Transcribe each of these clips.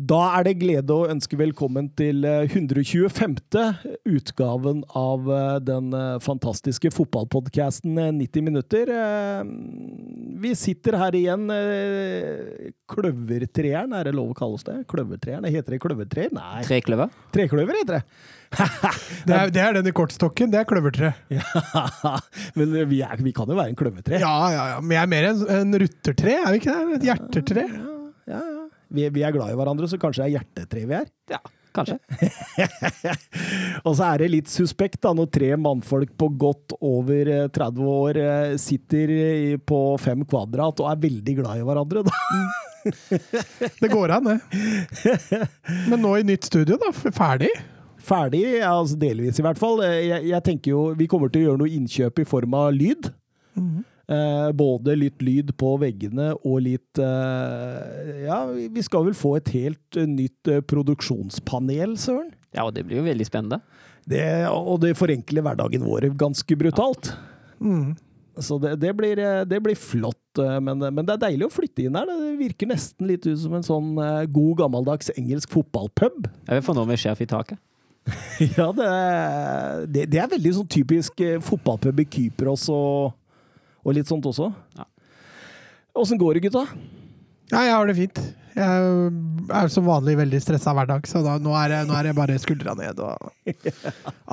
Da er det glede å ønske velkommen til eh, 125. utgaven av eh, den eh, fantastiske fotballpodkasten 90 minutter. Eh, Vi sitter her igjen. eh, Kløvertreeren, er det lov å kalle oss det? Kløvertreeren? Heter det kløvertreer? Nei. Trekløver? Trekløver heter det. Det er, det er den i kortstokken. Det er kløvertre. Ja, men vi, er, vi kan jo være en kløvertre. Ja, ja, ja. Men jeg er mer en, en ruttertre, er vi ikke det? Et hjertertre. ja, ja. Vi, vi er glad i hverandre, så kanskje det er hjertetre vi er. Ja, kanskje. Og så er det litt suspekt da, når tre mannfolk på godt over eh, 30 år eh, sitter på fem kvadrat og er veldig glad i hverandre. Da. Det går an, det. Men nå i nytt studio, da. Ferdig? Ferdig, altså delvis i hvert fall. Eh, Jeg, jeg tenker jo Vi kommer til å gjøre noe innkjøp i form av lyd. Eh, både litt lyd på veggene og litt eh, Ja, vi skal vel få et helt eh, nytt eh, produksjonspanel, Søren. Ja, og det blir jo veldig spennende. Det, og det forenkler hverdagen vår ganske brutalt. Mm. Så det, det, blir, eh, det blir flott, men, men det er deilig å flytte inn her. Det virker nesten litt ut som en sånn god, gammeldags engelsk fotballpub. Jeg vil få noe med sjef i taket. Ja, det, det, det er veldig sånn typisk fotballpub i Kypros og, og litt sånt også. Ja. Går det, gutta? Ja, jeg har det fint. Jeg er som vanlig veldig stressa hver dag, så da, nå, er jeg, nå er jeg, bare skuldra ned og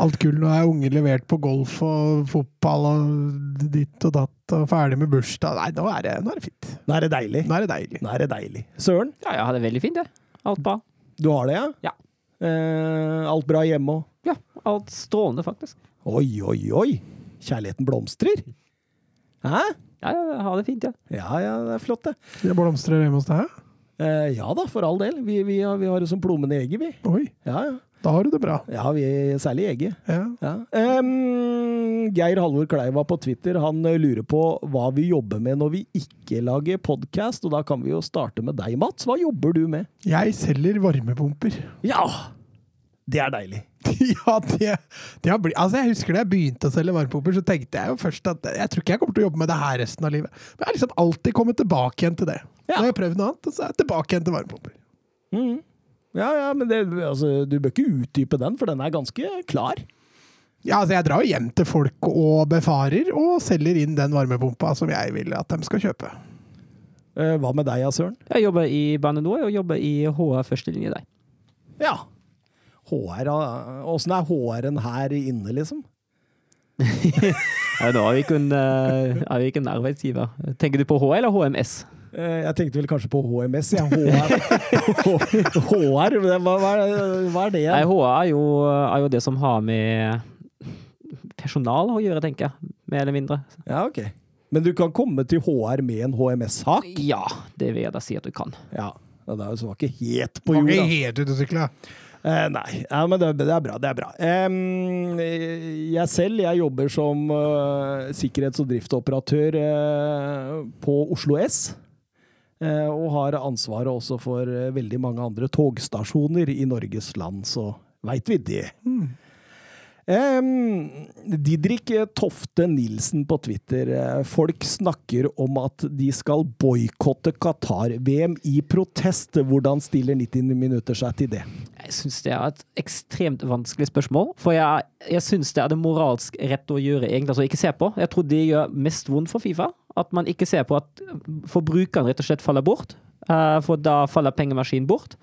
alt gull. Nå er unge levert på golf og fotball og ditt og datt og ferdig med bursdag. Nei, nå er det, nå er det fint. Nå er det deilig. Nå er det deilig. Nå er det deilig. Søren, Ja, jeg har det veldig fint, jeg. Alt bra. du har det, ja? Ja. Eh, alt bra hjemme òg? Ja, alt strålende, faktisk. Oi, oi, oi! Kjærligheten blomstrer. Hæ? Ja, ja, har det fint, ja. Ja, ja, det er flott, det. Det blomstrer hjemme hos deg? Eh, ja da, for all del. Vi, vi, har, vi har det som plommen i egget, vi. Oi, Ja, ja. da har du det bra. Ja, vi, særlig i egget. Ja. Ja. Um, Geir Halvor Kleiva på Twitter han eh, lurer på hva vi jobber med når vi ikke lager podkast. Og da kan vi jo starte med deg, Mats. Hva jobber du med? Jeg selger varmepumper. Ja! Det er deilig. ja, det, det har blitt Altså, jeg husker da jeg begynte å selge varmepumper, så tenkte jeg jo først at jeg tror ikke jeg kommer til å jobbe med det her resten av livet. Men jeg har liksom alltid kommet tilbake igjen til det. Ja. Nå har jeg prøvd noe annet, og så er jeg tilbake igjen til varmepumper. Mm. Ja, ja, men det, altså, du bør ikke utdype den, for den er ganske klar. Ja, altså, jeg drar jo hjem til folk og befarer, og selger inn den varmepumpa som jeg vil at de skal kjøpe. Eh, hva med deg, Søren? Jeg jobber i Bane NOR og jobber i HR førstelinje der. Ja. HR, Åssen er HR-en her inne, liksom? Ja, nå er vi ikke en, eh, er vi ikke en arbeidsgiver. Tenker du på H eller HMS? Eh, Jeg tenkte vel kanskje på HMS. Ja, HR. HR, hva, hva, er- hva er det? Nei, HR er jo, er jo det som har med personal å gjøre, tenker jeg. Mer eller mindre. Ja, ok. Men du kan komme til HR med en HMS-sak? Ja, det vil jeg da si at du kan. Ja. det er jo så var ikke helt på Var jorda. ikke helt ute å sykle. Eh, nei, ja, men det, det er bra. Det er bra. Em, jeg selv jeg jobber som eh, sikkerhets- og driftsoperatør eh, på Oslo S. eh, og har ansvaret også for veldig mange andre togstasjoner i Norges land, så veit vi det. Em, Didrik Tofte Nilsen på Twitter. eh, Folk snakker om at de skal boikotte Qatar-VM i protest. Hvordan stiller 90 minutter seg til det? Jeg syns det er et ekstremt vanskelig spørsmål. For jeg, jeg syns det er det moralsk rett å gjøre, egentlig. Altså ikke se på. Jeg tror det gjør mest vondt for Fifa. At man ikke ser på at forbrukeren rett og slett faller bort. Eh, For da faller pengemaskinen bort.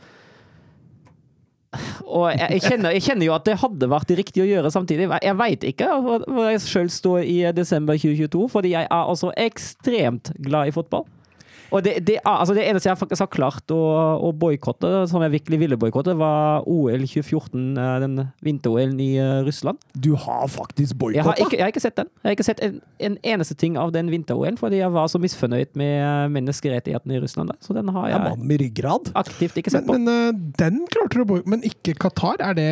Og jeg, kjenner, jeg kjenner jo at det hadde vært det riktige å gjøre samtidig. Jeg veit ikke hvor jeg sjøl står i desember 2022, fordi jeg er altså ekstremt glad i fotball. Og det, det, er, altså det eneste jeg faktisk har klart å, å boikotte, som jeg virkelig ville boikotte, var OL 2014, eh, den vinter-OL i eh, Russland. Du har faktisk boikotta? Jeg, jeg har ikke sett den. Jeg har ikke sett en, en eneste ting av den vinter-OL, fordi jeg var så misfornøyd med eh, menneskerettighetene i Russland. Da. Så den har Ja, jeg mannen med ryggrad. aktivt ikke sett på. men den klarte du å boikotte, men ikke Qatar? Er det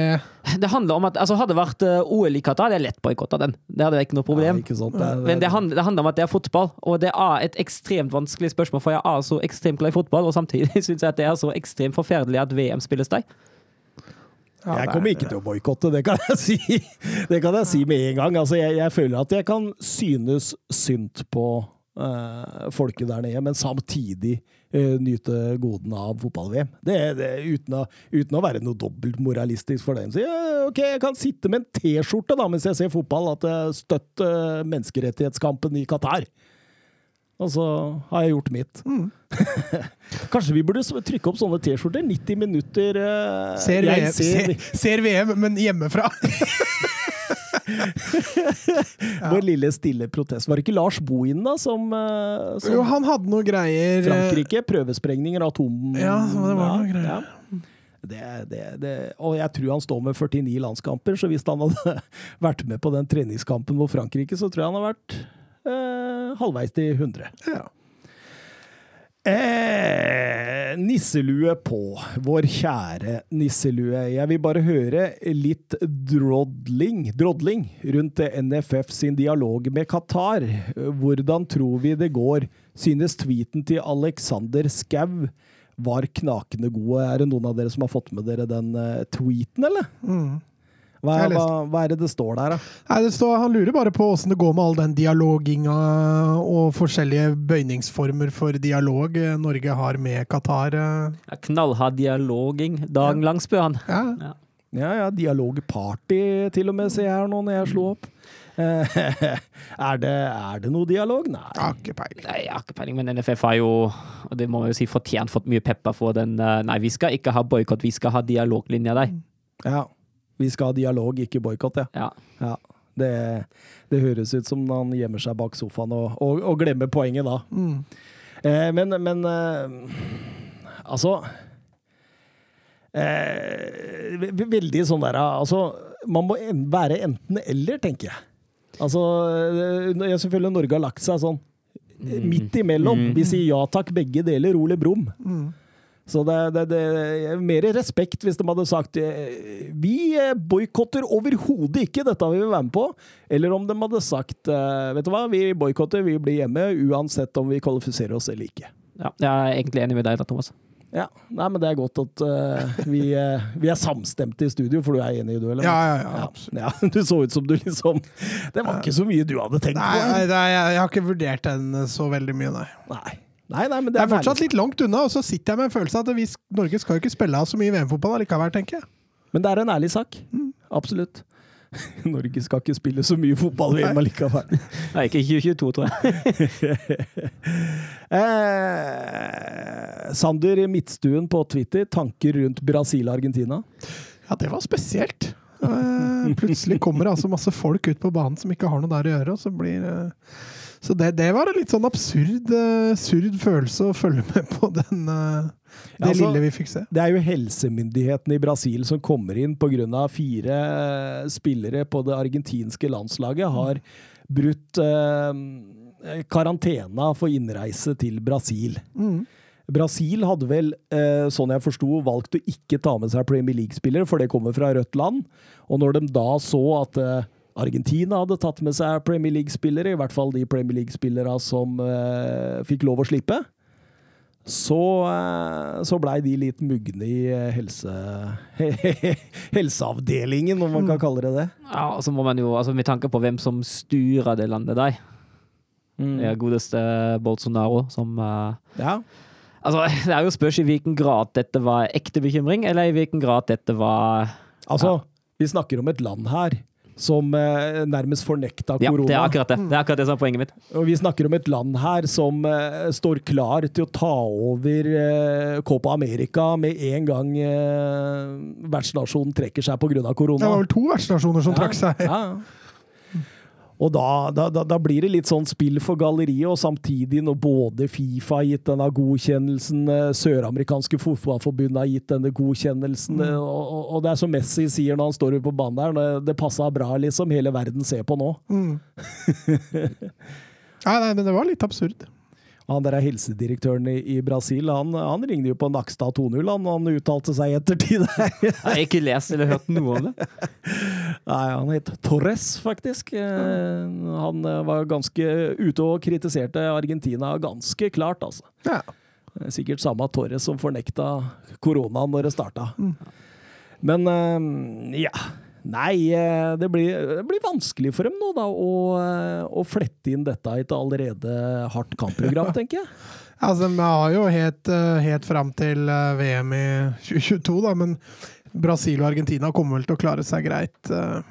Det handler om at, altså Hadde det vært eh, OL i Qatar, hadde jeg lett boikotta den. Det hadde jeg ikke noe problem. Ja, ikke sant? Det det, Men det handler, det handler om at det er fotball, og det er et ekstremt vanskelig spørsmål. For jeg er så ekstremt glad i fotball, og samtidig syns jeg at det er så ekstremt forferdelig at VM spilles der. Ja, jeg kommer er- ikke til å boikotte, det kan jeg si. Det kan jeg si med en gang. Altså, jeg, jeg føler at jeg kan synes synd på uh, folket der nede, men samtidig eh, nyte godene av fotball-VM. Det, det, uten, uten å være noe dobbeltmoralistisk for den. Så ja, ok, jeg kan sitte med en T-skjorte da, mens jeg ser fotball, at jeg støtter menneskerettighetskampen i Qatar. Og så har jeg gjort mitt. Kanskje vi burde trykke opp sånne T-skjorter? 90 minutter uh, Ser, VM, ser, ser VM, men hjemmefra. Vår lille stille protest. Var det ikke Lars Bohin da, som, eh, som Jo, han hadde noe greier eh, Frankrike? Prøvesprengninger, atom... Ja, det var noe greier. ja. Det, det, det, og jeg tror han står med 49 landskamper, så hvis han hadde vært med på den treningskampen mot Frankrike, så tror jeg han hadde vært eh, halvveis til 100. Ja. Eh, nisselue på, vår kjære nisselue. Jeg vil bare høre litt drodling, drodling rundt NFF sin dialog med Qatar. Hvordan tror vi det går? Synes tweeten til Alexander Skau var knakende god. Er det noen av dere som har fått med dere den eh, tweeten, eller? Mm. Hva, hva, hva er det det står der, da? Nei, det står, Han lurer bare på åssen det går med all den dialoginga og forskjellige bøyningsformer for dialog Norge har med Qatar. Ja, knallhard dialoging dagen lang, spør han. Ja. Ja. Ja, ja, dialogparty til og med, ser jeg her nå når jeg slo opp. Eh, er, det, er det noe dialog? Nei. Jeg har ikke peiling. Nei, jeg har ikke peiling, men NFF har jo, og det må man jo si, fortjent fått mye pepper for den eh, Nei, vi skal ikke ha boikott, vi skal ha dialoglinja der. Ja. Vi skal ha dialog, ikke boikott, ja. Ja. ja. Det, det høres ut som han gjemmer seg bak sofaen og, og, og glemmer poenget da. Mm. Eh, men men eh, altså eh, Veldig sånn der altså, Man må en, være enten-eller, tenker jeg. Altså, eh, jeg Selvfølgelig Norge har lagt seg sånn mm. midt imellom. Vi sier ja takk, begge deler. Ole Brumm. Mm. Så det, det, det er mer respekt hvis de hadde sagt eh, vi eh, boikotter overhodet ikke, dette vil vi være med på. Eller om de hadde sagt eh, vet du hva, vi boikotter, vi blir hjemme uansett om vi kvalifiserer oss eller ikke. ja. Jeg er egentlig enig med deg da, Thomas. Ja, nei, men det er godt at uh, vi, uh, vi er samstemte i studio, for du er enig i det, eller? Ja, ja, ja, absolutt. ja. Du så ut som du liksom Det var ikke så mye du hadde tenkt Nei, på. nei, nei, jeg jeg har ikke vurdert den så veldig mye, nei. Nei. Nei, nei, men Det det er fortsatt litt langt unna, og så sitter jeg med en følelse av at vi, Norge skal jo ikke spille av så mye VM-fotball allikevel, tenker jeg. Men det er en ærlig sak. Absolutt. Norge skal ikke spille så mye fotball-VM allikevel. Nei, ikke i 2022, tror jeg. Eh, Sander Midtstuen på Twitter, tanker rundt Brasil-Argentina? Ja, det var spesielt. Eh, plutselig kommer det altså masse folk ut på banen som ikke har noe der å gjøre, og så blir eh, Så det, det var en litt sånn absurd, eh, følelse å følge med på den eh, det Ja, altså- lille vi fikk se. Det er jo helsemyndighetene i Brasil som kommer inn pga. fire eh, spillere på det argentinske landslaget har brutt eh, karantena for innreise til Brasil. Mm. Brasil hadde vel, sånn jeg forsto, valgt å ikke ta med seg Premier League-spillere, for det kommer fra rødt land. Og når de da så at Argentina hadde tatt med seg Premier League-spillere, i hvert fall de Premier League-spillere som eh, fikk lov å slippe, så, eh, så blei de litt mugne i eh, helse, helseavdelingen, om man kan kalle det det. Ja, og så må man jo, altså Med tanke på hvem som styrer det landet der, det er godeste Bolsonaro som eh, Ja. Altså, Det er jo spørs i hvilken grad dette var ekte bekymring, eller i hvilken grad dette var Altså, vi snakker om et land her som eh, nærmest fornekta Ja, korona. det er akkurat det. Det er akkurat det som er poenget mitt. Og vi snakker om et land her som eh, står klar til å ta over eh, Copa America med en gang eh, vertsnasjonen trekker seg pga. Det korona. var vel to vertsnasjoner som trakk seg. Ja, ja. Og da, da, da, blir det litt sånn spill for galleriet, og samtidig når både Fifa har gitt denne godkjennelsen, eh, søramerikanske fotballforbundet har gitt denne godkjennelsen, mm. og, og- og det er som Messi sier når han står ute på banen der, det- det passa bra, liksom. Hele verden ser på nå. Mm. Nei, nei, men det var litt absurd. Han der er helsedirektøren i, i Brasil, han, han ringte jo på Nakstad 2-0, han, han uttalte seg i ettertid. Jeg har ikke lest eller hørt noe om det. Nei, han het Torres, faktisk. Eh, Han eh, var ganske ute og kritiserte Argentina ganske klart, altså. Ja. Eh, Sikkert samme Torres som fornekta koronaen når det starta. Men eh, ja. Nei, eh, det blir, det blir vanskelig for dem nå, da, å, eh, å flette inn dette i et allerede hardt kampprogram, tenker jeg. Altså, Vi har jo helt, eh, helt fram til VM i 2022, da, men Brasil og Argentina kommer vel til å klare seg greit uh,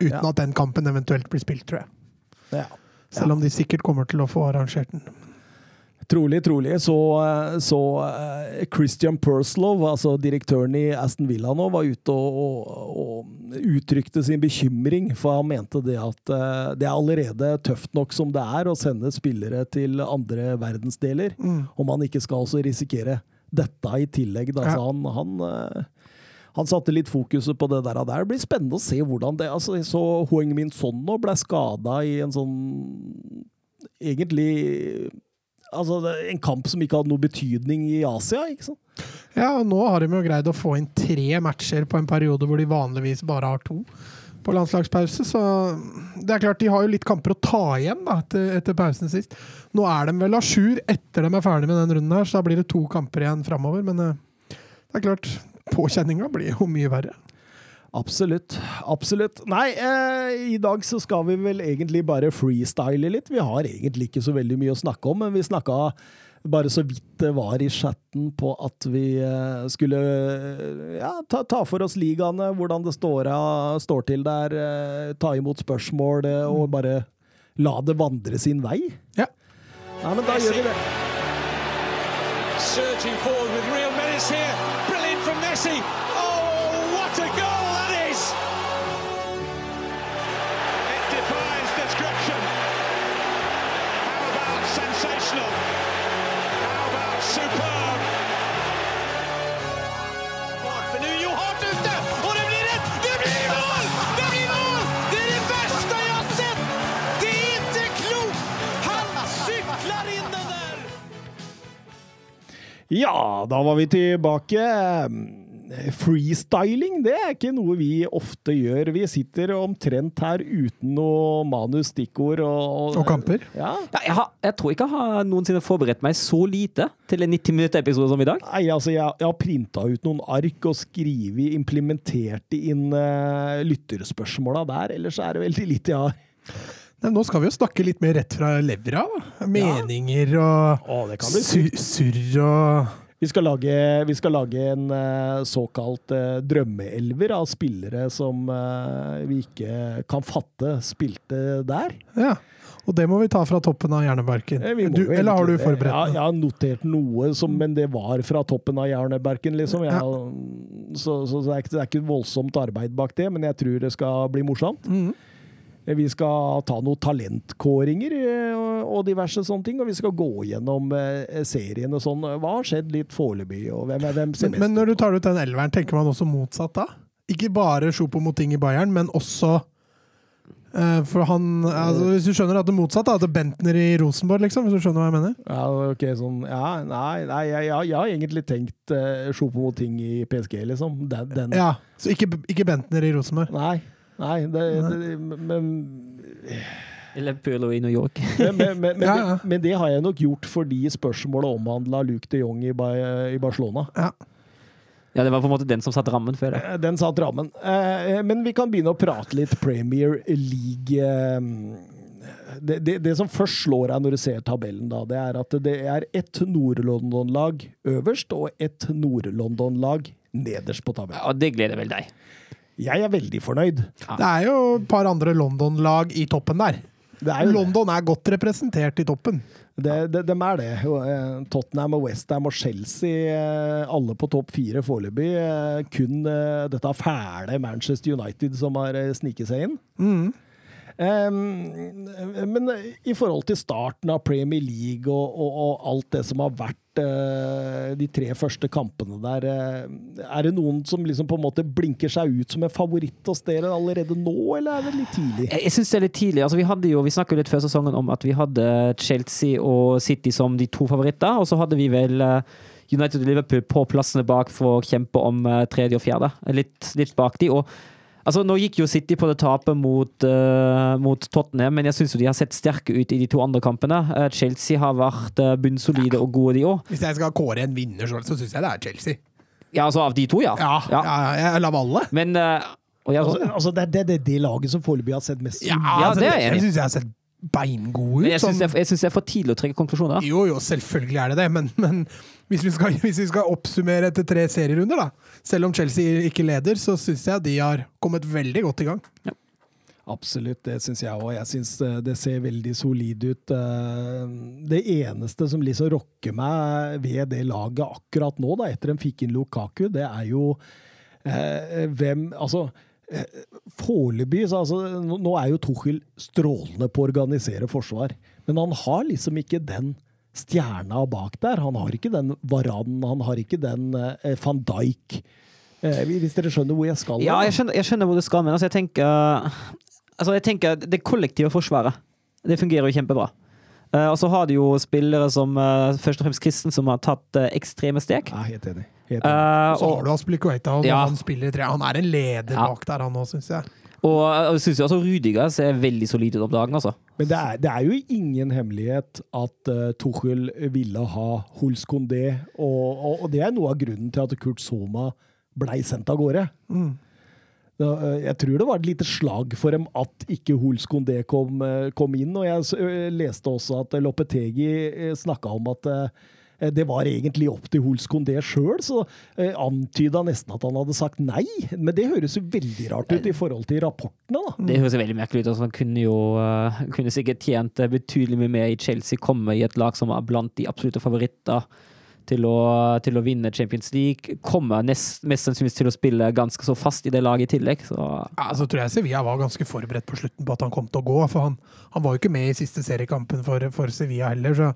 uten Ja. at den kampen eventuelt blir spilt, tror jeg. Ja. Selv om de sikkert kommer til å få arrangert den. Trolig, trolig. Så, så eh, Christian Perslow, altså direktøren i Aston Villa nå, var ute og, og, og uttrykte sin bekymring, for han mente det at eh, det er allerede tøft nok som det er å sende spillere til andre verdensdeler, Mm. om man ikke skal også risikere dette i tillegg. Da. Så han, han, eh, han satte litt fokuset på det der. og der. Det blir spennende å se hvordan det altså, Jeg så Hoeng Min Son nå ble skada i en sånn Egentlig Altså, en kamp som ikke hadde noe betydning i Asia, ikke sant? Ja, og nå har de jo greid å få inn tre matcher på en periode hvor de vanligvis bare har to på landslagspause. Så det er klart, de har jo litt kamper å ta igjen da, etter, etter pausen sist. Nå er de vel à jour etter de er ferdig med den runden her, så da blir det to kamper igjen framover. Men eh, det er klart, påkjenninga blir jo mye verre. Absolutt. Absolutt. Nei, eh, i dag så skal vi vel egentlig bare freestyle litt. Vi har egentlig ikke så veldig mye å snakke om, men vi snakka bare så vidt det var i chatten på at vi eh, skulle eh, ja, ta, ta for oss ligaene, hvordan det står, står til der, eh, ta imot spørsmål eh, og bare la det vandre sin vei. Ja. Nei, men da gjør vi det. Surging forward with real menace here. Brilliant from Messi. Ja, da var vi tilbake. Freestyling, det er ikke noe vi ofte gjør. Vi sitter omtrent her uten noe manus, stikkord og Og kamper. Ja. Ja, jeg, har, jeg tror ikke jeg har noensinne forberedt meg så lite til en 90 minutter episode som i dag. Nei, altså, jeg, jeg har printa ut noen ark og skrevet, implementert inn uh, lytterspørsmåla der. Ellers er det veldig lite jeg har. Nå skal vi jo snakke litt mer rett fra levra. da. Meninger og Å, det kan bli sur surr og Vi skal lage, vi skal lage en eh, såkalt eh, drømmeelver av spillere som eh, vi ikke kan fatte spilte der. Ja. Og det må vi ta fra toppen av hjernebarken. Du, eller har du forberedt forberedt Ja, jeg har notert noe, som, men det var fra toppen av hjerneberken, liksom. Jeg, så, så det, er ikke, det er ikke voldsomt arbeid bak det, men jeg tror det skal bli morsomt. Mhm. Vi skal ta noen talentkåringer eh, og- diverse sånne ting, og vi skal gå gjennom eh, serien og sånn. Hva har skjedd litt foreløpig, og hvem, hvem ser Men, men når du tar ut den elveren, tenker man også motsatt da? Ikke bare Sjopo mot ting i Bayern, men også eh, For han altså, Hvis du skjønner at det motsatte, at det Bentner i Rosenborg, liksom? Hvis du skjønner hva jeg mener? Ja, ok, sånn, ja, nei, nei jeg, jeg, jeg har egentlig tenkt uh, mot ting i PSG, liksom. Den, den. Ja, Så ikke, ikke Bentner i Rosenborg? Nei, nei, det, det, men Eller Pirlo i New York. Men, men, men, men, Ja, ja. Det, men det har jeg nok gjort fordi spørsmålet omhandla Luke de Jong i, i Barcelona. Ja. Ja, det var på en måte den som satte rammen før det. Eh, Den satt rammen. Eh, Men vi kan begynne å prate litt Premier League. eh, Det, det, det som først slår deg når du ser tabellen, da, det er at det er ett Nord-London-lag øverst og ett Nord-London-lag nederst på tabellen. Ja, det gleder vel deg. Jeg er veldig fornøyd. Det er jo et par andre London-lag i toppen der. Det er jo det. London er godt representert i toppen. Det, det, dem er det. Eh, Tottenham og Westham og Chelsea, eh, alle på topp fire foreløpig. Eh, Kun dette fæle Manchester United som har sniket seg inn. Mhm. Men i forhold til starten av Premier League og, og, og alt det som har vært eh, de tre første kampene der, eh, er det noen som liksom på en måte blinker seg ut som en favoritt hos dere allerede nå, eller er det litt tidlig? Jeg, syns det er litt tidlig. Altså, vi vi snakket jo litt før sesongen om at vi hadde Chelsea og City som de to favoritter, og så hadde vi vel eh, United og Liverpool på plassene bak for å kjempe om tredje og fjerde. Litt, litt bak de. og Altså, Nå gikk jo City på det tapet mot, uh, mot Tottenham, men jeg syns de har sett sterke ut i de to andre kampene. Uh, Chelsea har vært uh, bunnsolide og gode, de òg. Hvis jeg skal kåre en vinner, så, så syns jeg det er Chelsea. Ja, altså av de to, ja. Ja, ja. ja jeg lar alle. Men og jeg, Altså, altså det, er- det, det det laget som foreløpig har sett mest Ja, Ja, altså, det er jeg syns jeg har sett beingode ut. men jeg syns sånn- det, det er for tidlig å trekke konklusjoner. Jo, jo, selvfølgelig er det det, men, men hvis, vi skal, hvis vi skal oppsummere etter tre serierunder, da, selv om Chelsea ikke leder, så syns jeg de har kommet veldig godt i gang. Absolutt, det syns jeg òg. Jeg syns eh, det ser veldig solid ut. Eh, Det eneste som liksom rokker meg ved det laget akkurat nå, da, etter de fikk inn Lukaku, det er jo eh, hvem Altså eh, Foreløpig altså, nå- Nå er jo Tuchel strålende på å organisere forsvar, men han har liksom ikke den stjerna bak der. Han har ikke den Varan, han har ikke den eh, van Dijk. Eh, hvis dere skjønner hvor jeg skal? Ja, jeg skjønner, jeg skjønner hvor du skal, men altså, jeg tenker Altså, jeg tenker det kollektive forsvaret. Det fungerer jo kjempebra. Eh, og så har du jo spillere som uh, først og fremst Kristen, som har tatt eh, ekstreme steg. Er helt enig. Helt enig. og Så har du Aspilicueta, og Ja. han spiller i tre. Han er en leder Ja. bak der, han òg, syns jeg. Og, og jeg syns jo også Rudiger ser veldig solid ut om dagen, altså. Men det er, det er jo ingen hemmelighet at uh, Tuchel ville ha Huls Condé, og, og, og det er noe av grunnen til at Kurt Soma blei sendt av gårde. Mm. Da, eh, Jeg tror det var et lite slag for dem at ikke Huls Condé kom, uh, kom inn. Og jeg leste også at Lopetegi snakka om at eh, det var egentlig opp til Huls det sjøl, så eh, antyda nesten at han hadde sagt nei. Men det høres jo veldig rart ut i forhold til rapportene, da. Det høres veldig merkelig ut. Altså, han kunne jo eh, kunne sikkert tjent eh, betydelig mye mer i Chelsea, komme i et lag som var blant de absolutte favoritter til å, til å vinne Champions League. Komme nest, mest sannsynligvis til å spille ganske så fast i det laget i tillegg. Så Ja, så tror jeg Sevilla var ganske forberedt på slutten på at han kom til å gå. For han, han var jo ikke med i siste seriekampen for, for Sevilla heller, så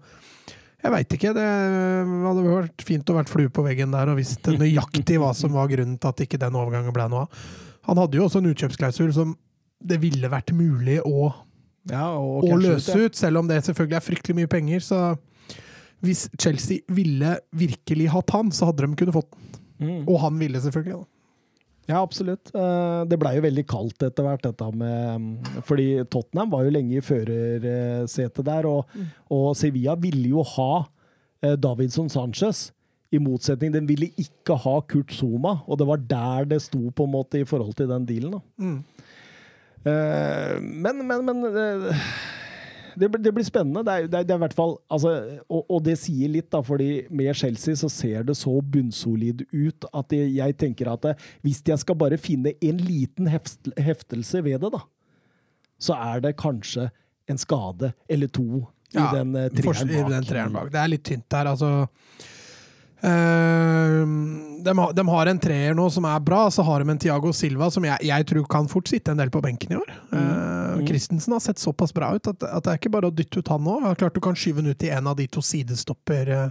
jeg veit ikke. Det hadde vært fint å vært flue på veggen der og visst nøyaktig hva som var grunnen til at ikke den overgangen ble noe av. Han hadde jo også en utkjøpsklausul som det ville vært mulig å, Ja, og å løse ut, selv om det selvfølgelig er fryktelig mye penger. Så hvis Chelsea ville virkelig hatt han, så hadde de kunnet fått den. Mm. Og han ville selvfølgelig. da. Ja, absolutt. Eh, Det blei jo veldig kaldt etter hvert, dette med Fordi Tottenham var jo lenge i førersetet der, og, og Sevilla ville jo ha eh, Davidson Sanchez. I motsetning, den ville ikke ha Kurt Zuma, og det var der det sto på en måte i forhold til den dealen. Mm. Eh, Men, men, men det, det blir spennende. Det er, det det er i hvert fall, altså, og, og det sier litt, da, fordi med Chelsea så ser det så bunnsolid ut at jeg, jeg tenker at eh, hvis jeg skal bare finne en liten heft, heftelse ved det, da, så er det kanskje en skade eller to i Ja, den treeren bak. i den treeren bak. Det er litt tynt der, altså. Eh, de, har, de har en treer nå som er bra, så har de en Tiago Silva som jeg, jeg tror kan fort sitte en del på benken i år. Uh, Christensen har sett såpass bra ut at, at det er ikke bare å dytte ut han nå. Klart du kan skyve han ut i en av de to sidestopper. Jeg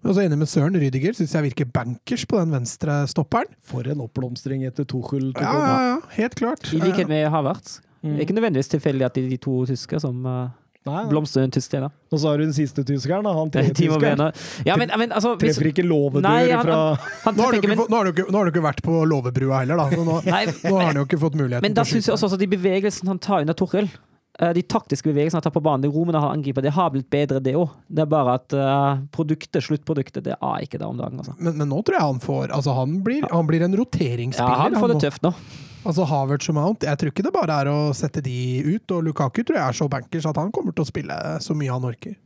Men også enig med Søren Rydiger, syns jeg virker bankers på den venstre stopperen. For en oppblomstring etter Tuchel. Ja, ja, ja, helt klart. I likhet med Havertz. Mm. Det er ikke nødvendigvis tilfeldig at det er de to tyske som uh, Nei. en tysk tjener Og så har du den siste tyskeren, da. Han tredje Timo tyskeren. Ja, men, men altså hvis, Treffer ikke låvedur fra han Nå har, du ikke, ikke, men, nå, har ikke, nå har du ikke vært på låvebrua heller, da. Nå, Nei, nå har han jo ikke fått muligheten Men da syns jeg også at de bevegelsene han tar under Torhild eh, de taktiske bevegelsene han tar på banen, de rommene han angriper, det har blitt bedre, det òg. Det er bare at eh, produktet, sluttproduktet, det er ikke det om dagen. Altså. Men, men nå tror jeg han får Altså, han blir, han blir en Ja, han får det tøft nå. Altså Havertz og Mount. Jeg tror ikke det bare er å sette de ut. Og Lukaku tror jeg er så bankers at han kommer til å spille så mye han orker.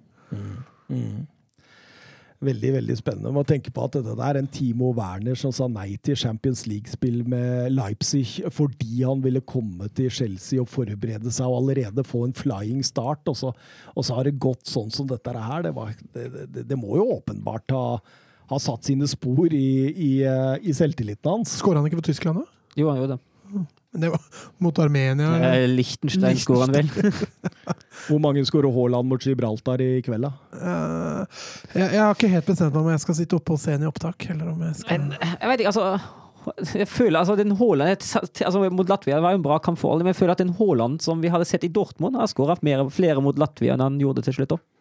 Veldig veldig spennende. Man tenker på at det der er en Timo Werner som sa nei til Champions League-spill med Leipzig fordi han ville komme til Chelsea og forberede seg og allerede få en flying start. Og så, og så har det gått sånn som dette her. Det, var, det, det, det må jo åpenbart ha, ha satt sine spor i, i, eh, i selvtilliten hans. Skåra han ikke for Tyskland, da? Jo, han gjorde det. Men Det var mot Armenia. Eh, Liechtenstein skårer han vel. Hvor mange skårer Haaland mot Gibraltar i kveld, da? Uh, jeg, jeg har ikke helt bestemt meg om jeg skal sitte oppe og se den i opptak, eller om jeg skal Men jeg vet ikke, altså jeg føler altså den Haaland altså, Mot Latvia var jo en bra kampforhold, men jeg føler at den Haaland som vi hadde sett i Dortmund, har skåra flere mot Latvia enn han gjorde til slutt. også.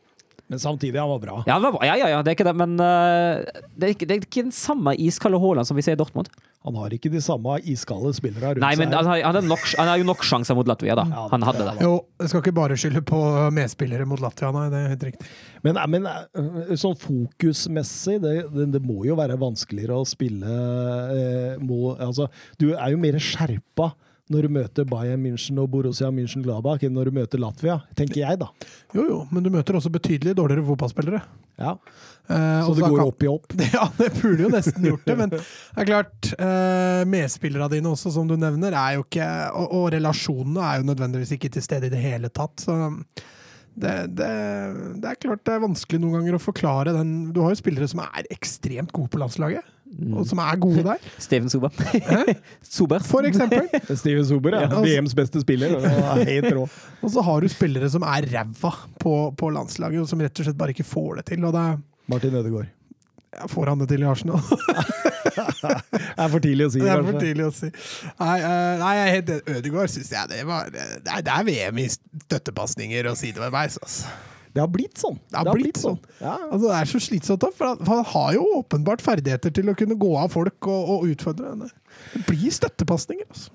Men samtidig, han var bra. Ja, det var bra. ja, ja, ja, det er ikke det, men uh, det, er ikke, det er ikke den samme iskalde Haaland som vi ser i Dortmund. Han har ikke de samme iskalde spillere rundt Nei, men seg. han, hadde nok, han har jo nok sjanser mot Latvia, da. Ja, Han hadde det. Jo, jeg skal ikke bare skylde på medspillere mot Latvia, nei. Det er helt riktig. Men, men eh, sånn fokusmessig, det, det, det må jo være vanskeligere å spille eh, må, altså, Du er jo mer skjerpa når du møter Bayern München og Borussia München-Gladbach enn når du møter Latvia, tenker jeg, da. Jo, jo, men du møter også betydelig dårligere fotballspillere. Ja, Eh, Så det går kan- opp i opp. Ja, det burde jo nesten gjort det, men det er klart eh, Medspillerne dine også, som du nevner, er jo ikke Og, og relasjonene er jo nødvendigvis ikke til stede i det hele tatt. Så det, det, det er klart det er vanskelig noen ganger å forklare den Du har jo spillere som er ekstremt gode på landslaget. Og som er gode der. Steven Sober. Sober. For eksempel. Steven Sober, ja. Ja. VMs beste spiller. og er helt rå. Og så har du spillere som er ræva på, på landslaget, og som rett og slett bare ikke får det til. Det Martin Ødegaard. ja, får han det til i Arsenal? Det er for tidlig å si, Det er for tidlig å si. Nei, eh, nei jeg heter helt. Ødegaard syns jeg det var Det er, det er VM i støttepasninger og sideveis, altså. Det har blitt sånn. Det har blitt sånn. Ja. altså. Det er så slitsomt, for han, har jo åpenbart ferdigheter til å kunne gå av folk og, og utfordre. Det blir støttepasninger, altså.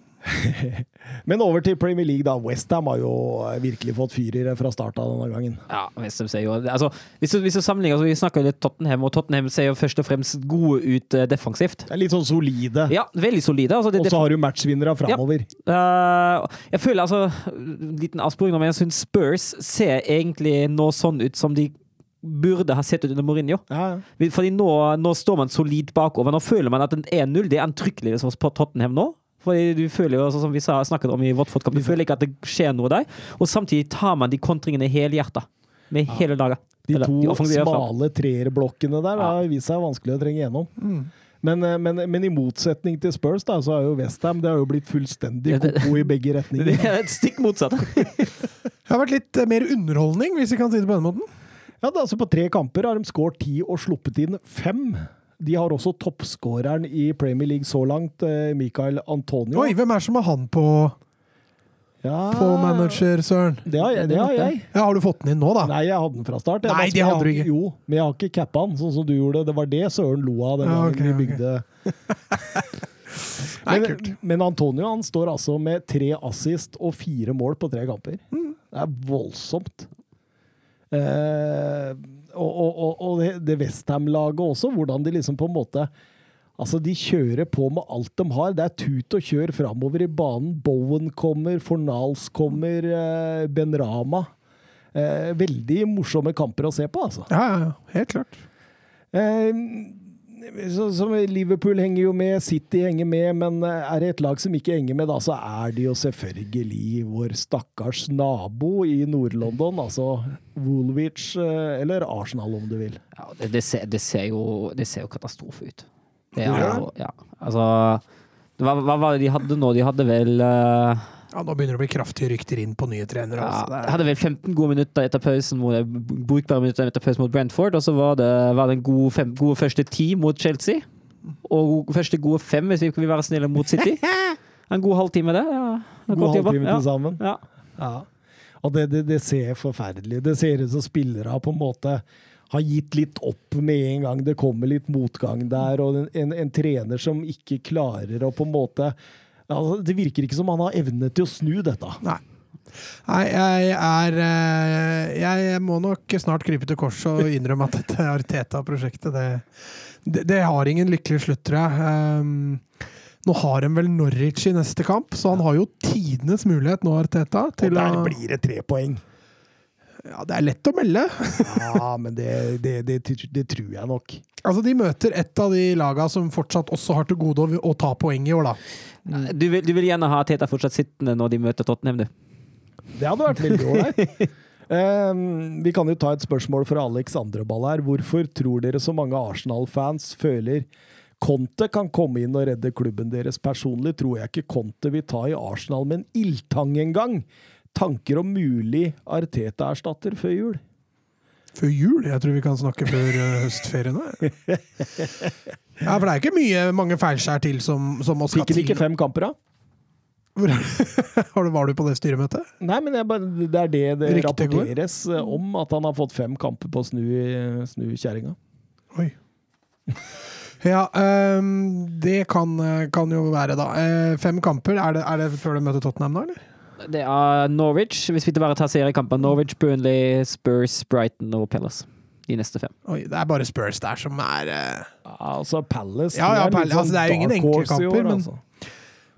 Men over til Premier League, da. Westham har jo virkelig fått fyrere fra starten av denne gangen. Ja, Westham ser jo altså, hvis, du, hvis du sammenligner, altså, Vi snakker litt Tottenham, og Tottenham ser jo først og fremst gode ut uh, defensivt. Det er litt sånn solide. Ja, veldig solide. Altså, Og så har du matchvinnere framover. Eh, jeg føler altså Liten avsporing, men jeg syns Spurs ser egentlig nå sånn ut som de burde ha sett ut under Mourinho. Ja, ja. Fordi nå, nå står man solid bakover. Nå føler man at en 1-0 det er antrykkelig på Tottenham nå. Fordi du føler jo, altså, som vi sa, snakket om i Watford-kamp, du føler ikke at det skjer noe der. Og samtidig tar man de kontringene helhjerta. Med hele laget. De to Eller, de smale treerblokkene der Ja. har vist seg vanskelig å trenge gjennom. Men, eh, men, men i motsetning til Spurs, da, så er jo Westham det har jo blitt fullstendig koko i begge retninger. Det er et stikk motsatt. Det har vært litt eh, mer underholdning, hvis vi kan si det på den måten. Ja, da, altså På tre kamper har de skåret ti og sluppet inn fem. De har også toppskåreren i Premier League så langt, eh, Michael Antonio. Oi, hvem er det som har han på, ja, på manager, Søren? Det har, jeg, det har jeg. Ja, har du fått den inn nå, da? Nei, jeg hadde den fra start. Jeg Nei, det hadde du ikke. Jo, men jeg har ikke cappa den, sånn som du gjorde. Det var det Søren lo av den Ja, gangen ok, vi bygde Nei, men, kult. men Antonio han står altså med tre assist og fire mål på tre kamper. Mm. Det er voldsomt. Eh, og og, og, det, det Westham-laget også, hvordan de liksom på en måte Altså, De kjører på med alt de har. Det er tut og kjør framover i banen. Bowen kommer, Fornals kommer, eh, Ben Rama. Eh, veldig morsomme kamper å se på, altså. Ja, ja, ja. Helt klart. Eh, så, så Liverpool henger jo med, City henger med, men eh, er det et lag som ikke henger med, da, så er det jo selvfølgelig vår stakkars nabo i Nord-London, altså Woolwich, eh, eller Arsenal, om du vil. Ja, det, det, ser, det, ser jo, det ser jo katastrofe ut. Det er Ja. jo, ja. Altså hva, hva var det de hadde nå? De hadde vel eh, Ja, Nå begynner det å bli kraftige rykter inn på nye trenere. Altså. Ja, jeg hadde vel 15 gode minutter etter pausen mot, brukbare minutter etter pausen mot Brentford, og så var det, var det en god, fem, god første ti mot Chelsea. Og første gode fem, hvis vi vil være snille, mot City. En god halvtime, det. Ja, God halvtime til sammen. Ja. Ja. Og det, det, det ser forferdelig Det ser ut som spillere på en måte har gitt litt opp med en gang det kommer litt motgang der, og en, en, en trener som ikke klarer å på en måte altså, Det virker ikke som han har evne til å snu dette. Nei. Nei, jeg er eh, Jeg må nok snart krype til korset og innrømme at dette Arteta-prosjektet, det, det, det har ingen lykkelig slutt, tror jeg. Um, nå har de vel Norwich i neste kamp, så han har jo tidenes mulighet nå, Arteta, Og der blir det tre poeng. Ja, det er lett å melde. Ja, men det, det, det, det tror jeg nok. Altså, De møter et av de laga som fortsatt også har til gode å, å ta poeng i år, da. Du, vil, du vil gjerne ha Teta fortsatt sittende når de møter Tottenham, du? Det hadde vært veldig ålreit. Um, vi kan jo ta et spørsmål fra Alex Andreball her. Hvorfor tror dere så mange Arsenal-fans føler Conte kan komme inn og redde klubben deres? Personlig tror jeg ikke Conte vil ta i Arsenal med en ildtang engang. Tanker om mulig Arteta-erstatter før jul? Før jul? Jeg tror vi kan snakke før uh, høstferiene. Ja, for det er ikke mye, mange feilskjær til som, som må skal Fikk han ikke fem kamper, da? Hvor- Var du på det styremøtet? Nei, men bare, det er det det Riktig rapporteres går. om, at han har fått fem kamper på å snu, snu kjerringa. Oi. Ja, um, det kan, kan jo være, da. Eh, fem kamper. Er det, er det før de møter Tottenham nå, eller? Det er Norwich, hvis vi ikke bare tar seriekamper. Norwich, Burnley, Spurs, Brighton og Palace. De neste fem. Oi, det er bare Spurs der som er eh, Ja, altså Palace Ja, ja, Palace, altså, det er jo ingen enkle kamper, men- altså.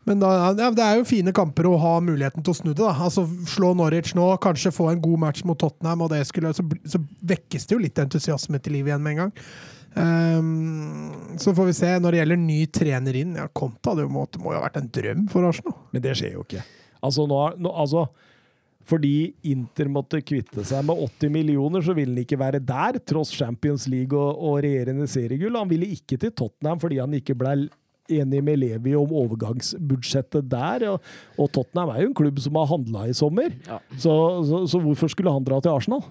Men da, ja, det er jo fine kamper å ha muligheten til å snu det. da. Altså Slå Norwich nå, kanskje få en god match mot Tottenham, og det skulle, så, så vekkes det jo litt entusiasme til liv igjen med en gang. Um, så får vi se. Når det gjelder ny trener inn ja, Konta det må, må jo ha vært en drøm for Arsenal. Men det skjer jo ikke. Altså, nå, nå, altså fordi Inter måtte kvitte seg med 80 millioner, så ville han ikke være der, tross Champions League og, og regjerende seriegull. Han ville ikke til Tottenham fordi han ikke ble enig med Levi om overgangsbudsjettet der. Og, og Tottenham er jo en klubb som har handla i sommer, Ja. så, så, så hvorfor skulle han dra til Arsenal?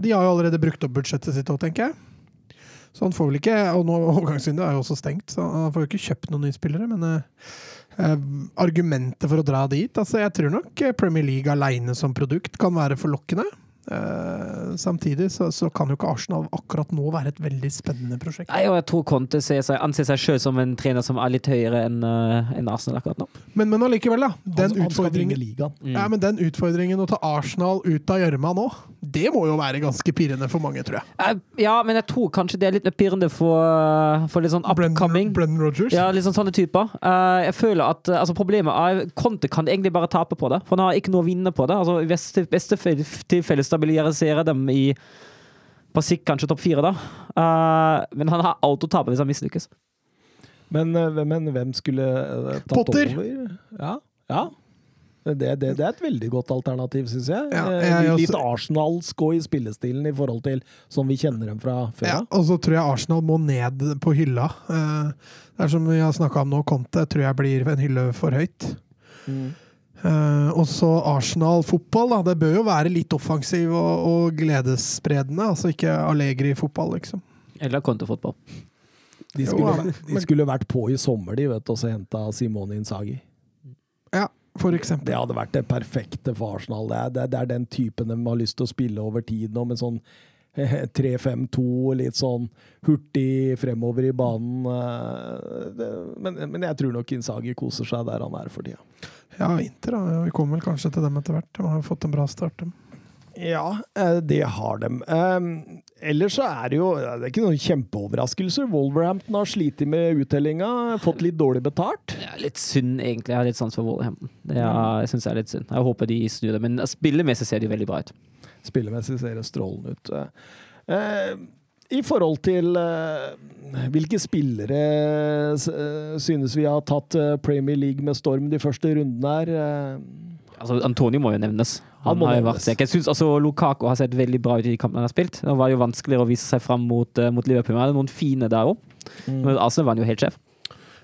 De har jo allerede brukt opp budsjettet sitt òg, tenker jeg. Så han får vel ikke Og nå overgangsvinduet er jo også stengt, så han får jo ikke kjøpt noen nye spillere. Men eh, argumentet for å dra dit altså Jeg tror nok eh, Premier League aleine som produkt kan være forlokkende. Eh, samtidig så, så kan jo ikke Arsenal akkurat nå være et veldig spennende prosjekt. Nei, og jeg tror Conte ser seg, anser seg sjøl som en trener som er litt høyere enn uh, en Arsenal akkurat nå. Men, men allikevel, da. Den han, han mm. utfordringen ja, men den utfordringen å ta Arsenal ut av gjørma nå, det må jo være ganske pirrende for mange, tror jeg. Eh, Ja, men jeg tror kanskje det er litt mer pirrende for, for litt sånn upcoming. Brendan, Rogers? Ja, litt sånn sånne typer. Eh, jeg føler at eh, altså Problemet er Conte kan egentlig bare tape på det, for han har ikke noe å vinne på det. Altså I beste, beste tilfelle stabilisere dem i på sikt kanskje topp fire, da. Uh, men han har alt å tape hvis han mislykkes. Men, eh, men hvem skulle eh, tatt Potter. over? Ja. ja. Det, det, det er et veldig godt alternativ, syns jeg. Ja, jeg litt også- arsenalsk og i spillestilen i forhold til som vi kjenner dem fra før. Ja, og så tror jeg Arsenal må ned på hylla. Eh, Det er som vi har snakka om nå, Conte tror jeg blir en hylle for høyt. Mm. Eh, og så Arsenal-fotball, da. Det bør jo være litt offensiv og, og gledesspredende. Altså ikke Allegri-fotball, liksom. Eller Conte-fotball. De, de skulle vært på i sommer, de, vet du, og så henta Simone Insagi. Ja, for eksempel. Det hadde vært det perfekte for Arsenal. Det er, det det er den typen de har lyst til å spille over tid nå, med sånn 3-5-2, litt sånn hurtig fremover i banen. eh, det, men, men jeg tror nok Insagi koser seg der han er for tida. Ja, Inter, da. Vi kommer vel kanskje til dem etter hvert. De har jo fått en bra start, dem. Ja, eh, det har de. Um, ellers så er det jo Det er ikke noen kjempeoverraskelser. Wolverhampton har slitt med uttellinga, fått litt dårlig betalt. Det er litt synd, egentlig. Jeg har litt sans for Wolverhampton. Det er, jeg synes det er litt synd. Jeg håper de snur det. Men spillemessig ser de veldig bra ut. Spillemessig ser det strålende ut. I forhold til eh, hvilke spillere eh, synes vi har tatt eh, Premier League med storm de første rundene her? Altså, Antonio må jo nevnes. Han må har jo vært. Jeg synes altså Lukaku har sett veldig bra ut i de kampene han har spilt. Det var jo vanskeligere å vise seg fram mot, mot Liverpool. Det er noen fine der òg. Men Arsenal var han jo helt sjef.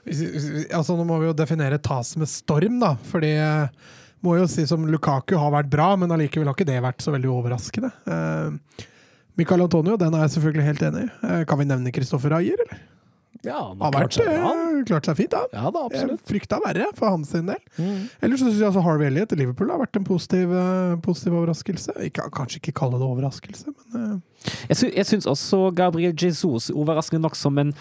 Altså, nå må vi jo definere tas med storm, da. Fordi må jo si som Lukaku har vært bra, men allikevel har ikke det vært så veldig overraskende. Eh, Michael Antonio, den er jeg selvfølgelig helt enig i. Eh, kan vi nevne Kristoffer Ayer, eller? ja, han Har klart vært, seg han. eh, klart seg fint, da. Ja da, absolutt. frykta verre for hans del. Mm. Ellers så syns jeg altså Harvey Elliot i Liverpool har vært en positiv, eh, positiv overraskelse. Ikke, kanskje ikke kalle det overraskelse, men uh. Jeg, sy syns også Gabriel Jesus, overraskende nok som en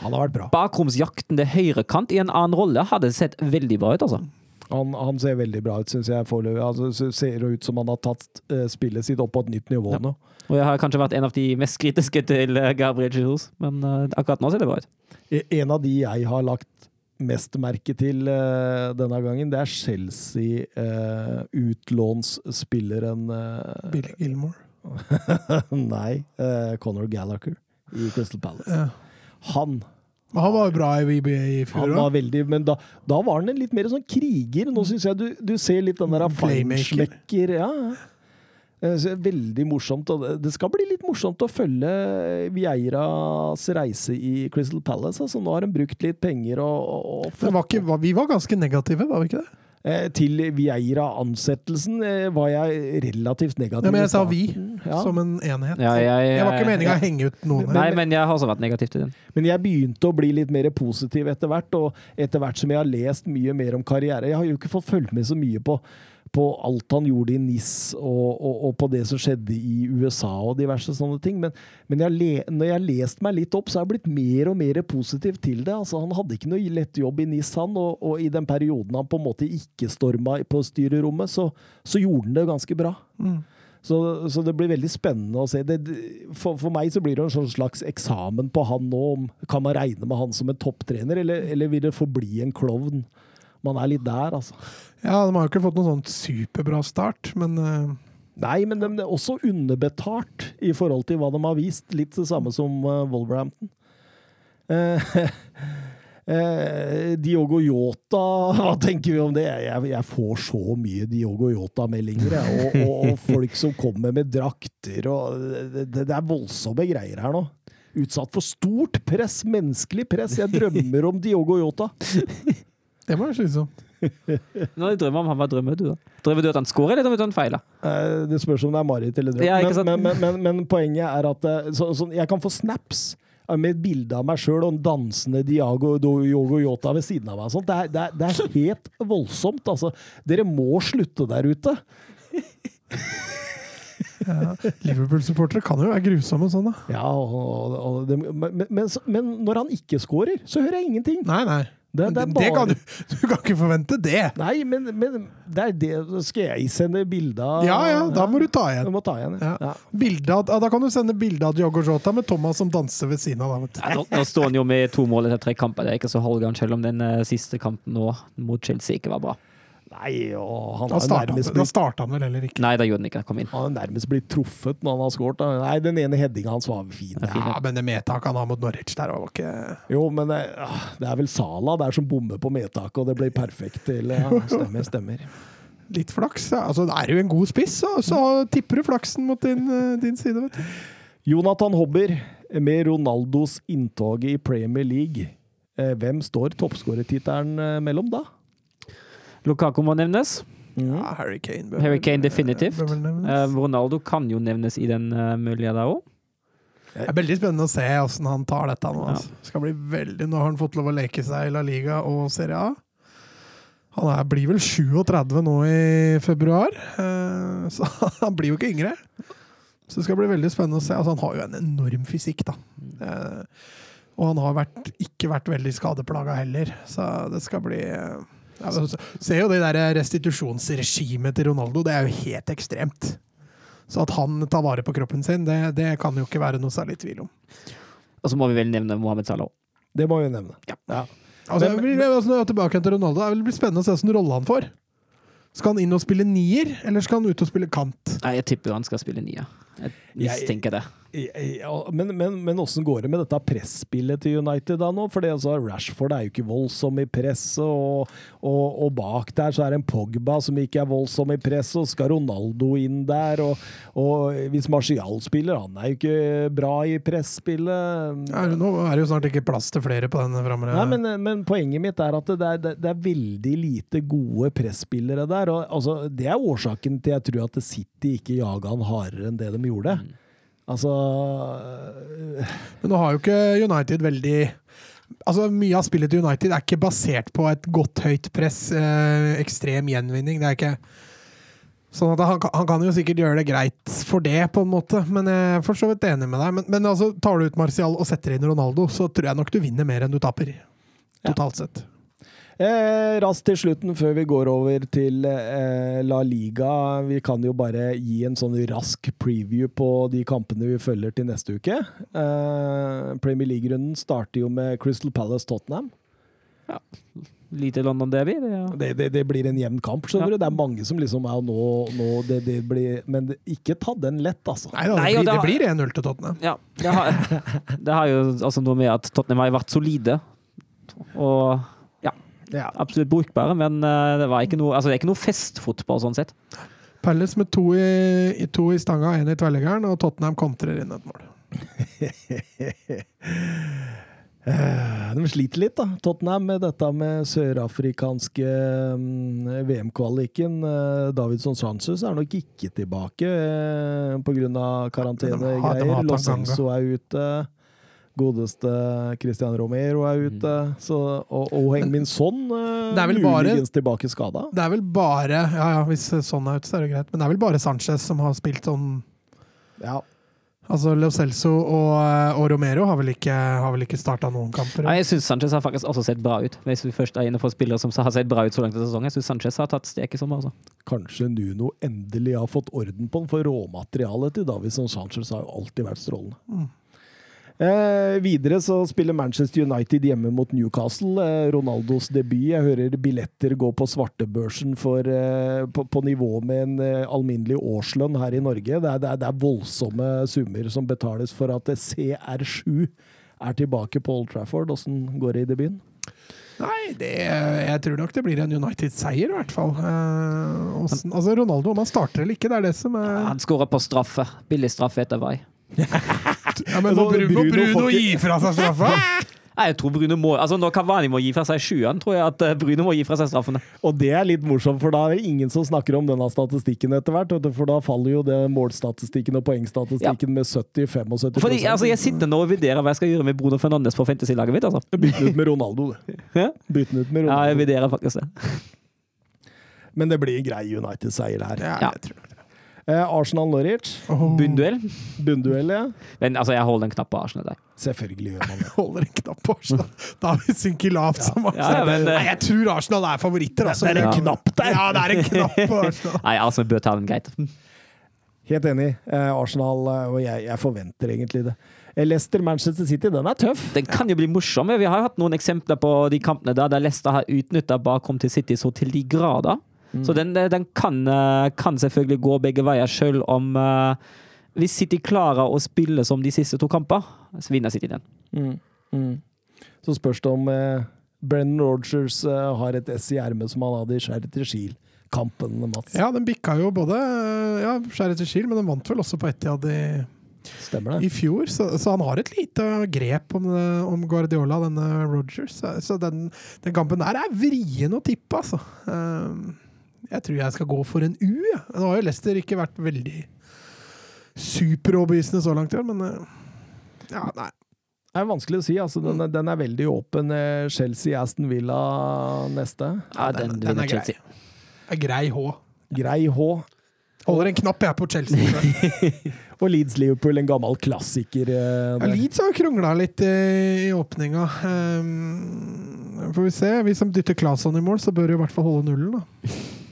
bakromsjaktende høyrekant i en annen rolle, hadde sett veldig bra ut, altså. Han, han ser veldig bra ut, syns jeg. Altså, ser ut som han har tatt eh, spillet sitt opp på et nytt nivå Ja. nå. Og jeg har kanskje vært en av de mest kritiske til eh, Gabriel Jesus, men eh, akkurat nå ser det bra ut. E- En av de jeg har lagt mest merke til denne gangen, det er Chelsea uh, utlånsspilleren eh, Billy Gilmore Nei, uh, Conor Gallagher i Crystal Palace. ja. Han, Han var jo bra i VBA i han fjor var veldig Men da, da var han en litt mer sånn kriger. Nå syns jeg du, du ser litt den der feinschmecker Ja. Veldig morsomt. det- Det skal bli litt morsomt å følge Vieiras reise i Crystal Palace. Altså, nå har de brukt litt penger og, og, var ikke- Vi var ganske negative, var vi ikke det? Eh, Til Vieira-ansettelsen eh, var jeg relativt negativ. Ja, men jeg sa vi. Ja. som en enhet. Ja, jeg- det var ikke meninga jeg- å henge ut noen. Nei, men jeg har også vært negativ til den. Men jeg begynte å bli litt mer positiv etter hvert, og etter hvert som jeg har lest mye mer om karriere Jeg har jo ikke fått fulgt med så mye på, på alt han gjorde i NIS, og, og, og på det som skjedde i USA og diverse sånne ting. Men, men jeg le, når jeg har lest meg litt opp, så har jeg blitt mer og mer positiv til det. Altså, han hadde ikke noe lett jobb i NIS, han, og, og i den perioden han på en måte ikke storma på styrerommet, så, så gjorde han det ganske bra. Så, så det blir veldig spennende å se. Det, for, for meg så blir det en sånn slags eksamen på han nå. om Kan man regne med han som en topptrener, eller, eller vil det forbli en klovn? Man er litt der, altså. Ja, de har jo ikke fått noen sånn superbra start, men uh... Nei, men de er også underbetalt i forhold til hva de har vist. Litt det samme som uh, Wolverhampton. Uh, Diogo Yota, hva tenker vi om det? Jeg, jeg får så mye Diogo Yota-meldinger, og, og, og folk som kommer med drakter og det, det er voldsomme greier her nå. Utsatt for stort press, menneskelig press. Jeg drømmer om Diogo Yota. det var slitsomt. Nå drømmer om han, hva drømmer du da? Drømmer du at han scorer, eller drømmer du at han feiler? Eh, Det spørs om det er Marit eller drøm. Ja, men, men, men, men, men poenget er at eh, så, så jeg kan få snaps med et bilde av meg sjøl og en dansende Diago Yogo Yota ved siden av meg. Sånt. Det, er, det, er, det er helt voldsomt. Altså. Dere må slutte der ute. Ja. Liverpool-supportere kan jo være grusomme sånn, da. Ja, og, og, og men, men, men når han ikke scorer, så hører jeg ingenting. Nei, nei. Det, det er det kan du, du kan ikke forvente det! Nei, men, men det er det Skal jeg sende bilde av Ja ja, da må du ta Du igjen. må ta igjen, ja. Ja. Bildet, ja, da kan du sende bilde av Diogo Jota med Thomas som danser ved siden av. Du. Nå, nå står han jo med to mål etter tre kamper. Det er ikke så halvgærent, selv om den eh, siste kampen nå mot Chelsea ikke var bra. Nei, og han Da har starta han, da starta han vel heller ikke. Nei, da gjorde han ikke. Han Kom inn. Han har nærmest blitt truffet når han har skåret. Nei, den ene headinga hans var fin. Ja. Ja, men det medtaket han har mot Norwich der var ikke Jo, men det, ah, det er vel Sala der som bommer på medtaket, og det blir perfekt til ja, Stemmer, stemmer. litt flaks. Ja. Altså, det er jo en god spiss, så, så tipper du flaksen mot din, eh, din side, vet du. Jonathan Hobber med Ronaldos inntog i Premier League. Eh, Hvem står toppskårertittelen eh, mellom da? Lukaku må nevnes. Ja, Harry Kane. bør Harry Kane definitivt. bør. Eh, Ronaldo kan jo nevnes i den uh, mulige der òg. Det er veldig spennende å se åssen han tar dette nå. Ja. Altså. Skal bli veldig, Nå har han fått lov å leke seg i La Liga og Serie A. Han er, blir vel 37 nå i februar, eh, så han blir jo ikke yngre. Så det skal bli veldig spennende å se. Altså, han har jo en enorm fysikk, da. Eh, og han har vært, ikke vært veldig skadeplaga heller, så det skal bli eh, ja, altså, Se jo det der restitusjonsregimet til Ronaldo, det er jo helt ekstremt. Så at han tar vare på kroppen sin, det, det kan jo ikke være noe særlig tvil om. Og så må vi vel nevne Mohammed Salah. Det må vi nevne. Ja. Ja. Altså, Men- men, blir, altså, når jeg er tilbake til Ronaldo, det blir spennende å se hvilken rolle han får. Skal han inn og spille nier, eller skal han ut og spille kant? Nei, jeg tipper han skal spille nia. Jeg mistenker det. Ja, men, men, men åssen går det med dette presspillet til United da nå? For altså, Rashford er jo ikke voldsom i presset, og, og, og bak der så er det en Pogba som ikke er voldsom i presset, og skal Ronaldo inn der. Og, og hvis Martial spiller, han er jo ikke bra i presspillet. Ja, nå er det jo snart ikke plass til flere på denne framre. Nei, men, men poenget mitt er at det er, det, det er veldig lite gode presspillere der. Og, altså, det er årsaken til jeg tror at City ikke jaga han hardere enn det de gjorde. Altså øh, Men nå har jo ikke United veldig Altså, Mye av spillet til United er ikke basert på et godt høyt press, øh, ekstrem gjenvinning. Det er ikke Sånn at han, kan- han kan jo sikkert gjøre det greit for det, på en måte, men jeg er for så vidt enig med deg. Men, men altså, tar du ut Martial og setter inn Ronaldo, så tror jeg nok du vinner mer enn du taper. Totalt sett. Eh, raskt til slutten, før vi går over til eh, La Liga. Vi kan jo bare gi en sånn rask preview på de kampene vi følger til neste uke. Eh, Premier League-runden starter jo med Crystal Palace-Tottenham. Ja. Lite London Derby. Det ja. Det, det, det blir en jevn kamp, Ja. Det er mange som liksom er nå, nå det, det blir, Men ikke ta den lett, altså. Nei, da, Nei, det, blir, da- det blir 1-0 til Tottenham. ja, det har, det har jo altså noe med at Tottenham har vært solide. Og ja, absolutt brukbare, men eh, det, var ikke noe, altså, det er ikke noe festfotball sånn sett. Palace med to i, i to i stanga, én i tverrleggeren, og Tottenham kontrer inn et mål. De sliter litt, da. Tottenham med dette med sørafrikanske mm, VM-kvaliken. Eh, Davidson Sanchez er nok ikke tilbake eh, pga. De har- de karantenegreier. har Lo Tanganga. Er ute. Godeste Christian Romero er ute. Så, og og Hengmin Son bare- muligens tilbake skada. Det er vel bare Ja, ja, hvis sånn er ute, så er det greit. Men det er vel bare Sanchez som har spilt sånn Ja. Altså, Lo Celso og, og Romero har vel ikke, har vel ikke starta noen kamper. Ja, jeg syns Sanchez har faktisk også sett bra ut. Hvis vi først er inne på spillere som har sett bra ut så langt i sesongen. Jeg syns Sanchez har tatt stek i sommer. Altså. Kanskje Nuno endelig har fått orden på den, for råmaterialet til Davison Sanchez har jo alltid vært strålende. Eh, videre så spiller Manchester United hjemme mot Newcastle. Eh, Ronaldos debut. Jeg hører billetter gå på svartebørsen for, eh, på, på nivå med en eh, alminnelig årslønn her i Norge. Det er, det, er, det er voldsomme summer som betales for at CR7 er tilbake på Old Trafford. Åssen går det i debuten? Nei, det, jeg tror nok det blir en United-seier, i hvert fall. Eh, altså, Ronaldo, om han starter eller ikke, det er det som er Han skårer på straffe. Billig straffe etter vei. Ja, men må Bruno, Bruno Bruno, gi fra seg straffa? Nei, jeg tror Bruno må Altså Når Cavani må gi fra seg sjueren, tror jeg at eh, Bruno må gi fra seg straffene. Og det er litt morsomt, for da er det ingen som snakker om denne statistikken etter hvert. For da faller jo det målstatistikken og poengstatistikken med 70-75 Fordi altså, Jeg sitter nå og vurderer hva jeg skal gjøre med Bruno Fernandes på fantasy-laget mitt. altså. Bytte den ut med Ronaldo, du. Ja, Bytte den ut med Ja, jeg vurderer faktisk det. Men det blir grei United-seier her. Ja, Ja. jeg tror det. Eh, Arsenal-Norwich. Oh. Bunnduell. Bunnduell, ja. Men altså, jeg holder en knapp på Arsenal der. Selvfølgelig gjør man det. Holder en knapp på Arsenal. Da har vi synket lavt som Ja, ja, men, Nei, eh, jeg tror Arsenal er favoritter. Altså. Det er en Ja. knapp der! Ja, det er en knapp på Arsenal. Nei, altså, bør ta den greit. Helt enig. Eh, Arsenal, og jeg, jeg forventer egentlig det. Eh, Leicester-Manchester City, den er tøff. Den kan jo bli morsom. Vi har jo hatt noen eksempler på de kampene der, der Leicester har utnytta bakrom til City så til de grader. Så den, den kan, eh, kan selvfølgelig gå begge veier, selv om eh, Hvis City klarer å spille som de siste to kamper, så vinner City den. Mm. Mm. Så spørs det om eh, Brennan Rogers eh, har et ess i ermet som han hadde i Skjæret til Kiel-kampen, Mats. Ja, den bikka jo både ja, skjæret til Kiel, men den vant vel også på Etiad i, i fjor. Så, så han har et lite grep om, om Guardiola, denne Rogers. Så, så den, den kampen der er vrien å tippe, altså. Um, jeg tror jeg skal gå for en U. Ja. Nå har jo Leicester ikke vært veldig superoverbevisende så langt i år, men uh, ja, nei. Det er vanskelig å si. altså Den, er- den er veldig åpen. Eh, Chelsea-Aston Villa neste. Ja, den, den er grei. Er grei H. Grei H. Holder en knapp jeg på Chelsea. Og Leeds-Liverpool, en gammel klassiker. eh, Ja. Leeds har krongla litt i, i åpninga. Um, får vi se. Vi som dytter Claesson i mål, så bør vi i hvert fall holde nullen, da.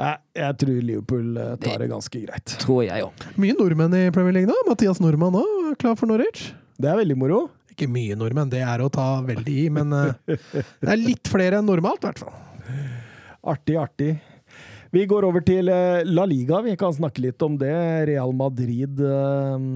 Nei, jeg tror Liverpool eh, tar det ganske greit. Tror jeg òg. Mye nordmenn i Premier League nå. Mathias Nordmann òg, klar for Norwich. Det er veldig moro. Ikke mye nordmenn, det er å ta veldig i, men eh, det er litt flere enn normalt, i hvert fall. Artig, artig. Vi går over til eh, La Liga. Vi kan snakke litt om det. Real Madrid eh,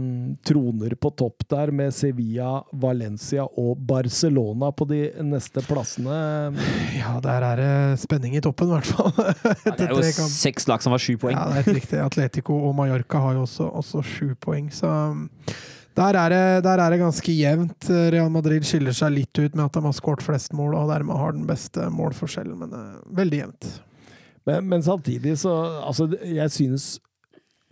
troner på topp der med Sevilla, Valencia og Barcelona på de neste plassene. Ja, der er det spenning i toppen, i hvert fall. Det er jo seks lag som har sju poeng. Ja, det er helt riktig. Atletico og Mallorca har jo også, også sju poeng, så um, der er, det, der er det ganske jevnt. Real Madrid skiller seg litt ut med at de har skåret flest mål, og dermed har den beste målforskjellen, men uh, veldig jevnt. Men, men samtidig så Altså, jeg synes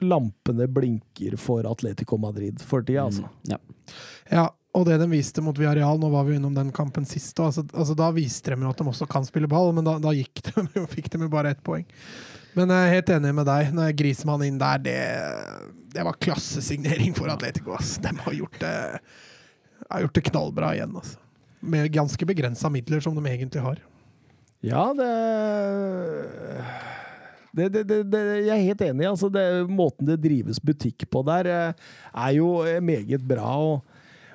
lampene blinker for Atletico Madrid for tida, altså. Mm, ja. Ja, og det de viste mot Villarreal, nå var vi innom den kampen sist, altså, altså, da viste de jo at de også kan spille ball, men da, da gikk de, jo- fikk de jo bare ett poeng. Men jeg er helt enig med deg. Når Grismann inn der, det, det var klassesignering for Atletico. Ass. De har gjort det, har gjort det knallbra igjen. Altså. Med ganske begrensa midler, som de egentlig har. Ja, det det, det, det, jeg er helt enig. Altså måten det drives butikk på der, eh, er jo eh, meget bra. Og,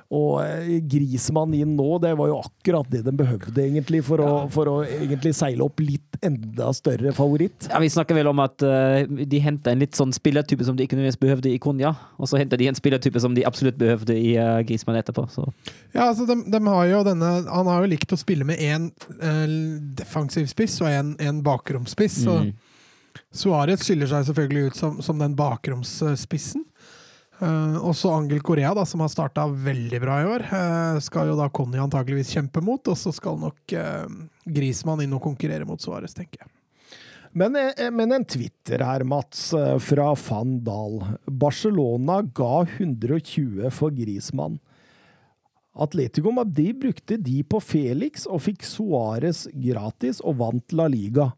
og eh, Grismann inn nå, det var jo akkurat det de behøvde, egentlig, for, å, for å egentlig seile opp litt enda større favoritt. Ja, Vi snakker vel om at uh, de henta en litt sånn spillertype som de ikke nødvendigvis behøvde i Konja, og så henta de en spillertype som de absolutt behøvde i uh, Grismann etterpå. Så. Ja, altså de, de har jo denne Han har jo likt å spille med én uh, defensiv spiss og en bakromsspiss. så Mm. Suárez skiller seg selvfølgelig ut som, som den bakromsspissen. Uh, også Angel Korea, da, som har starta veldig bra i år, uh, skal jo da Conny antageligvis kjempe mot. Og så skal nok uh, Grismann inn og konkurrere mot Suárez, tenker jeg. Men, eh, men en Twitter her, Mats, eh, fra van Dahl. Barcelona ga 120 for Grismann. Atletico Madrid brukte de på Felix og fikk Suárez gratis og vant La Liga.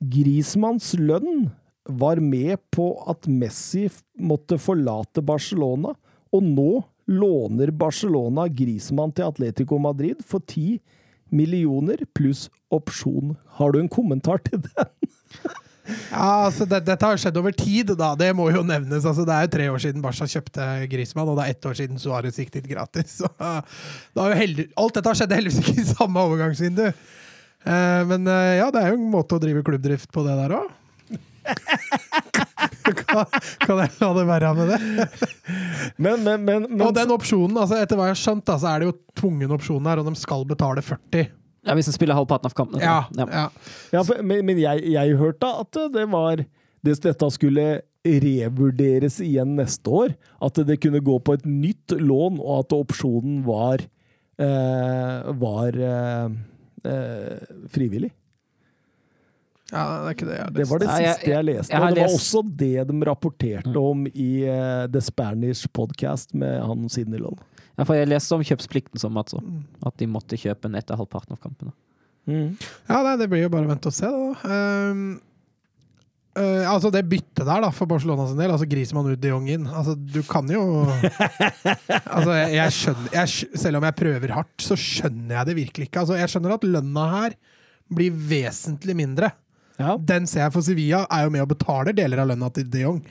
Grismanns lønn var med på at Messi måtte forlate Barcelona, og nå låner Barcelona Grismann til Atletico Madrid for 10 millioner pluss opsjon. Har du en kommentar til det? Ja, altså det, Dette har skjedd over tid, da. Det må jo nevnes. Altså, det er jo tre år siden Barca kjøpte Griezmann, og det er ett år siden Suárez gikk dit gratis. Så, det heldig, alt dette har skjedd heldigvis ikke i samme overgangsvindu. Eh, men eh, ja, det er jo en måte å drive klubbdrift på det der òg. Kan, kan jeg la det være med det? Men, men, men, men Og den opsjonen, altså etter hva jeg har skjønt, da, så er det jo tvungen opsjon her, og de skal betale 40. Ja, Hvis en spiller halvparten av kampene. Ja, Ja. ja. Ja, for, men, men jeg, jeg hørte at det var Hvis dette skulle revurderes igjen neste år, at det kunne gå på et nytt lån, og at opsjonen var eh, var eh, eh, frivillig. Ja, det er ikke det jeg har Det var det Nei, jeg- siste jeg leste. jeg har og det var lest- også det de rapporterte om i eh, The Spanish Podcast med han Sinnelow. Ja, for jeg leste om kjøpsplikten som Mats. Mm. At de måtte kjøpe den etter halvparten av kampene. Ja, nei, det blir jo bare å vente og se, da. Ehm, eh, altså Det byttet der da for Barcelona sin del, altså man ut, de Jong inn altså Du kan jo Altså jeg, jeg skjønner jeg, skj- Selv om jeg prøver hardt, så skjønner jeg det virkelig ikke. Altså Jeg skjønner at lønna her blir vesentlig mindre. Ja. Den ser jeg for Sevilla er jo med og betaler deler av lønna til de Jong.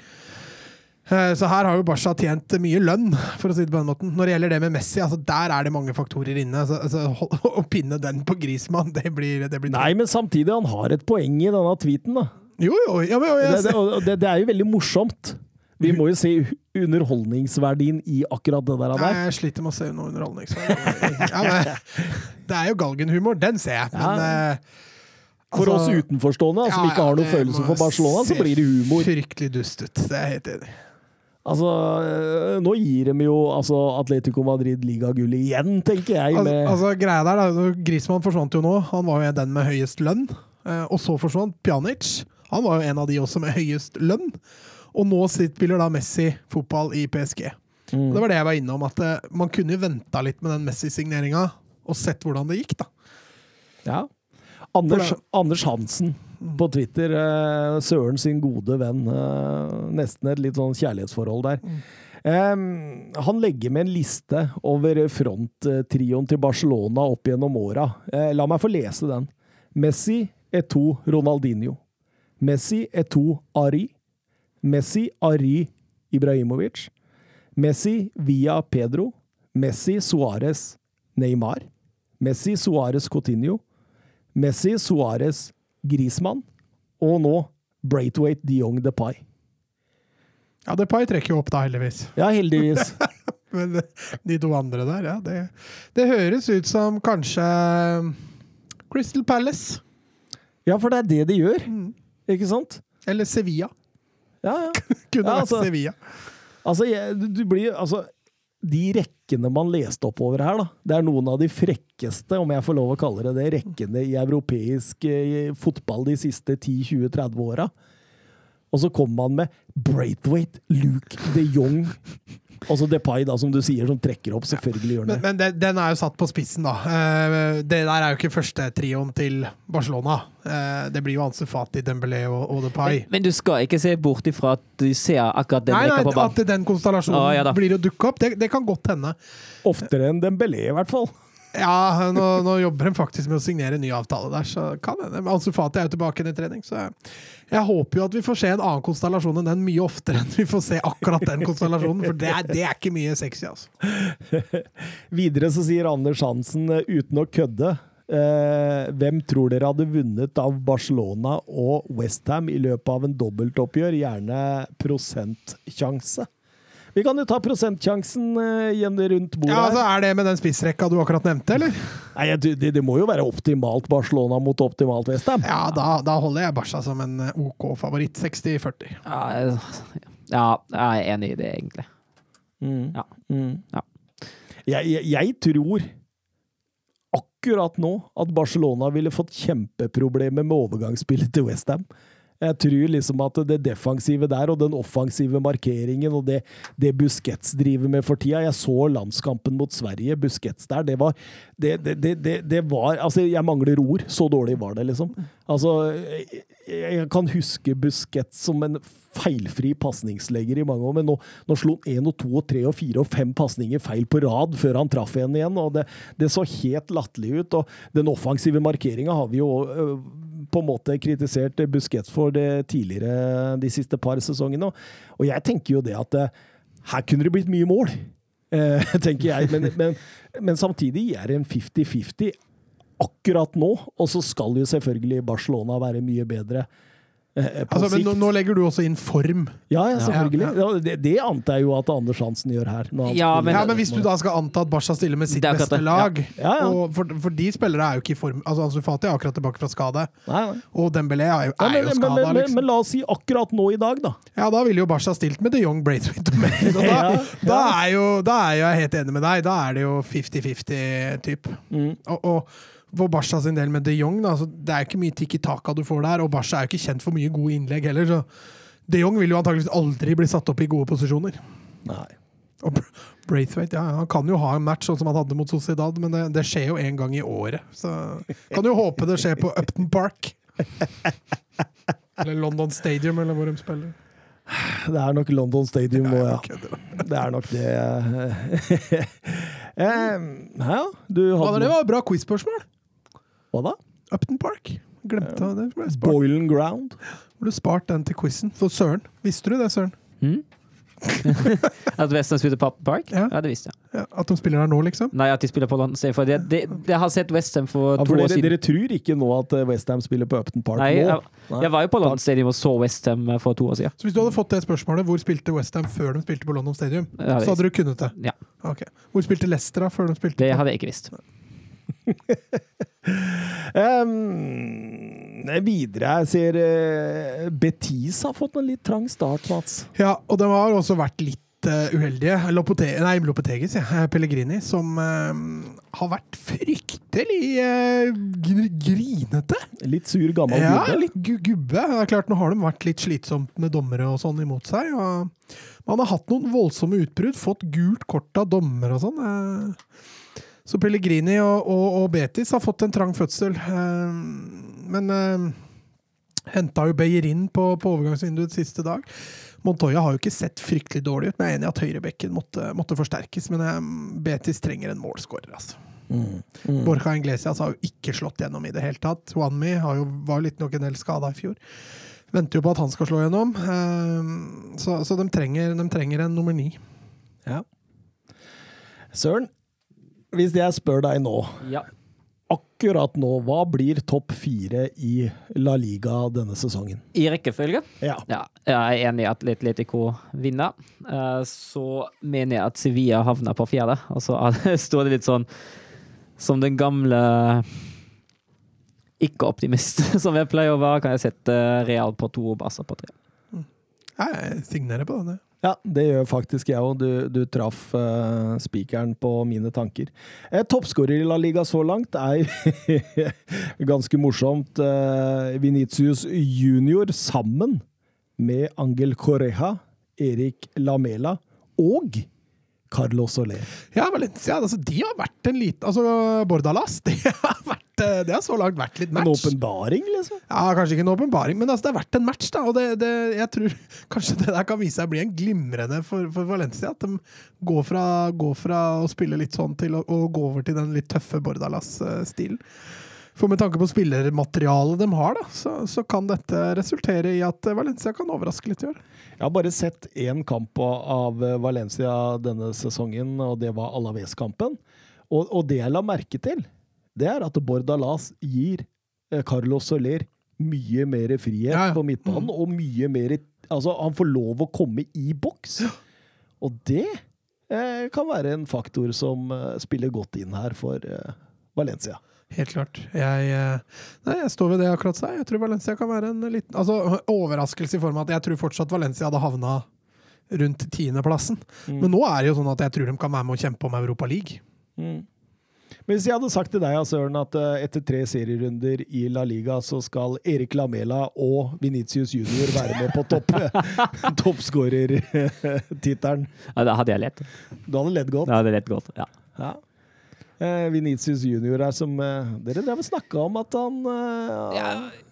Eh, Så her har jo Barca tjent mye lønn, for å si det på den måten. Når det gjelder det med Messi, altså der er det mange faktorer inne. Så, altså, å pinne den på Grismann, det blir, det blir Nei, men samtidig, han har et poeng i denne tweeten, da. Jo, jo, ja, men, jeg, Det, det, det, er jo veldig morsomt. Vi må jo se underholdningsverdien i akkurat det der. Nei, jeg sliter med å se noe underholdningsverdi. Ja, det er jo galgenhumor, den ser jeg. Men Ja. Eh, For altså- oss utenforstående, altså, som Ja, ikke har noen følelse for Barcelona, så blir det humor. Fryktelig dust ut. Det er jeg helt enig. Altså, øh, nå gir de jo altså, Atletico Madrid ligagullet igjen, tenker jeg. Altså, Med, altså, greia der, da, Griezmann forsvant jo nå. Han var jo den med høyest lønn. Eh, og så forsvant Pjanic. Han var jo en av de også med høyest lønn. Og nå spiller da Messi fotball i PSG. Mm. Det var det jeg var innom, at eh, man kunne jo venta litt med den Messi-signeringa og sett hvordan det gikk, da. ja. Anders, Anders Hansen på Twitter, eh, Søren sin gode venn. Eh, nesten et litt sånn kjærlighetsforhold der. Eh, han legger med en liste over fronttrioen til Barcelona opp gjennom åra. Eh, la meg få lese den. Messi er to Ronaldinho. Messi er to Ari. Messi Ari Ibrahimovic. Messi via Pedro. Messi Suárez Neymar. Messi Suárez Coutinho. Messi Suárez Grismann Og nå Braithwaite de Jong Depay. Ja, Depay trekker jo opp da, heldigvis. Ja, heldigvis. Men eh, de to andre der, ja, det, det høres ut som kanskje eh, Crystal Palace. Ja, for det er det de gjør, Mm. ikke sant? Eller Sevilla. Ja, ja. Kunne Ja, vært altså- Sevilla. Altså, jeg, du, du blir Altså, de rekkene man leste oppover her, da, det er noen av de frekkeste, om jeg får lov å kalle det det, rekkene i europeisk eh, fotball de siste 10-20-30 åra. Og så kommer man med Braithwaite, Luke de Jong Altså Depay, da, som du sier, som trekker opp. Selvfølgelig gjør Men, det. men det, den er jo satt på spissen, da. Eh, det der er jo ikke første trioen til Barcelona. Eh, det blir jo Ansu Fati, Dembélé og, og Depay. Men, men du skal ikke se bort ifra at du ser akkurat den rekka på banen. Nei, at den konstellasjonen Å, ja blir å dukke opp, det, det kan godt hende. Oftere enn Dembélé, i hvert fall. Ja, nå, nå jobber de faktisk med å signere en ny avtale der, så kan hende. Ansu Fati er jo tilbake i trening, så jeg, jeg håper jo at vi får se en annen konstellasjon enn den mye oftere enn vi får se akkurat den konstellasjonen, for det er, det er ikke mye sexy, altså. Videre så sier Anders Hansen, eh, uten å kødde eh, Hvem tror dere hadde vunnet av Barcelona og Westham i løpet av en dobbeltoppgjør? Gjerne prosentsjanse. Vi kan jo ta prosentsjansen eh, igjen rundt bordet. Ja, altså. Er det med den spissrekka du akkurat nevnte, eller? Nei, det, det må jo være optimalt Barcelona mot optimalt Westham. Ja, da, da holder jeg Barca som en eh, OK favoritt. 60-40. Ja, jeg- ja, jeg er enig i det, egentlig. Mm. Ja. Mm. Ja. Jeg, jeg, jeg tror akkurat nå at Barcelona ville fått kjempeproblemer med overgangsspillet til Westham. Jeg tror liksom at det defensive der, og den offensive markeringen, og det, det Busquets driver med for tida Jeg så landskampen mot Sverige. Busquets der, det var det, det, var Altså, jeg mangler ord. Så dårlig var det, liksom. Altså, jeg, jeg kan huske Busquets som en feilfri pasningslegger i mange år, men nå, nå slo han én og to og tre og fire og fem pasninger feil på rad før han traff en igjen, og det, det så helt latterlig ut. Og den offensive markeringa har vi jo øh, på en måte kritisert Busquets for det tidligere de siste par sesongene, og- jeg tenker jo det at øh, her kunne det blitt mye mål. Eh, tenker jeg, men, men, men samtidig er det en 50-50 akkurat nå, og så skal jo selvfølgelig Barcelona være mye bedre. eh, Altså, men nå, nå legger du også inn form. Ja, ja, selvfølgelig. Ja, Ja, det, det antar jeg jo at Anders Hansen gjør her. han Ja. Men- ja, men hvis du da skal anta at Barca stiller med sitt beste lag Ja, ja. Og for, for de spillere er jo ikke i form Altså Ansu Fati er akkurat tilbake fra skade, Nei, nei. og Dembélé er jo, Ja, er men, jo skada. men, men, Liksom. men la oss si akkurat nå i dag, da. Ja, da ville jo Barca stilt med de Young Braithwaite. Da, Ja, da, er jo, da er jeg helt enig med deg. Da er det jo 50-50-typ. Mm. Og, og for Barca sin del med de Jong, da, det er ikke mye tikki taka du får der. Og Barca er jo ikke kjent for mye gode innlegg heller, så de Jong vil jo antakeligvis aldri bli satt opp i gode posisjoner. Nei. Og Braithwaite ja, han kan jo ha en match sånn som han hadde mot Sociedad, men det, det skjer jo én gang i året. Så kan jo håpe det skjer på Upton Park. Eller London Stadium, eller hvor de spiller. Det er nok London Stadium nå, ja. Det er nok det. eh, ja, du hadde det var bra quiz-spørsmål. Hva da? Upton Park. Glemte det. Boilen Ground. Ground? Burde spart den til quizen. For Søren. Visste du det, Søren? Mm? At Western spiller på Upton Park? Ja. Ja. det visste jeg. Ja, at de spiller der nå, liksom? Nei, at de spiller på London Stadium. Jeg, det, det, jeg har sett Westham for Ja, to år dere, siden. dere tror ikke nå at Westham spiller på Upton Park Nei, nå? jeg, jeg var jo på London Stadium og så Westham for to år siden. Så hvis du hadde fått det spørsmålet, hvor spilte Westham før de spilte på London Stadium, Ja, så hadde du kunnet det? Ja. Okay. Hvor spilte Leicester da, før de spilte? Det på- hadde jeg ikke visst. Um, videre jeg ser uh, Betis har fått en litt trang start, Mats. Ja, og de har også vært litt eh, uheldige. Lopote nei, Lopetegis, ja. Eh, Pellegrini, som eh, har vært fryktelig uh, grinete. Litt sur, gammel Ja, gubbe. litt gu gubbe. Det er klart, Nå har de vært litt slitsomt med dommere og sånn imot seg. og Man har hatt noen voldsomme utbrudd, fått gult kort av dommer og sånn. eh. Så Pellegrini og, og, og Betis har fått en trang fødsel. eh, Men uh, henta jo Beyerin på, på overgangsvinduets siste dag. Montoya har jo ikke sett fryktelig dårlig ut, men jeg er enig i at høyrebekken måtte, måtte forsterkes. Men eh, Betis trenger en målskårer, altså. Mm. Mm. Borja Inglesias har jo ikke slått gjennom i det hele tatt. Juanmi har jo, var jo litt nok en del skada i fjor. Venter jo på at han skal slå gjennom. Så, så de, trenger, de trenger en nummer ni. Ja. Søren, hvis jeg spør deg nå, Ja. akkurat nå, hva blir topp fire i La Liga denne sesongen? I rekkefølge? Ja. Ja, jeg er enig i at Atletico vinner. Eh, Så mener jeg at Sevilla havner på fjerde. Og så står det litt sånn som den gamle ikke-optimist som jeg pleier å være, kan jeg sette Real på to og Barca på tre. Jeg signerer på den. Ja, det gjør faktisk jeg òg. Du, du traff uh, spikeren på mine tanker. Eh, Toppskårer i La Liga så langt er ganske morsomt. Eh, Vinicius junior sammen med Angel Correja, Erik Lamela og Carlos Soler. Ja, Valencia altså, de har vært en liten Altså, Bordalas, det har, vært, eh, det har så langt vært litt match. En åpenbaring, liksom. Ja, Kanskje ikke en åpenbaring, men altså, det har vært en match. da, og det, det, Jeg tror kanskje det der kan vise seg å bli en glimrende for, for Valencia. At de går fra, går fra å spille litt sånn til å, å gå over til den litt tøffe Bordalas-stilen. For med tanke på spillermaterialet de har, da, så, så kan dette resultere i at Valencia kan overraske litt i år. Jeg har bare sett én kamp av Valencia denne sesongen, og det var Alaves-kampen. Og, og det jeg la merke til, det er at Bordalas gir eh, Carlos Soler mye mer frihet Ja, ja. på midtbanen, og mye mer Altså, han får lov å komme i boks. Og det eh, kan være en faktor som eh, spiller godt inn her for eh, Valencia. Helt klart. Jeg, eh, nei, jeg står ved det jeg akkurat sa. Jeg tror Valencia kan være en liten altså, overraskelse i form av at jeg tror fortsatt Valencia hadde havna rundt tiendeplassen. Mm. Men nå er det jo sånn at jeg tror de kan være med å kjempe om Europa League. Mm. Hvis jeg hadde sagt til deg, Søren, at eh, etter tre serierunder i La Liga, så skal Erik Lamela og Venitius Junior være med på topp toppskårertittelen. Ja, da hadde jeg lett. Du hadde lett godt. Da hadde jeg lett godt. Ja. Ja. Eh, Venitius Junior er som eh, Dere drev og snakka om at han eh, jeg,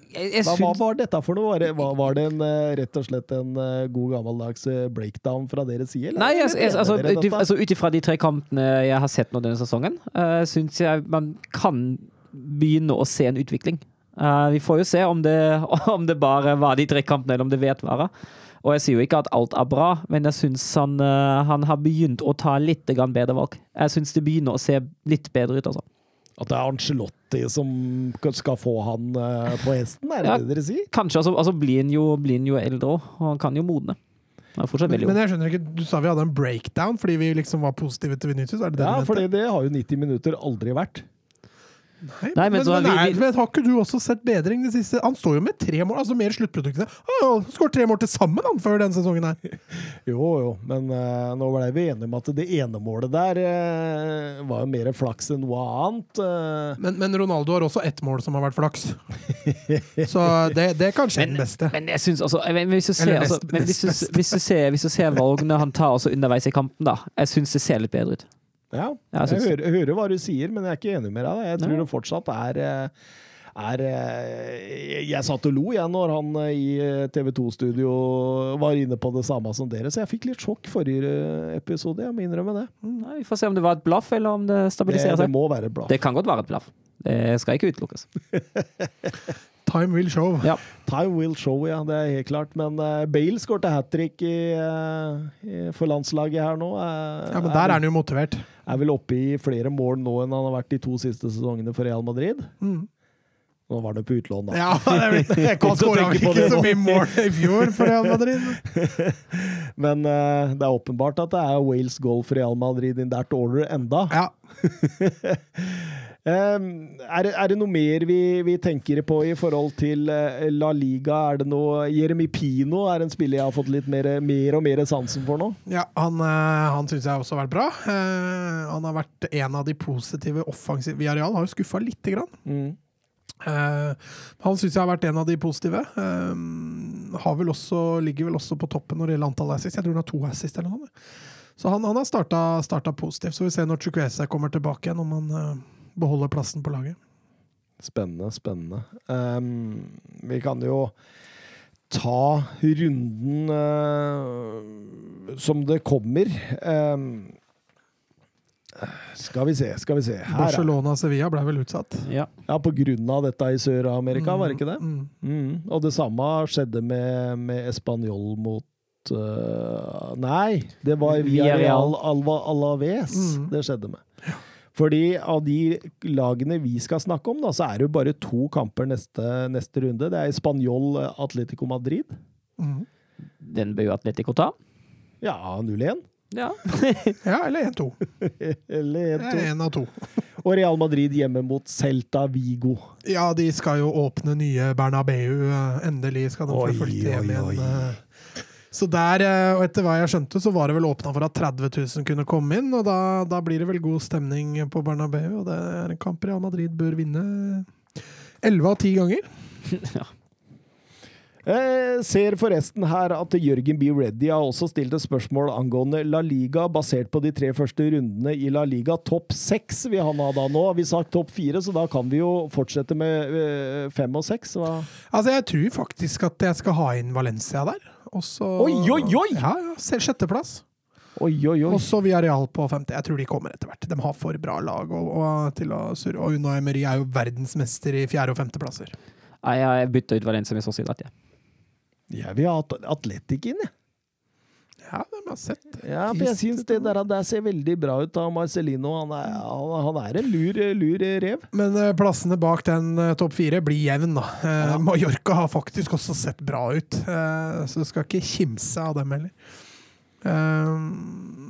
jeg hva, hva var dette for noe? Var det, var, var det en, eh, rett og slett en eh, god gammeldags eh, breakdown fra deres side? eller? Nei, jeg, jeg, altså, dere altså ut ifra de tre kampene jeg har sett nå denne sesongen, uh, syns jeg man kan begynne å se en utvikling. Uh, vi får jo se om det, om det bare var de tre kampene, eller om det vedvarer. Og jeg sier jo ikke at alt er bra, men jeg syns han, han har begynt å ta litt bedre valg. Jeg syns det begynner å se litt bedre ut, altså. At det er Ancelotti som skal få han eh, på hesten, er det Ja. det dere sier? Kanskje altså, altså blir han jo, jo eldre òg, og han kan jo modne. Er Men, men jeg skjønner ikke, du sa vi hadde en breakdown fordi vi liksom var positive til Vinicius? Er det det Ja, for det har jo 90 minutter aldri vært. Nei, Nei, men men, så har men, vi- vi- men har ikke du også sett bedring det siste? Han står jo med tre mål, altså mer sluttproduktene. Han skåret tre mål til sammen han før denne sesongen her. Jo, jo, men uh, nå ble vi enige om at det ene målet der uh, var jo mer flaks enn noe annet. Uh. Men, men Ronaldo har også ett mål som har vært flaks. Så det, det er kanskje den beste. Men jeg synes altså, hvis, du ser, Eller altså, nest- hvis, du, hvis, du ser, hvis du ser valgene han tar også underveis i kampen, da Jeg syns det ser litt bedre ut. Ja, jeg jeg hører, jeg hører hva du sier, men jeg er ikke enig med deg. Jeg tror ja. det fortsatt er eh, er, jeg, jeg satt og lo jeg når han eh, i TV 2-studio var inne på det samme som dere, så jeg fikk litt sjokk forrige eh, episode. Jeg må innrømme det. Nei, vi får se om det var et blaff, eller om det stabiliserer stabiliserer det seg. må være bra. Det kan godt være et blaff. Det skal ikke utelukkes. Time will show. Ja. Time will show, ja. Det er helt klart. Men uh, Bale skårte hat trick i, uh, for landslaget her nå. Uh, Ja, men der er han jo motivert. er vel oppe i flere mål nå enn han har vært de to siste sesongene for Real Madrid. Mm. Nå var det på utlån, da. Ja, Jeg han skåra ikke det så mye mål i fjor for Real Madrid. Men uh, det er åpenbart at det er Wales goal for Real Madrid in that order enda. Ja. Eh, er, er det noe mer vi, vi tenker på i forhold til eh, La Liga? Er det noe Jeremy Pino er en spiller jeg har fått litt mer, mer og mer sansen for nå. Ja, han, eh, han syns jeg også har vært bra. Eh, han har vært en av de positive offensive Villarreal har jo skuffa lite grann. Mm. Uh, han syns jeg har vært en av de positive. Har vel også, ligger vel også på toppen når det gjelder antall assist. Jeg tror han har to assist eller noe. Så han, han har starta, starta positivt. Så vi ser når Chukwese kommer tilbake igjen, om han eh, beholder plassen på laget. Spennende, spennende. Um, vi kan jo ta runden uh, som det kommer. Um, skal vi se, skal vi se. Her, Barcelona-Sevilla ble vel utsatt. Ja. ja, på grunn av dette i Sør-Amerika, var det ikke det? Mm. Mm. Og det samme skjedde med, med Español mot uh, Nei, det var Villarreal. Villarreal Alva, Alaves Mm. det skjedde med. Fordi av de lagene vi skal snakke om, da, så er det jo bare to kamper neste, neste runde. Det er Spanjol Atletico Madrid. Mm. Den bør jo Atletico ta. Ja, 0-1. Ja. Ja, eller 1-2. Eller er 1-2. én av to. Og Real Madrid hjemme mot Celta Vigo. Ja, de skal jo åpne nye Bernabeu. eh, Endelig skal de få fulgt hjem oi, igjen. Så der, eh, og etter hva jeg skjønte, så var det vel åpna for at 30 000 kunne komme inn. Og da, da blir det vel god stemning på Bernabeu, og det er en kamp Real Madrid bør vinne 11 av 10 ganger. Eh, ser forresten her at Jørgen B. Reddy har også stilt et spørsmål angående La Liga, basert på de tre første rundene i La Liga. Topp seks vil han ha da nå. Vi Har sagt topp fire, så da kan vi jo fortsette med eh, fem og seks. Altså, jeg tror faktisk at jeg skal ha inn Valencia der. Også, Oi, oi, oi! Ja, sjetteplass. Oi, oi, oi. Og så Villarreal på femte. Jeg tror de kommer etter hvert. De har for bra lag og, og, til å surre. Og Unai Emery er jo verdensmester i fjerde- og femteplasser. Nei, Jeg bytta ut Valencia med Sociedad. Ja. Jeg vil ha At- Atletic inn, jeg. Ja, de har sett. Ja, for jeg syns det der, der ser veldig bra ut av Marcelino. Han er, han, er en lur, lur rev. Men eh, plassene bak den eh, topp fire blir jevn, da. Ja. Mallorca har faktisk også sett bra ut, eh, så du skal ikke kimse av dem heller. Eh,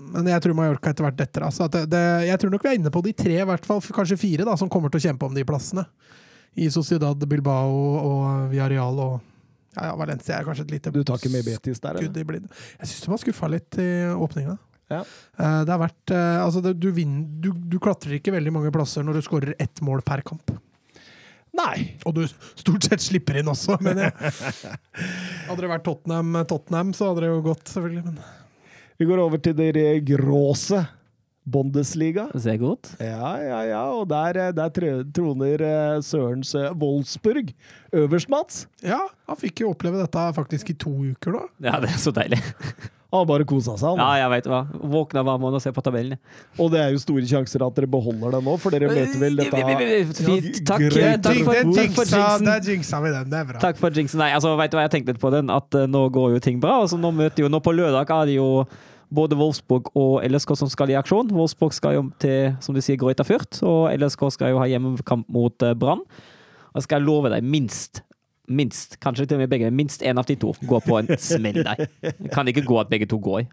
men jeg tror Mallorca etter hvert detter. Det, jeg tror nok vi er inne på de tre, i hvert fall kanskje fire, da, som kommer til å kjempe om de plassene. I Sociedad, Bilbao og Villarreal og ja, Valencia er kanskje et lite Du tar ikke med Betis der, eller? Jeg syns de har skuffa litt i åpninga. Ja. Eh, Det har vært eh, Altså, det, du, vinner, du, du klatrer ikke veldig mange plasser når du skårer ett mål per kamp. Nei. Og du stort sett slipper inn også, mener jeg. Hadde det vært Tottenham, Tottenham, så hadde det jo gått, selvfølgelig. Men Vi går over til det gråse Bundesliga. Sehr godt. Ja, ja, ja. Og der, eh, der troner eh, Sørens eh, Wolfsburg øverst, Mats. ja, han fikk jo oppleve dette faktisk i to uker da. Ja, det er så deilig. Han bare kosa seg, Han. Ja, jeg vet hva. Våkna hver måned og ser på tabellen. Og det er jo store sjanser at dere beholder det nå, for dere vet vel dette Fint. Takk, takk, for, Den takk for jinxen. der jinxa vi den, det er bra. Takk for jinxen. Nei, altså, vet du hva, jeg tenkte litt på den, at nå går jo ting bra. Altså, nå møter jo, nå på lørdag er det jo både Wolfsburg og LSK som skal i aksjon. Wolfsburg skal jo til, som du sier, Greuta Fürth, og LSK skal jo ha hjemmekamp mot eh, Brann. Og skal jeg love deg minst Minst, kanskje til og med begge, minst én av de to går på en smell der. Kan ikke gå at begge to går.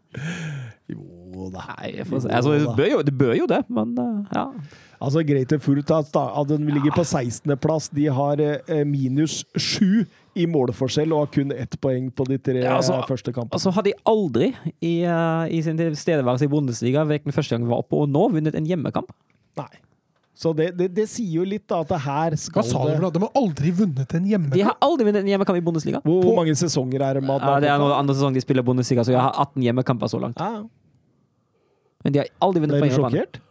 Jo da. Nei, jo, får altså, det, bør jo, det bør jo det, men eh, ja. Altså, Greater Furt da, at den ligger på 16.-plass. De har eh, minus sju i målforskjell og har kun ett poeng på de tre Ja, altså- første kampene. Altså, hadde de aldri i, uh, i sin tilstedeværelse i Bundesliga, hvilken første gang de var oppe, og nå vunnet en hjemmekamp? Nei. Så det, det, det sier jo litt, da, at det her skal Hva sa du for noe? De har aldri vunnet en hjemmekamp? De har aldri vunnet en hjemmekamp i Bundesliga. Hvor, På, mange sesonger er det? med Ja, det er noen andre sesong de spiller Bundesliga, så jeg har 18 hjemmekamper så langt. Ja, Men de har aldri vunnet Er på sjokkert? hjemmebane.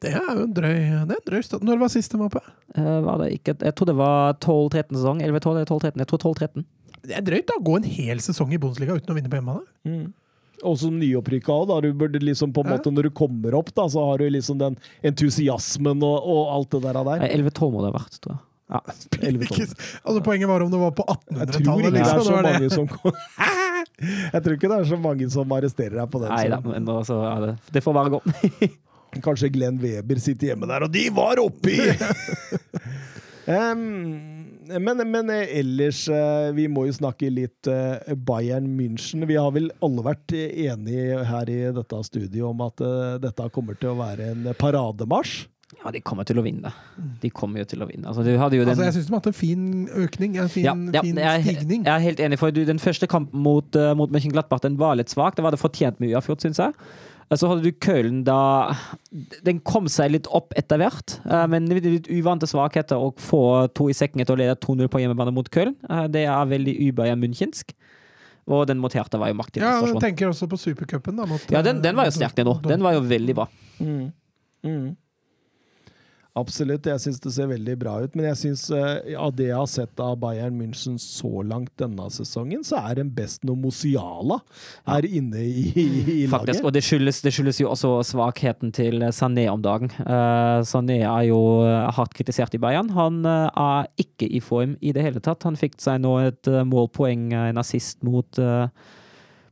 Det er jo en drøy, det er en drøy stund. Når var sist de var oppe? Uh, var det ikke, jeg tror det var 12-13 sesong. 11-12 eller 12-13. Jeg tror 12-13. Det er drøyt da, å gå en hel sesong i Bundesliga uten å vinne på hjemmebane. Mm. Og som nyopprykka òg, da. Du burde liksom på en Ja. måte, når du kommer opp, da, så har du liksom den entusiasmen og, og alt det der. der. 11-12 må det ha vært, tror jeg. Ja. Altså, poenget var om det var på Jeg tror ikke 1800-tallet. det er Liksom. Jeg tror ikke det er så mange som arresterer deg på den. Nei da, men da, ja, det, det får bare gå. Kanskje Glenn Weber sitter hjemme der, og de var oppi! um, men, men ellers, eh, vi må jo snakke litt eh, Bayern München. Vi har vel alle vært enige her i dette studioet om at eh, dette kommer til å være en parademarsj. Ja, de kommer til å vinne. De kommer jo til å vinne. Altså, hadde den Altså, jeg syns de har hatt en fin økning, en fin, ja, ja, fin jeg, er- stigning. jeg er helt enig, for du, den første kampen mot, uh, mot Mönchengladbach den var litt svak. Det var det fortjent med uavgjort, syns jeg. Eh, Så hadde du Köln da Den kom seg litt opp etter hvert, eh, men litt, litt uvante svakheter å få to i sekken etter å lede 2-0 på hjemmebane mot Köln. Eh, Det er veldig ubøya munchensk. Og den mot Hertha var jo maktig. Ja, jeg tenker også på supercupen. Ja, den, den var jo sterk, den òg. Den var jo veldig bra. Mm. Mm. Absolutt, jeg syns det ser veldig bra ut. Men jeg syns eh, av det jeg har sett av Bayern München så langt denne sesongen, så er den best når Mosiala er inne i, i, i Faktisk, laget. og det skyldes, det skyldes jo også svakheten til Sané om dagen. Uh, Sané er jo eh, hardt kritisert i Bayern. Han uh, er ikke i form i det hele tatt. Han fikk seg nå et uh, målpoeng, en assist mot,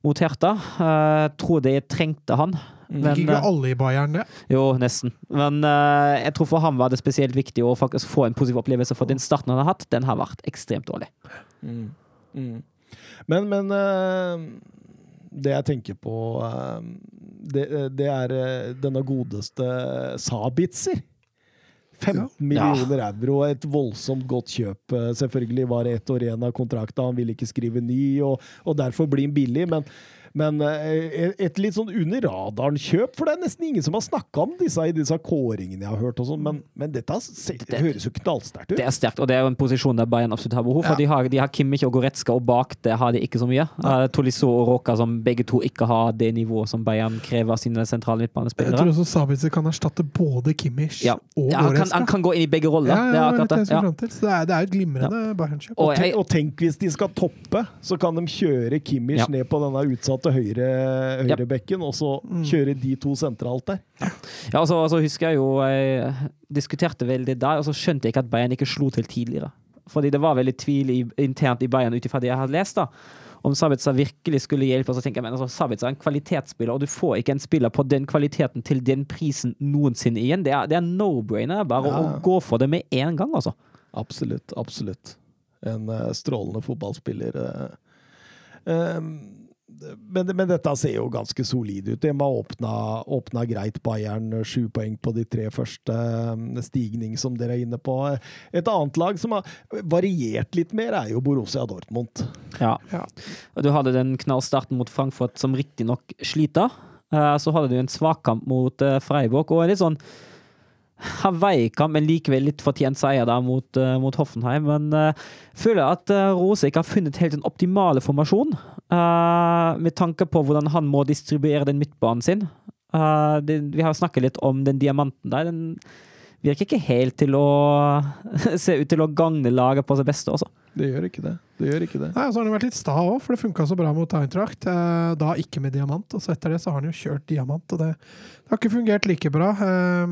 mot Hertha. Uh, tror det trengte han. Men, Ikke eh, alle i Bayern, det. jo, nesten. Men uh, jeg tror for ham var det spesielt viktig å faktisk få en positiv opplevelse, for den starten han har hatt, den har vært ekstremt dårlig. Mm. Mm. Men, men uh, det jeg tenker på uh, det, det er denne godeste Sabitzer. 15 millioner euro, et voldsomt godt kjøp. Selvfølgelig var det ett år igjen av kontrakta, han ville ikke skrive ny, og, og derfor blir han billig. Men, men eh, et litt sånn under radaren-kjøp, for det er nesten ingen som har snakka om disse i disse kåringene jeg har hørt. og sånn, Men, men dette ser, det høres jo knallsterkt ut. Det er sterkt, og det er jo en posisjon der Bayern absolutt har behov for. Ja. De, har, de har Kimmich og Goretzka, og bak det har de ikke så mye. Uh, Tolisso og Råka, som begge to ikke har det nivået som Bayern krever av sine sentrale Jeg tror også Sabitzer kan erstatte både Kimmich Ja. og Ja, han, kan, han kan gå inn i begge roller. Ja, det er akkurat det, det. Ja. så det, er, det er jo et glimrende Bayern-kjøp. Og Og, og tenk hvis de skal toppe, så kan de kjøre Kimmich Ja. ned på denne utsatte høyre, høyrebekken, og så Mm. kjøre de to sentralt der. ja, og så, husker jeg jo Jeg diskuterte vel det der, og så skjønte jeg ikke at Bayern ikke slo til tidligere. Fordi det var veldig tvil i, internt i Bayern ut ifra det jeg hadde lest. da om Sabitzer virkelig skulle hjelpe. Så tenker jeg, men altså, Sabitzer er en kvalitetsspiller, og du får ikke en spiller på den kvaliteten til den prisen noensinne igjen. Det er, er no-brainer bare Ja. å gå for det med en gang, altså. Absolutt, absolutt. En uh, strålende fotballspiller. eh. Um, men, men dette ser jo ganske solid ut. De har åpna, åpna greit Bayern. Sju poeng på de tre første. eh, Stigning, som dere er inne på. Et annet lag som har variert litt mer, er jo Borussia Dortmund. Ja. Ja. Og du hadde den knallstarten mot Frankfurt, som riktignok sliter. Eh, så hadde du en svakkamp mot eh, Freiburg, og en litt sånn Hawaii-kamp, men likevel litt fortjent seier da mot, uh, mot Hoffenheim. Men uh, føler at uh, Rose ikke har funnet helt den optimale formasjon, Uh, med tanke på hvordan han må distribuere den midtbanen sin. Det, vi har snakket litt om den diamanten der. Den virker ikke helt til å se ut til å gagne laget på sitt beste, også. Det gjør ikke det. Det gjør ikke det. Nei, så har han vært litt sta òg, for det funka så bra mot Eintracht. Eh, da ikke med diamant, og så etter det så har han jo kjørt diamant, og det, det har ikke fungert like bra. Eh,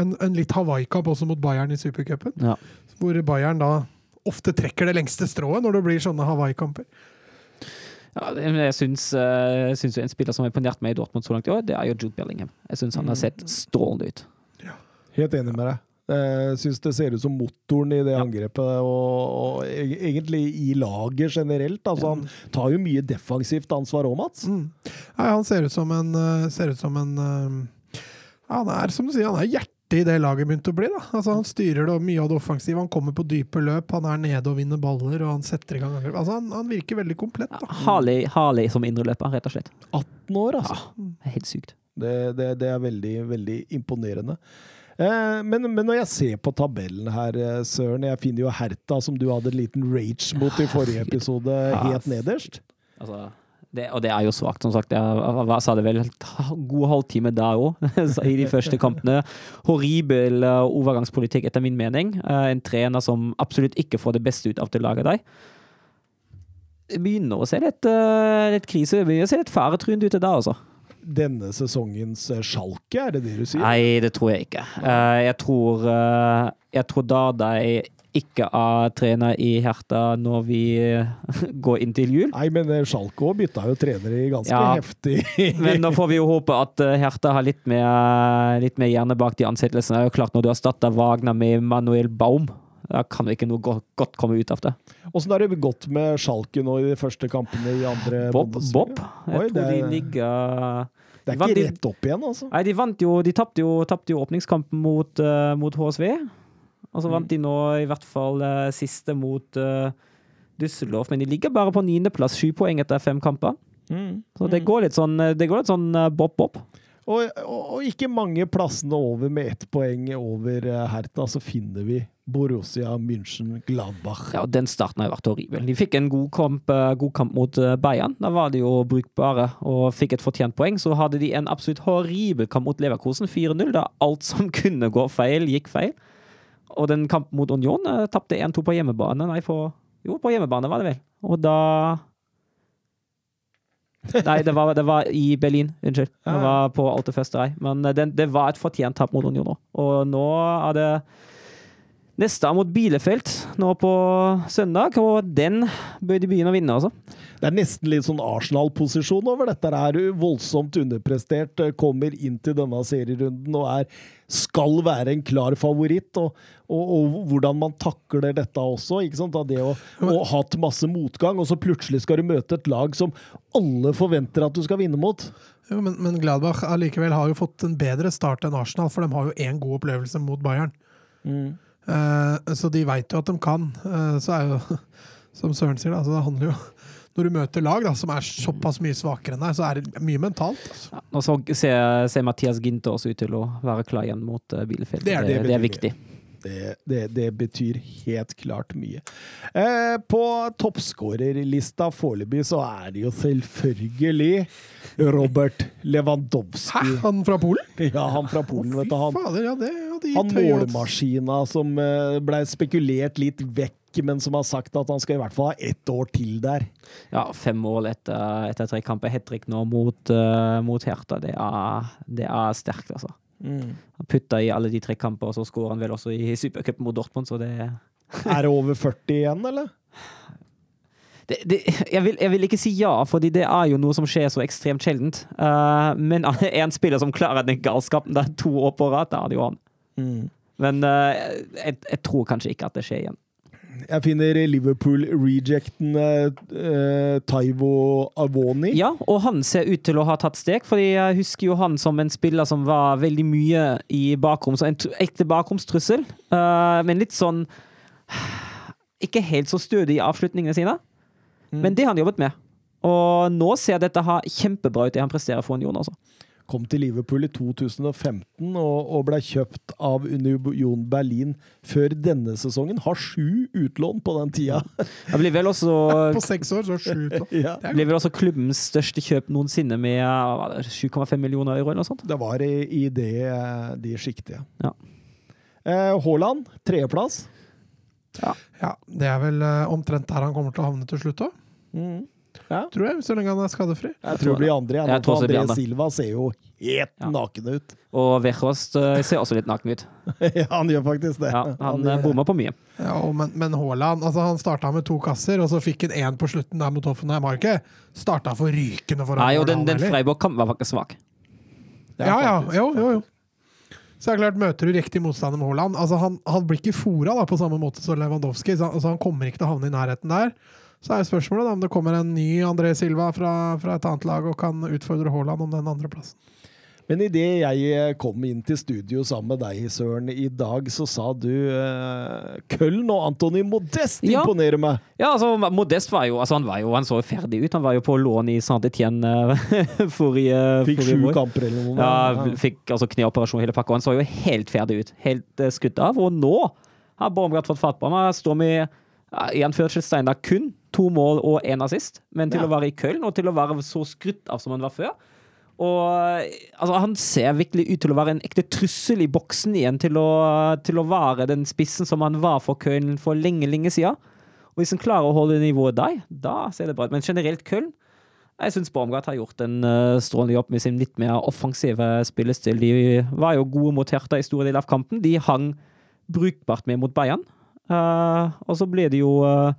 en, en litt Hawaii-kamp også mot Bayern i supercupen, Ja. hvor Bayern da ofte trekker det lengste strået når det blir sånne Hawaii-kamper. Ja, jeg syns, eh, jeg syns jo en spiller som har imponert meg i Dortmund så langt i år, det er jo Jude Bellingham. Jeg syns han har sett strålende ut. Ja. Helt enig med deg. Jeg syns det ser ut som motoren i det angrepet, og, og egentlig i laget generelt. Altså, han tar jo mye defensivt ansvar òg, Mats. Mm. Nei, han ser ut som en, eh, ser ut som en ja, Han er som du sier, han er hjertet i det laget begynte å bli. da. Altså, han styrer det, mye av det offensive, han kommer på dype løp, han er nede og vinner baller, og han setter i gang angrep. Altså, han, han virker veldig komplett. da. Harley, Harley som indreløper, rett og slett. 18 år, altså. Det er helt sykt. Det, det, det er veldig, veldig imponerende. Eh, men, men når jeg ser på tabellen her, eh, Søren Jeg finner jo Herta, som du hadde en liten rage mot i forrige episode, helt nederst. Altså, det, og det er jo svakt, som sagt. Jeg jeg sa det vel en god halvtime der òg, i de første kampene. Horribel eh, overgangspolitikk, etter min mening. En trener som absolutt ikke får det beste ut av det laget der. Det begynner å se litt, litt krise, det begynner å se litt faretruende ut der, altså. Denne sesongens sjalke, er det det du sier? Nei, det tror jeg ikke. Eh, jeg tror uh, Jeg tror Dardai ikke er trener i Herta når vi eh, går inn til jul. Nei, men sjalke Schalke òg bytta jo trenere i ganske Ja. heftig Men nå får vi jo håpe at Hertha Herta har litt mer, litt mer hjerne bak de ansettelsene. Det er jo klart Når du erstatter Wagner med Manuel Baum, da kan det ikke noe godt, godt komme ut av det. Åssen har det gått med Schalke nå i de første kampene i andre Bob, Bob. Jeg Oi, tror det de er- ligger Det er Vant ikke de- rett opp igjen, altså. Nei, de vant jo De tapte jo, jo åpningskampen mot, uh, mot HSV. Og så vant de nå i hvert fall uh, siste mot uh, Düsseldorf, men de ligger bare på niendeplass, sju poeng etter fem kamper. Så det går litt sånn, det går litt sånn eh, bob-bob. Og, og, og ikke mange plassene over med ett poeng over Hertha, så finner vi Borussia München Gladbach. Ja, og Den starten har vært horribel. De fikk en god kamp, eh, god kamp mot eh, Bayern. Da var de jo brukbare og fikk et fortjent poeng. Så hadde de en absolutt horribel kamp mot Leverkosen, 4-0. Da alt som kunne gå feil, gikk feil. Og den kampen mot Union uh, tapte 1-2 på hjemmebane. Nei, på, jo, på hjemmebane var det vel. Og da Nei, det var, det var i Berlin. Unnskyld. Det var på Alte Festerei. Men eh, den, det var et fortjent tap mot Union nå. Og nå er det Neste er mot Bielefeld nå på søndag, og den bør de begynne å vinne, altså. Det er nesten litt sånn Arsenal-posisjon over dette. her. Voldsomt underprestert, eh, kommer inn til denne serierunden og er, skal være en klar favoritt. Og, og, og hvordan man takler dette også. ikke sant? Av det å, å ha hatt masse motgang, og så plutselig skal du møte et lag som alle forventer at du skal vinne mot. Jo, men, men Gladbach allikevel har jo fått en bedre start enn Arsenal, for de har jo én god opplevelse mot Bayern. Eh, så de veit jo at de kan. Eh, så er jo, som Søren sier, da, det handler jo Når du møter lag da, som er såpass mye svakere enn deg, så er det mye mentalt. Altså. Ja, og så ser, ser Mathias Ginter også ut til å være klar igjen mot uh, Bielefeld. Det er- det det, betyr er viktig. Det, det, det betyr helt klart mye. Eh, på toppskårerlista foreløpig så er det jo selvfølgelig Robert Lewandowski. Hæ? Han fra Polen? Ja, han fra Polen, vet du. Han, fader, ja, det han målmaskina som ble blei spekulert litt vekk, men som har sagt at han skal i hvert fall ha ett år til der. Ja, fem mål etter, etter tre kamper. Hat trick nå mot, uh, mot Hertha. Det er, det er sterkt, altså. Han putta i alle de tre kamper, og så skårer han vel også i supercupen mot Dortmund, så det Er det over 40 igjen, eller? det, det, jeg, vil, jeg vil ikke si ja, fordi det er jo noe som skjer så ekstremt sjeldent. Uh, men en spiller som klarer den galskapen der to år på rad, da er det jo han. Men uh, jeg, jeg tror kanskje ikke at det skjer igjen. Jeg finner Liverpool-rejecten eh, Taivo Avoni. Ja, og han ser ut til å ha tatt steg, fordi jeg husker jo han som en spiller som var veldig mye i bakrom, så en ekte bakromstrussel, Uh, men litt sånn Ikke helt så stødig i avslutningene sine, men det har han jobbet med. Og nå ser dette her kjempebra ut, det han presterer for Union, altså. Kom til Liverpool i 2015 og, og ble kjøpt av Union Berlin før denne sesongen. Har sju utlån på den tida. Det blir vel også På seks år, så sju utlån. ja. Det blir vel også klubbens største kjøp noensinne med hva var det, 7,5 millioner euro eller noe sånt. Det var i, i det, de sjiktet, Ja. Eh, Haaland, tredjeplass. Ja, det er vel eh, omtrent der han kommer til å havne til slutt òg, Mm. Ja. tror jeg. Så lenge han er skadefri. Jeg tror det blir andre. Jeg Jeg tror André andre. Silva ser jo helt Ja. naken ut. Og Weghorst eh, ser også litt naken ut. ja, han gjør faktisk det. Ja, han han eh, bomma på mye. Ja, og men, men Haaland altså Han starta med to kasser, og så fikk han én på slutten der mot Hoffenheim. Har ikke starta for rykende foran Nei, og den, Haaland den. Freiburg-kampen var faktisk svak. Ja, ja. Jo, jo, jo. Så det er klart, møter du riktig motstander med Haaland altså han, han blir ikke fora da, på samme måte som Lewandowski, så altså han kommer ikke til å havne i nærheten der. Så er spørsmålet da, om det kommer en ny André Silva fra, fra et annet lag og kan utfordre Haaland om den andreplassen. Men idet jeg kom inn til studio sammen med deg, Søren, i dag, så sa du uh, Køln og Antony Modest Ja. imponerer meg. Ja, altså, Modest var jo, altså, han var jo Han så jo ferdig ut. Han var jo på lån i Saint-Étienne forrige forrige, Fikk sju kamper eller noe. Ja, fikk altså kneoperasjon hele pakka. Han så jo helt ferdig ut. Helt uh, skutt av. Og nå har Baumgart fått fatt på ham. Han står med uh, i anførselstegn da kun to mål og én assist. Men til Ja. å være i Köln, og til å være så skrytt av som han var før og altså, Han ser virkelig ut til å være en ekte trussel i boksen igjen, til å, til å være den spissen som han var for Köln for lenge, lenge siden. Og hvis han klarer å holde nivået der, da ser det bra ut. Men generelt Köln jeg syns Baumgart har gjort en uh, strålende jobb med sin litt mer offensive spillestil. De var jo gode mot Hertha i store deler av kampen. De hang brukbart med mot Bayern. Uh, og så ble det jo eh,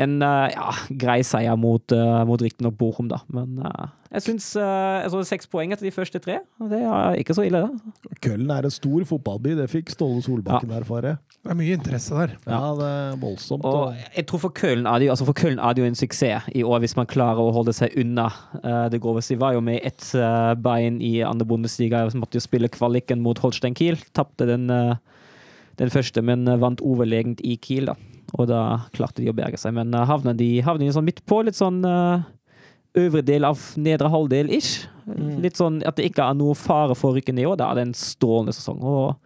en eh, ja, grei seier mot, uh, mot riktignok Bochum, da. Men eh, jeg syns uh, seks poeng etter de første tre. Det er ikke så ille, det. Køllen er en stor fotballby, det fikk Ståle Solbakken erfare. Det er mye interesse der. Ja, det er voldsomt. Og Og, jeg tror for Køllen er det jo, altså for Köln er det jo en suksess i år, hvis man klarer å holde seg unna eh, det groveste. De var jo med ett eh, bein i andre bondestiga, måtte jo spille kvaliken mot Holstein Kiel. Tapte den, eh, den første, men eh, vant overlegent i Kiel, da. Og da klarte de å berge seg. Men uh, havna de havna de sånn midt på, litt sånn eh, øvre del av nedre halvdel ish. Litt sånn at det ikke er noe fare for å rykke ned, og da er det en strålende sesong. og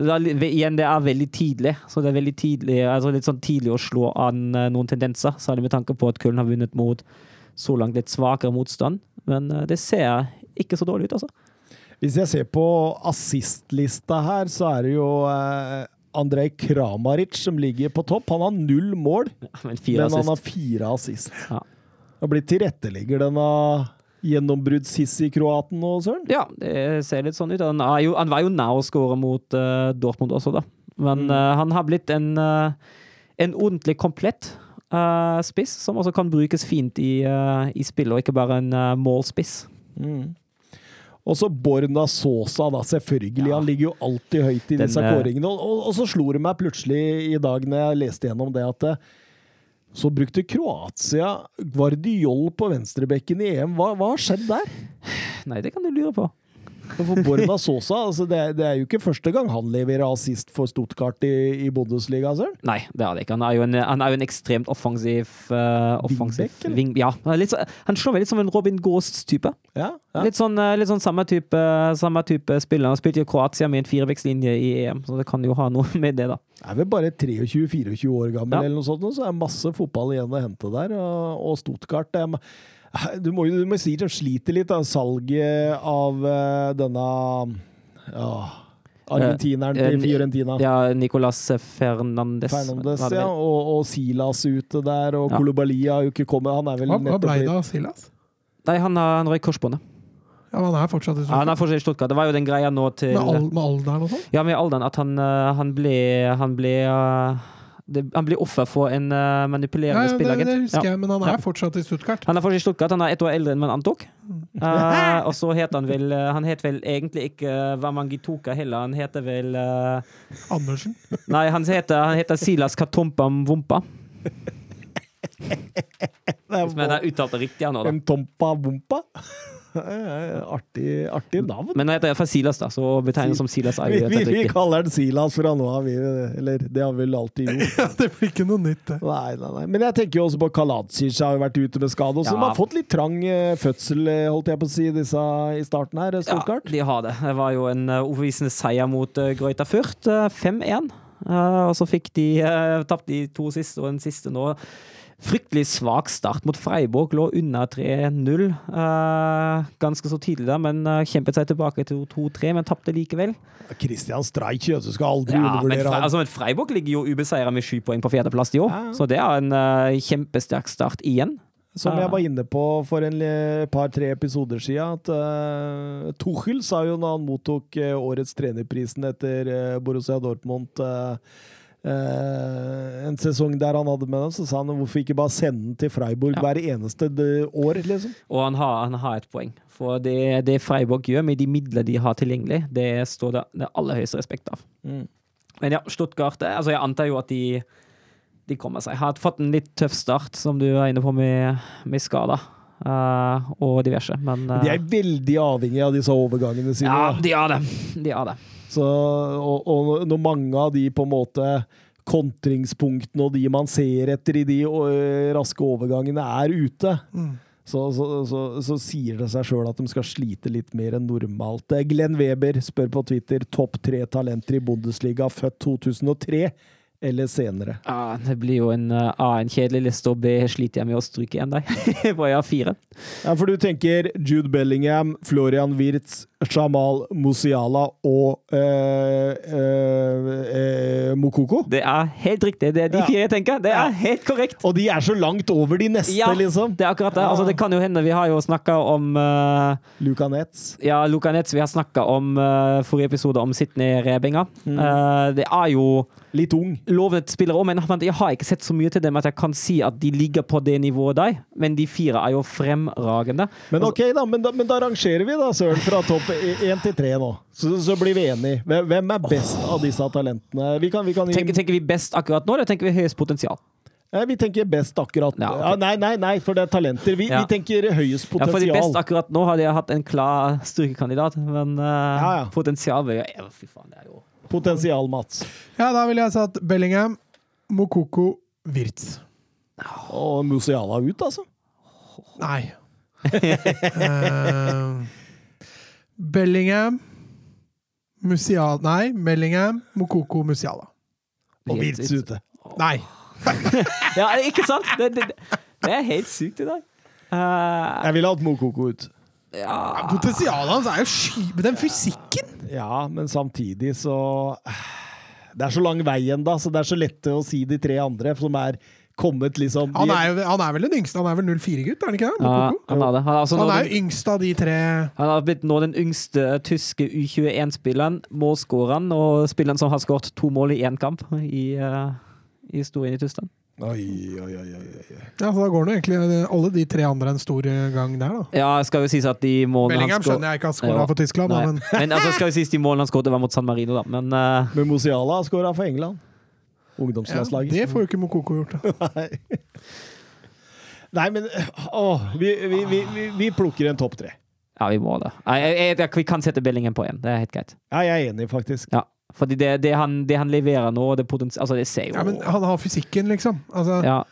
det er, igjen, det er veldig tidlig, så det er veldig tidlig, altså litt sånn tidlig å slå an eh, noen tendenser, særlig med tanke på at Köln har vunnet mot så langt litt svakere motstand. Men eh, det ser ikke så dårlig ut, altså. hvis jeg ser på assistlista her, så er det jo eh, Andrej Kramaric som ligger på topp. Han har null mål, Men fire men han har fire assist. Ja. Han blir tilrettelegger denne gjennombrudd-Sissi-kroaten nå, Søren? Ja, det ser litt sånn ut. Han, jo, han var jo nær å skåre mot uh, Dortmund også, da. Men Mm. uh, han har blitt en, uh, en ordentlig komplett spiss, som også kan brukes fint i, i spillet, og ikke bare en målspiss. Mm. Og så Borna Sosa, da. Selvfølgelig. Ja. Han ligger jo alltid høyt i Den, disse eh, kåringene. Og, og, og så slo det meg plutselig i dag når jeg leste gjennom det, at eh, så brukte Kroatia Guardiol på venstrebekken i EM. Hva, hva har skjedd der? Nei, det kan du lure på. For Borna Sosa, altså det, det er jo ikke første gang han leverer assist for Stuttgart i, i Bundesliga, Altså. Nei, det er det ikke. Han er jo en, han er jo en ekstremt offensiv, uh, offensiv wing, Ja, så, han slår meg litt som en Robin Ghost-type. Ja, ja. Litt, sånn, eh, litt sånn samme type, samme type spiller. Han spilte jo Kroatia med en firevektslinje i EM, så det kan jo ha noe med det, da. er vel bare 23-24 år gammel, eller noe sånt, så er masse fotball igjen å hente der. Og, og Stuttgart er, du, må, jo- du må si de sliter litt, da. Salget av uh, denne uh, argentineren Eh, til Fiorentina. Ja, Nicolas Fernandes. Fernandes, ja. Og, og Silas ute der, og Ja. Koulibaly har jo ikke kommet. Han er vel Hva, hva nettopp ble det av Silas? Nei, han, har- han røyk korsbåndet. Ja, han er fortsatt i Ja, han Stuttgart. er fortsatt i Stuttgart. Det var jo den greia nå til Med, al med alderen og sånn? Ja, med alderen at han, eh, han ble Han ble eh, det, Han blir offer for en uh, Ja, manipulerende ja, det, spillagent. det husker Ja. jeg, men han er Ja. fortsatt i Stuttgart. Han er fortsatt i Stuttgart. Han er ett år eldre enn man antok. Uh, og så het han vel uh, Han het vel egentlig ikke uh, Wamangituka heller. Han heter vel Andersen. Nei, han heter, han heter Silas Katompam Vompa. Hvis jeg har uttalt det riktig nå, da. En tompa bompa. artig, artig navn. Men han heter iallfall Silas, da, så betegnes som Silas er Vi, vi, vi kaller den Silas fra nå av. Eller det har vi vel alltid gjort. Ja, det blir ikke noe nytt, det. Nei, nei, nei. Men jeg tenker jo også på Kaladzic har jo vært ute med skade. Også. Ja. De har fått litt trang eh, fødsel, eh, holdt jeg på å si, disse i starten her. Ja, de har det. Det var jo en overbevisende seier mot uh, Furt, Fürth, eh, 5-1. Eh, og så fikk de uh, tapt de to siste og den siste nå. Fryktelig svak start mot Freiburg, lå unna 3-0 uh, ganske så tidlig da, men uh, kjempet seg tilbake til 2-3, men tapte likevel. Christian Streich, du skal aldri Ja, undervurdere men, han. altså, men Freiburg ligger jo ubeseira med sju poeng på fjerdeplass i år, Ja, så det er en uh, kjempesterk start igjen. Som jeg var inne på for en eh, par-tre episoder siden, at uh, Tuchel sa jo når han mottok eh, årets trenerprisen etter eh, Borussia Dortmund eh, eh, en sesong der han hadde med dem, så sa han hvorfor ikke bare sende den til Freiburg Ja. hver eneste år, liksom. Og han har, han har et poeng. For det, det Freiburg gjør med de midler de har tilgjengelig, det står det, det aller høyeste respekt av. Mm. Men ja, Stuttgart eh, altså Jeg antar jo at de, de kommer seg. Har fått en litt tøff start, som du er inne på, med, med skader Uh, og diverse. Men uh, De er veldig avhengige av disse overgangene sine. Ja, de har det. De har det. Så, og, og når mange av de på en måte kontringspunktene og de man ser etter i de raske overgangene, er ute, Mm. så, så, så, så sier det seg sjøl at de skal slite litt mer enn normalt. Glenn Weber spør på Twitter topp tre talenter i Bundesliga født 2003 eller senere. Ja, det blir jo en A, en kjedelig liste, og B sliter jeg med å stryke igjen der. For jeg har fire. Ja, for du tenker Jude Bellingham, Florian Wirtz, Jamal Musiala og eh, øh, øh, Mokoko? Det er helt riktig. Det er de fire jeg tenker. Det er helt korrekt. Og de er så langt over de neste, Ja, liksom. det er akkurat det. Altså, det kan jo hende Vi har jo snakka om uh, Luka Netz. Ja, Luka Netz, vi har snakka om uh, forrige episode om Sydney Rebinga. Eh, det er jo Litt ung. lovende spillere òg, men jeg har ikke sett så mye til dem at jeg kan si at de ligger på det nivået der. Men de fire er jo fremragende. Men ok, da, men da, men da rangerer vi da, Søren, fra topp én til tre nå. Så, så blir vi enige. Hvem- er best av disse talentene? Vi kan, vi kan Tenker, tenker vi best akkurat nå, eller tenker vi høyest potensial? Ja, Vi tenker best akkurat Ja, okay. ja, Nei, nei, nei, for det er talenter. Vi, Ja. vi tenker høyest potensial. Ja, for de best akkurat nå hadde jeg hatt en klar styrkekandidat, men uh, Ja, ja. potensial vil jeg ja, Fy faen, det er jo Potensial, Mats. Ja, da ville jeg satt Bellingham, Mokoko, Wirtz. Og Musiala ut, altså. Nei. Eh, Bellingham, Musiala Nei, Bellingham, Mokoko, Musiala. Og Wirtz ute. Nei. Ja, ikke sant? Det, det, det er helt sykt i dag. Uh, Jeg ville hatt Mokoko ut. ja. Potensialet hans er jo sky... Men den fysikken Ja, men samtidig så Det er så lang vei ennå, så det er så lett å si de tre andre som er kommet liksom Han er, jo, han er vel den yngste? Han er vel 04-gutt, er han ikke det? Ja, han er det. Han er, altså Han er den, jo yngst av de tre han har blitt nå den yngste tyske U21-spilleren, målskåreren, og spilleren som har skåret to mål i én kamp i, uh, i historien i Tyskland. Oi, oi, oi, oi. Ja, så da går det egentlig alle de tre andre en stor gang der, da. Ja, skal jo sies at de målene Bellingham skjønner jeg ikke har skåra for Tyskland, da, men Men altså skal jo sies de målene han skåret, var mot San Marino, da. Men uh... Men Musiala har skåra for England. ja, det får jo ikke Mokoko gjort. Da. Nei. Nei, men å, vi, vi, vi, vi, vi plukker en topp tre. ja, vi må det. Jeg, jeg, jeg, vi kan sette Bellingham på én, det er helt greit. Ja, jeg er enig, faktisk. Ja. Fordi det, det, han, det han leverer nå, det Altså, det ser jo Ja, men han har fysikken, liksom. Altså, Ja.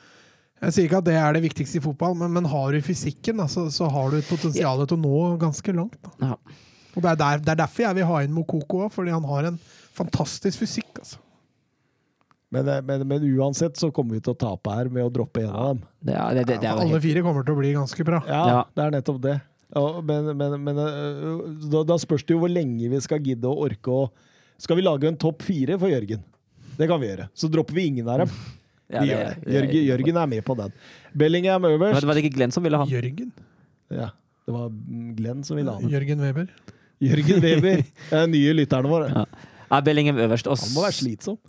Jeg sier ikke at det er det viktigste i fotball, men, men har du fysikken, altså, så, så har du et potensial til å nå ganske langt. Da. Ja. Og det er, der, det er derfor jeg vil ha inn Mokoko òg, fordi han har en fantastisk fysikk. Altså. Men, eh, men, men uansett så kommer vi til å tape her med å droppe en av dem. Det er, det, det, det er Alle fire kommer til å bli ganske bra. Ja, Ja. det er nettopp det. Ja, men men, men øh, da, da spørs det jo hvor lenge vi skal gidde å orke å Skal vi lage en topp fire for Jørgen? Det kan vi gjøre. Så dropper vi ingen av dem. ja, Vi det- det. Jørgen, Jørgen er med på den. Bellingham Men øverst. det var det ikke Glenn som ville ha han? Jørgen. Ja, det var Glenn som ville ha den. Jørgen Weber. Jørgen Weber. Er nye lytterne våre. Ja. Er Bellingham øverst. Og Han må være slitsom.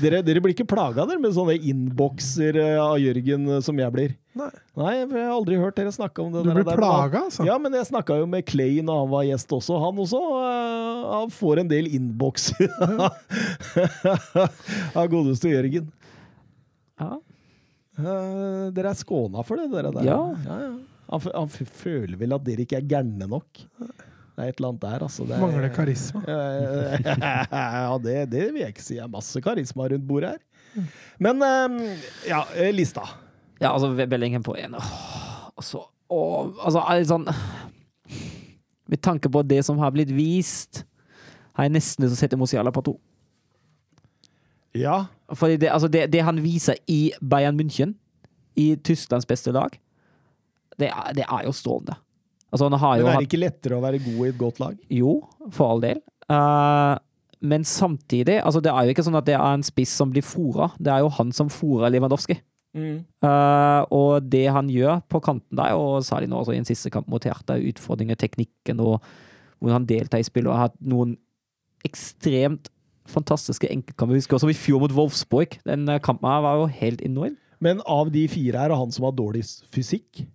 dere, dere blir ikke plaga der med sånne innbokser eh, av Jørgen eh, som jeg blir? Nei. Nei, jeg har aldri hørt dere snakke om det. Du der- blir der, plaga, altså. Ja, men jeg snakka jo med Clay når han var gjest også. Han også eh, han får en del innbokser av godeste Jørgen. ja. Eh, dere er skåna for det, dere der. Ja. ja, ja. Han, f- han f- føler vel at dere ikke er gærne nok. Det er et eller annet der, altså. Det er- Mangler karisma. Ja, det, det vil jeg ikke si. Det er masse karisma rundt bordet her. Men eh, ja, eh, lista. Ja, altså Bellingham på én. Altså, Altså, sånn Med tanke på det som har blitt vist, har jeg nesten lyst til å sette Musiala på to. Ja. Fordi det, altså det, det han viser i Bayern München, i Tysklands beste lag, det er, det er jo strålende. Altså, han har Men jo er det ikke lettere å være god i et godt lag? Jo, for all del. Uh, men samtidig, altså det er jo ikke sånn at det er en spiss som blir fora. Det er jo han som fôrer Lewandowski. Eh, og det han gjør på kanten der, og særlig nå også i en siste kamp mot Hertha, utfordringer, teknikken og hvordan han deltar i spillet, og har hatt noen ekstremt fantastiske enkeltkamper. Vi husker også i fjor mot Wolfsburg. Den eh, kampen her var jo helt enorm. Men av de fire er det han som har dårligst fysikk.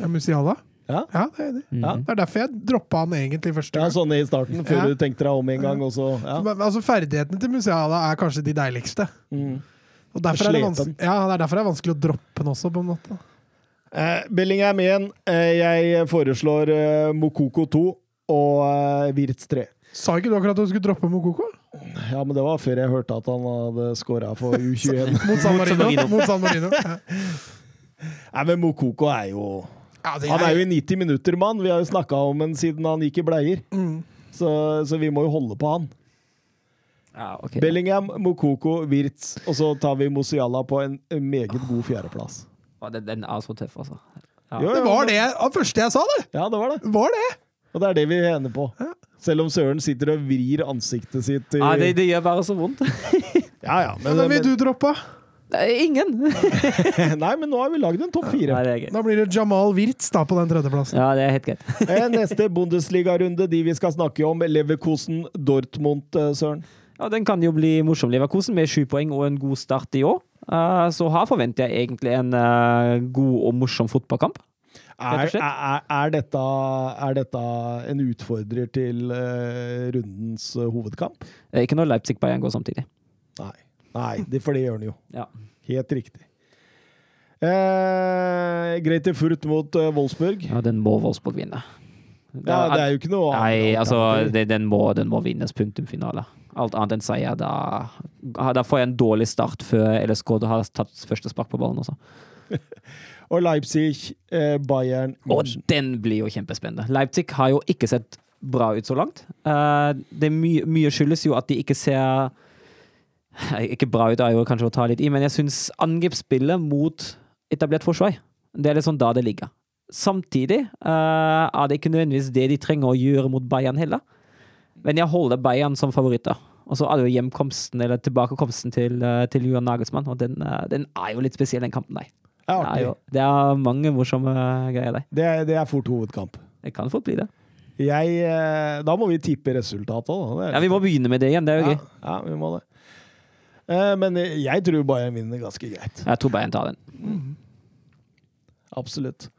Ja, Musiala? Ja. Ja, det er enig. Ja. Det er derfor jeg droppa han egentlig første gang. Ja, sånn i starten, før Ja. du tenkte deg om en gang, Også, ja. Men, Altså, Ferdighetene til Musiala er kanskje de deiligste. Mm. Og derfor er det, ja, det er derfor det er vanskelig å droppe den også, på en måte. Eh, Bellingham 1. Eh, jeg foreslår eh, Mokoko 2 og eh, Wirtz 3. Sa ikke du akkurat at du skulle droppe Mokoko? Ja, men det var før jeg hørte at han hadde scora for U21. Mot San Marino. Marino. Mot San Marino. Ja. Nei, men Mokoko er jo Ja, Han er jo i 90 minutter, mann. Vi har jo snakka om han siden han gikk i bleier. Mm. Så, så vi må jo holde på han. Ja, okay. Bellingham, Mokoko, Wirtz, og så tar vi Mosiala på en meget god fjerdeplass. Oh, den, den er så tøff, altså. Ja. Jo, Det var det første jeg sa, det! Ja, det var det. Var det? Og det er det vi ender på. Selv om Søren sitter og vrir ansiktet sitt i Ja, det, det gjør bare så vondt. Ja, ja. Men, vil men, du droppe? Ingen! nei, men nå har vi lagd en topp fire. Da blir det Jamal Wirtz da på den tredjeplassen. Ja, det er helt greit. Eh, Neste Bundesliga-runde, de vi skal snakke om, Leverkosen, Dortmund, eh, Søren. Ja, Den kan jo bli morsom. Leverkosen med sju poeng og en god start i år. Eh, så her forventer jeg egentlig en god og morsom fotballkamp. Er, er, er, dette, er dette en utfordrer til rundens hovedkamp? Ikke når Leipzig-Bayern går samtidig. Nei. Nei, det, for det gjør han jo. Ja. Helt riktig. Eh, Grete Furt mot eh, Wolfsburg. ja, den må Wolfsburg vinne. Ja, det er jo ikke noe annet. Nei, altså, det, den, må, den må vinnes. Punktum finale. Alt annet enn seier, da, da får jeg en dårlig start før LSK har tatt første spark på ballen. Også. Og Leipzig, eh, Bayern Og den blir jo kjempespennende. Leipzig har jo ikke sett bra ut så langt. Uh, det mye, mye skyldes jo at de ikke ser Ikke bra ut er jo kanskje å ta litt i, men jeg syns angrepsspillet mot etablert forsvar, det er liksom da det ligger. Samtidig uh, er det ikke nødvendigvis det de trenger å gjøre mot Bayern heller. Men jeg holder Bayern som favoritter. Og så er det jo hjemkomsten, eller tilbakekomsten til, eh, til Johan Nagelsmann, og den, eh, den er jo litt spesiell, den kampen der. Det er Det er, jo, det er mange morsomme greier der. Det det er fort hovedkamp. Det kan fort bli det. Jeg, da må vi tippe resultatet òg. Ja, Vi må begynne med det igjen, det er jo ja, gøy. ja, vi må det. Eh, men jeg tror Bayern vinner ganske greit. Jeg tror Bayern tar den. Absolutt.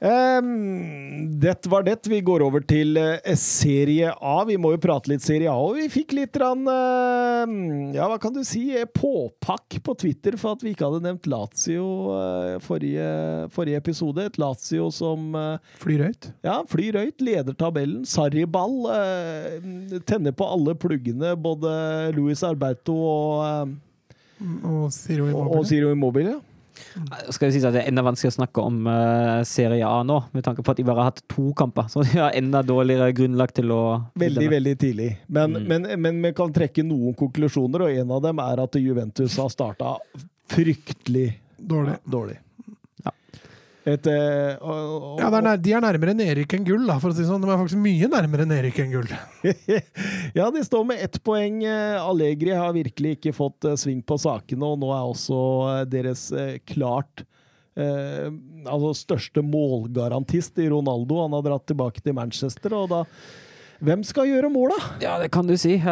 Um, det var det. Vi går over til uh, Serie A. Vi må jo prate litt Serie A, og vi fikk litt rann, uh, Ja, hva kan du si? eh, Påpakk på Twitter for at vi ikke hadde nevnt Lazio uh, forrige, forrige episode. Et Lazio som eh, Flyr høyt. ja, flyr høyt, leder tabellen. Sarriball eh, tenner på alle pluggene, både Luis Alberto og, eh, Og Immobile. og, og. Ziro Immobile. Skal det sies at Det er enda vanskeligere å snakke om uh, Serie A nå, med tanke på at de bare har hatt to kamper. Så de har enda dårligere grunnlag til å Veldig, veldig tidlig. Men, Mm. men, men vi kan trekke noen konklusjoner, og en av dem er at Juventus har starta fryktelig Dårlig. dårlig. Et, eh, og, og, Ja, det er De er nærmere nedrykk enn gull, da, for å si sånn. De er faktisk mye nærmere nedrykk enn gull. ja, de står med ett poeng. Eh, Allegri har virkelig ikke fått eh, sving på sakene, og nå er også eh, deres klart eh, altså største målgarantist i Ronaldo. Han har dratt tilbake til Manchester, og da Hvem skal gjøre måla? Ja, det kan du si. Eh,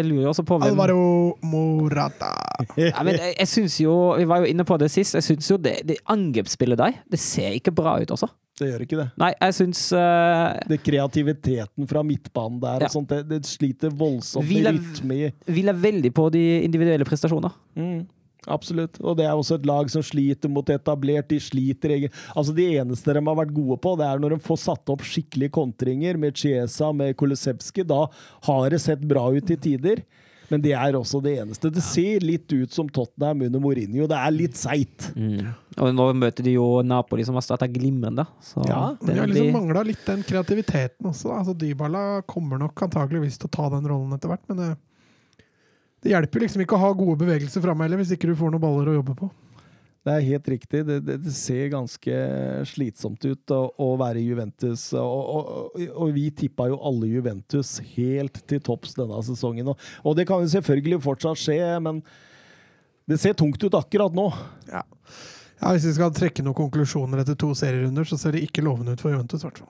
Jeg lurer også på hvem Alvaro Morata. ja, men jeg, jeg synes jo, Vi var jo inne på det sist. Jeg syns jo det, det angrepsspillet der, det ser ikke bra ut også. Det gjør ikke det. Nei, jeg syns uh, det kreativiteten fra midtbanen der Ja. og sånt, det, det sliter voldsomt i med rytme i hviler veldig på de individuelle prestasjoner. mm. Absolutt. Og det er også et lag som sliter mot etablert. De sliter egen... Altså, de eneste de har vært gode på, det er når de får satt opp skikkelige kontringer med Chiesa, med Kulusevski. Da har det sett bra ut til tider. Men det er også det eneste. Det ser litt ut som Tottenham under Mourinho. Det er litt seigt. Mm. Og nå møter de jo Napoli, som har starta glimrende. Så Ja, Men de har liksom mangla litt den kreativiteten også. Altså, Dybala kommer nok antageligvis til å ta den rollen etter hvert, men det, det hjelper liksom ikke å ha gode bevegelser framme heller, hvis ikke du får noen baller å jobbe på. Det er helt riktig. Det, det, det ser ganske slitsomt ut å, å være i Juventus. Og, og, og vi tippa jo alle Juventus helt til topps denne sesongen. Og, og det kan jo selvfølgelig fortsatt skje, men det ser tungt ut akkurat nå. Ja. ja, Hvis vi skal trekke noen konklusjoner etter to serierunder, så ser det ikke lovende ut for Juventus. i.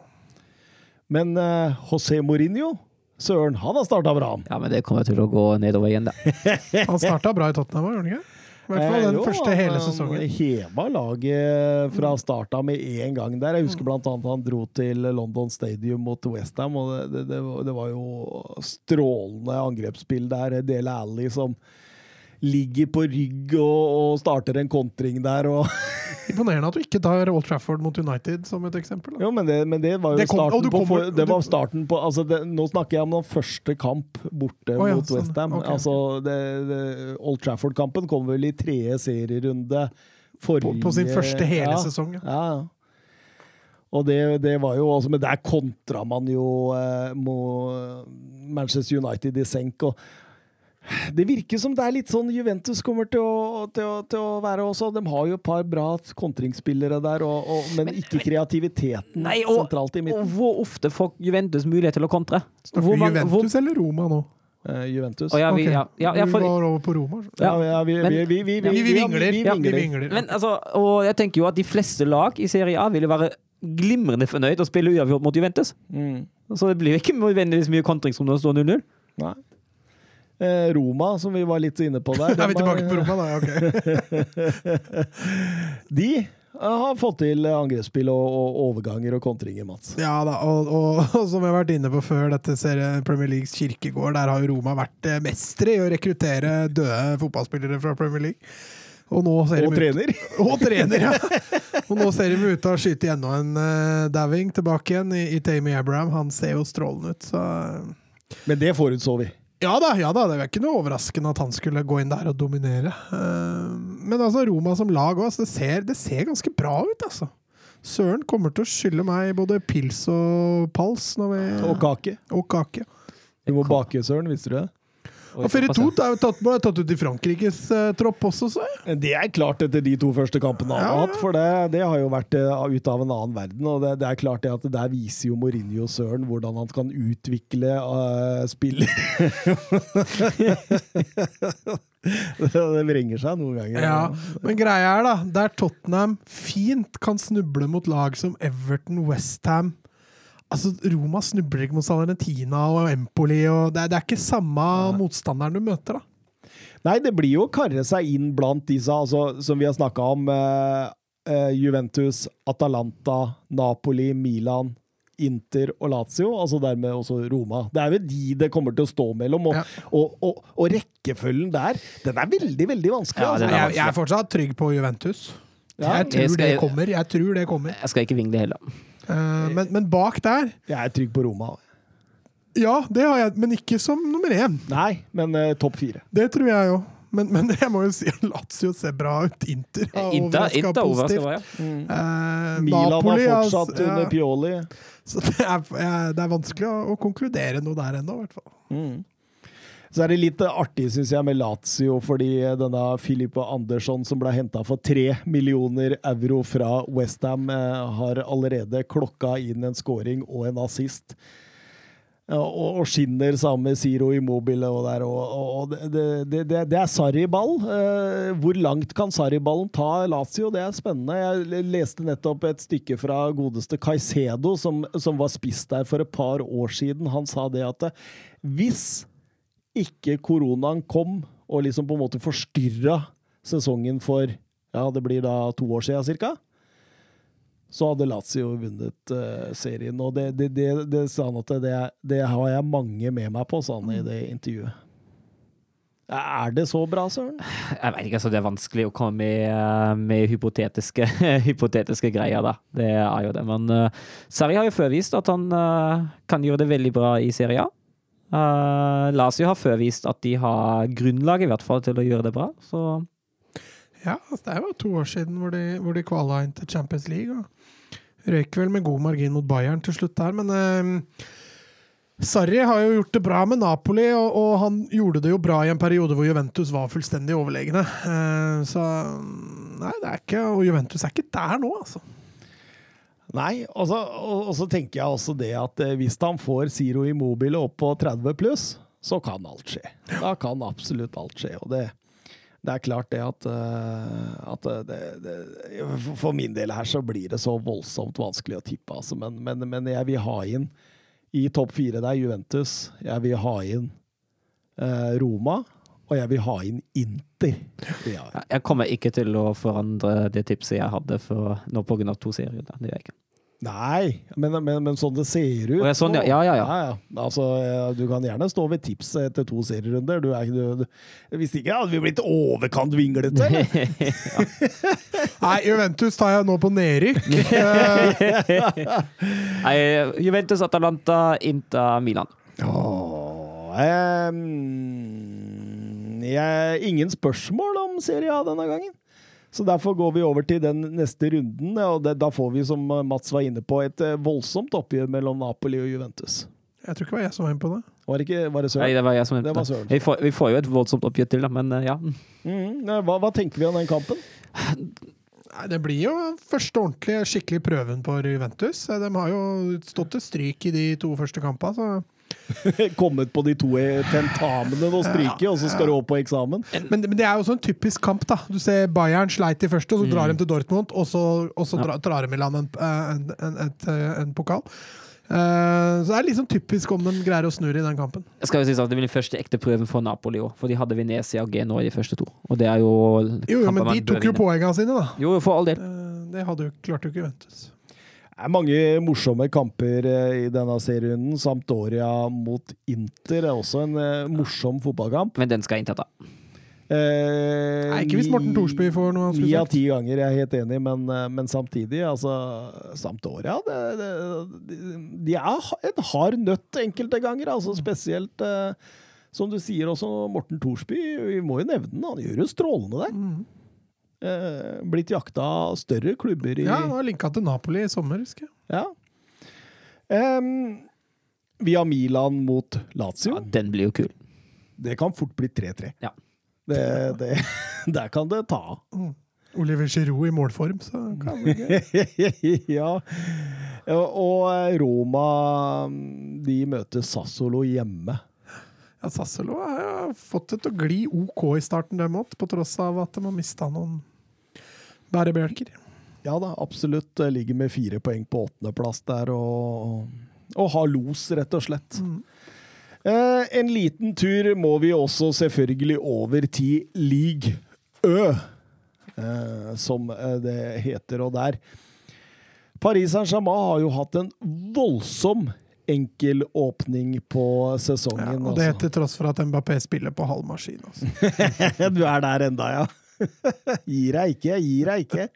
Men uh, José Mourinho, søren, han har starta bra. han. Ja, men det kommer til å gå nedover igjen, da. Han starta bra i Tottenham, gjorde han ikke? I hvert fall Eh, den jo, første hele han sesongen. heva laget fra starta med en gang der. Jeg husker blant annet han dro til London Stadium mot Westham, og det, det, det, var- det var jo strålende angrepsspill der. Dele Alli som ligger på rygg og, og starter en kontring der. Og, Imponerende at du ikke tar Old Trafford mot United som et eksempel. Da. jo, men, det, men det var jo Det kom- starten på, kommer- for, det var starten på altså det, Nå snakker jeg om den første kamp borte oh, ja, mot sånn. Westham. Ok, Altså, Old Trafford-kampen kom vel i tredje serierunde På, forrige på sin første hele ja. sesong. Ja. Ja. Og det, det var jo også Men der kontra man jo eh, Manchester United i senk. og det virker som det er litt sånn Juventus kommer til å, til å, til å være også. De har jo et par bra kontringsspillere der, og, og, men ikke kreativiteten Nei, og- sentralt i midten. Og hvor ofte får Juventus mulighet til å kontre? Snakker vi mange- hvor- Juventus eller Roma nå? Uh, Juventus. Oh, ja, vi, okay. ja, ja, ja, Du for, var over på Roma. Ja, ja, vi, Men- vi, vi, vi, Vi, vi vingler. vi Ja, vi vingler. men altså, og jeg tenker jo at de fleste lag i Serie A ville være glimrende fornøyd å spille uavgjort mot Juventus. Mm. Så det blir jo ikke nødvendigvis mye kontringsrom når det står 0-0. Nei. Eh, Roma, som vi var litt inne på der. Er vi tilbake på Roma, da. ok. De eh, har fått til angrepsspill og, og overganger og kontringer, Mats. Ja da, og, og, og som vi har vært inne på før, dette serien Premier Leagues kirkegård, der har Roma vært eh, mestere i å rekruttere døde fotballspillere fra Premier League. Og Og trener! ut. Og trener, ja! Og nå ser de ut til å skyte enda en uh, dauing tilbake igjen i, i Tammy Abraham. Han ser jo strålende ut, så Men det forutså vi. Ja da, ja da, det er ikke noe overraskende at han skulle gå inn der og dominere. Eh, men altså, Roma som lag òg, det, ser- det ser ganske bra ut, altså. Søren kommer til å skylde meg både pils og pals når vi, Og kake. og kake. Du må bake, Søren, visste du det? Og Ferritot er jo tatt, tatt ut i Frankrikes uh, tropp også, så jeg. Det er klart etter de to første kampene han har Ja, hatt, for det, det har jo vært uh, ut av en annen verden. Og det, det er klart det at der viser jo Mourinho Søren hvordan han kan utvikle uh, spiller. det, det vrenger seg noen ganger. Ja, men greia er da, der Tottenham fint kan snuble mot lag som Everton, Westham Altså, Roma snubler ikke mot Salernitina og Empoli, og det er, det er ikke samme motstanderen du møter, da. Nei, det blir jo å karre seg inn blant disse, altså, som vi har snakka om. eh, eh, Juventus, Atalanta, Napoli, Milan, Inter og Lazio. Altså dermed også Roma. Det er vel de det kommer til å stå mellom. Og, Ja. og, og, og rekkefølgen der, den er veldig, veldig vanskelig. Ja, altså. er Jeg, jeg er fortsatt trygg på Juventus. Ja, jeg tror jeg skal- det kommer. Jeg tror det kommer. Jeg skal ikke vingle heller. Eh, men, men bak der Jeg er trygg på Roma. Ja, det har jeg, men ikke som nummer én. Nei, men uh, topp fire. Det tror jeg jo. Men, men jeg må jo si at Lazio ser bra ut. Inter har overrasker positivt. ja. Eh, Milan Napoli, har altså, fortsatt ja. under Pioli. Så det er, det er vanskelig å, å konkludere noe der ennå, i hvert fall. Mm. Så er det litt artig, syns jeg, med Lazio, fordi denne Filippo Andersson, som ble henta for tre millioner euro fra Westham, eh, har allerede klokka inn en scoring og en assist. Og, og skinner sammen med Ziro Immobile og der. Og, og, det, det, det, det er Sarri-ball. Eh, hvor langt kan Sarri-ballen ta Lazio? Det er spennende. Jeg leste nettopp et stykke fra godeste Caicedo, som, som var spiss der for et par år siden. Han sa det at eh, hvis ikke koronaen kom og liksom på en måte forstyrra sesongen for ja, det blir da to år siden cirka, så hadde Lazio vunnet uh, serien. Og det, det, det, det sa han at det, har jeg mange med meg på, sa han i det intervjuet. Er det så bra, Søren? Jeg vet ikke, altså det er vanskelig å komme med, eh, med hypotetiske, hypotetiske greier, da. Det er jo det. Men uh, Sarri har jo førvist at han uh, kan gjøre det veldig bra i Serie A. Uh, Lazio har før vist at de har grunnlag i hvert fall til å gjøre det bra, så Ja, altså det er jo to år siden hvor de, hvor de kvala inn til Champions League. Og røyk vel med god margin mot Bayern til slutt der, men uh, Sarri har jo gjort det bra med Napoli, og, og han gjorde det jo bra i en periode hvor Juventus var fullstendig overlegne. Uh, så Nei, det er ikke Og Juventus er ikke der nå, altså. Nei, og så, og, og så tenker jeg også det at eh, hvis han får Ziro Immobile opp på 30 pluss, så kan alt skje. Da kan absolutt alt skje. Og det, det er klart det at, eh, at det, det, For- For min del her så blir det så voldsomt vanskelig å tippe, altså. Men, men, men jeg vil ha inn i topp fire der Juventus. Jeg vil ha inn eh, Roma. Og jeg vil ha inn Inter. Ja. jeg. kommer ikke til å forandre det tipset jeg hadde for, nå av to serier. Da. Det gjør jeg ikke. Nei, men, men, men sånn det ser ut sånn, ja. Ja, ja. Altså, du kan gjerne stå ved tipset etter to serierunder. Du er, du, du, hvis ikke hadde vi blitt overkant vinglete. Nei, Juventus tar jeg nå på nedrykk. Nei, Juventus, Atalanta, Inter, Milan. Åh, ehm, jeg, ingen spørsmål om Serie A denne gangen. Så derfor går vi over til den neste runden, og det, da får vi, som Mats var inne på, et eh, voldsomt oppgjør mellom Napoli og Juventus. Jeg tror ikke det var jeg som var inne på det. Var det ikke var det Nei, det var jeg som var det. det. Vi, får- vi får jo et voldsomt oppgjør til, da, men eh, ja. Mm, Hva, hva tenker vi om den kampen? Nei, Det blir jo første ordentlige, skikkelig prøven på Juventus. De har jo stått til stryk i de to første kampene, så Kommet på de to eh, tentamene og stryke, og så skal du opp på eksamen? Men, men det er jo også en typisk kamp, da. Du ser Bayern sleit i første, og så drar de til Dortmund, og så, og så Ja. drar de i land en, en, en, et, en pokal. Uh, så det er liksom typisk om de greier å snurre i den kampen. Jeg skal jo si at det blir den første ekte prøven for Napoli òg, for de hadde Venezia og Genoa i de første to. Og det er jo Jo, jo men de tok jo poengene sine, da. Jo, for all del. Uh, det hadde jo klart jo ikke Juventus. Det er mange morsomme kamper eh, i denne serierunden. Sampdoria mot Inter er også en eh, morsom fotballkamp. Men den skal Inter ta. Eh, Nei, ikke hvis Morten Thorsby får noe Ni av ti ganger, jeg er helt enig, men, eh, men samtidig, altså Sampdoria det, det, De er en hard nøtt enkelte ganger, altså spesielt eh, Som du sier også, Morten Thorsby. Vi må jo nevne den, han gjør jo strålende der. Mm. Eh, blitt jakta av større klubber i Ja, han var linka til Napoli i sommer, husker jeg. Ja. Em, via Milan mot Lazio. Ja, den blir jo kul. Det kan fort bli 3-3. Ja. Det, det, der kan det ta av. Oliver Giroud i målform, så kan det ikke ja. Og eh, Roma de møter Sassolo hjemme. Ja, Sassolo har jo fått det til å gli OK i starten, dem òg, på tross av at de har mista noen bærebjelker. Ja da, absolutt. jeg Ligger med fire poeng på åttendeplass der og, og har los, rett og slett. Mm. Eh, en liten tur må vi også selvfølgelig over til League Ø, eh, som eh, det heter. Og der Paris Saint-Germain har jo hatt en voldsom enkel åpning på Ja, sesongen. og det altså. heter tross for at Mbappé spiller på halv maskin. Altså. du er der enda, ja. gir deg ikke, gir deg ikke.